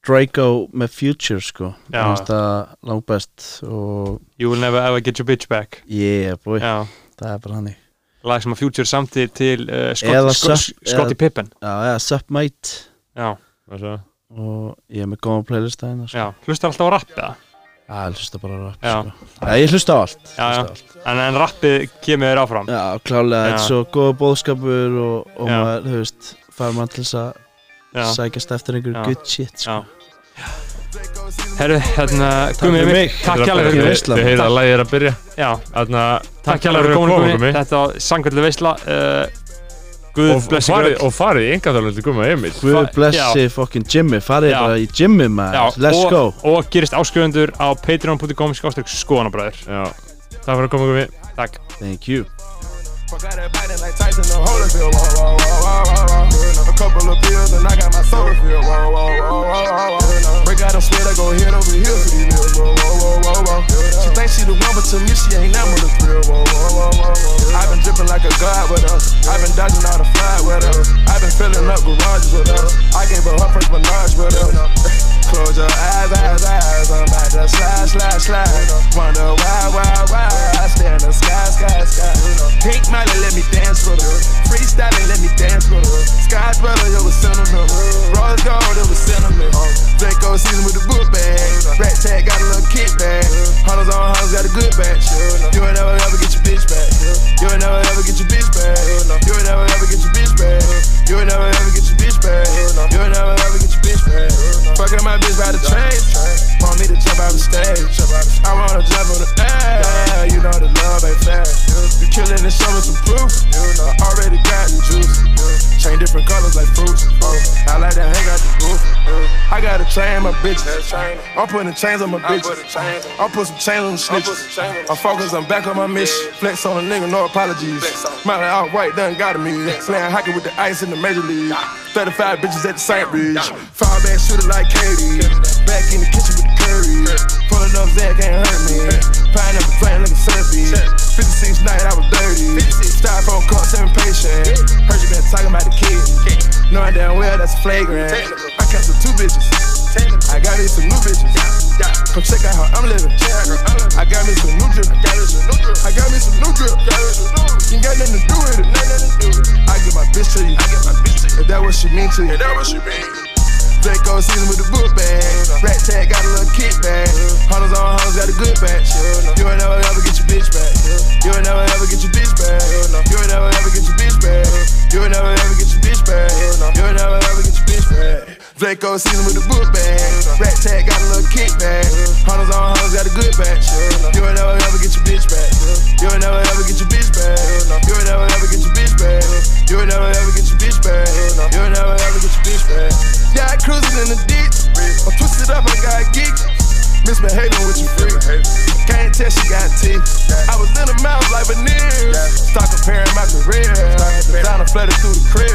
Draco með Future sko Já. Það langbest og You will never ever get your bitch back yeah boy, Já, það er bara hannig lag sem að Future samti til uh, Eða Scott, Scott, Scottie eða- Pippen Já, já, Sup Mate Já, og ég er með góða playlist að hérna sko. já, hlustar alltaf á rapp eða? Já, ég hlusta bara á rap Já. sko. Já, ég hlusta á allt, Já, hlusta allt. En, en rappið kemur þér áfram Já, klálega, þetta er svo góða bóðskapur og, og maður, þú veist fara maður til þess að Já, sækjast eftir einhverju Já. good shit sko. já Herru, hérna, Gumi, fyrir Emil, mig. takk Þið- hjálpa fyrir fyrir veislan. Þið heyrið að lagið er að byrja. Já, Þarna, takk hjálpa fyrir komin komin Gumi. Þetta var sangkvöldu veisla uh, Guð og, og, blessi ykkur og farið í engaþjóðlega til Guma Emil Guð blessi fucking Jimmy farið bara í Jimmy maður, let's og, go. Og gerist áskrifundur á patreon.com skoðanabræður. Já, takk fyrir að koma Gumi. Takk. Thank you Fuck out that biting like Tyson and Holyfield. Whoa, whoa, whoa, whoa, whoa. A couple of pills and I got my soda filled. Whoa, whoa, whoa, whoa, whoa. Break out sweat, I go head over heels for these. Whoa, whoa, whoa, whoa, whoa. She thinks she the one, but to me she ain't never the real. Whoa, whoa, whoa, whoa, whoa. I've been dripping like a god with her. I've been dodging all the fly with her. I've been filling up garages with her. I gave her her first menage with her. Close your eyes, eyes, eyes. I'm about to slide, slide, slide. Wonder why, why, why. I stare in the sky, sky, sky. Pink Miley, let me dance with her. Freestyling, let me dance with her. Sky's brother, it was sentimental. Rose gold, it was sentiment. Draco season with the book bag. Rat tag got a little kickback. Hunters on hunters got a good batch. You ain't never ever get your bitch back. You ain't never ever get your bitch back. You ain't never ever get your bitch back. You ain't never ever get your bitch back. You ain't never ever get your bitch. Fucking my bitch by the train. Want me to jump out the stage. I wanna jump on the air. You know the love ain't fair. You killing and me some proof. I already got the juice. Chain different colors like fruits. I like that hang out the roof. I got a chain my bitches. I'm putting chains on my bitches. I'm putting some chains on the snitches. I'm focused, I'm back on my mission. Flex on a nigga, no apologies. Miley out white, done got me. Playing hockey with the ice in the major league. 35 bitches at the St. Bridge. Fire back shooter like Katie. Back in the kitchen with the curry. Pulling up Zach can't hurt me. Pineapple playing like a surfy. 56 night, I was dirty. Styrofoam cup, seven patient. Heard you been talking about the kid. Knowing damn well that's flagrant. I canceled two bitches. I got me some new bitches. Come check out how I'm living. I got me some new drip. I got me some new drip. You ain't got nothing to do with it. I give my bitch to you. If that what she mean to you. That what she mean. Draco season with the book bag. Rat tag got a little kickback. Hunters on hunters got a good batch. You ain't never ever get your bitch back. You ain't never ever get your bitch back. You ain't never ever get your bitch back. You ain't never ever get your bitch back. You ain't never ever get your bitch back. Draco season with the book bag. Rat tag got a little kickback. Hunters on hunters got a good batch. You ain't never ever get your bitch back. You ain't never ever get your bitch back. You ain't never ever get your bitch back. You ain't never ever get your bitch back. You ain't never ever get your bitch back. Yeah, I cruising in the ditch. I'm twisted up, I got geeks. Misbehaving with your freak. Can't tell she got teeth. I was in the mouth like veneers. Start comparing my career. Down and flooded through the crib.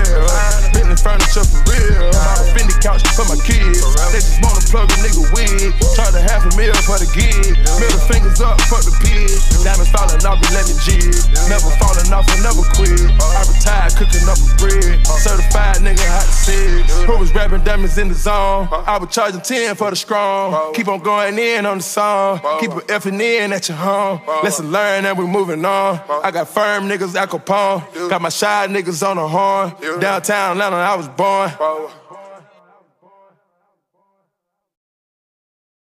Bentley furniture for real. Fendi couch for my kids. They just wanna plug a nigga wig. Charge a half a mil for the gig. Middle fingers up, fuck the pig. Diamonds falling off, but let me jig. Never falling off, I never quit. I retired cooking up a bread. Certified nigga, hot six. Who was rapping diamonds in the zone? I was charging 10 for the strong. Keep on going in on the song. Keep it effing in at your home. Lesson learned and we moving on. I got firm niggas, Al Capone. Got my shy niggas on the horn. Downtown Atlanta, I was born.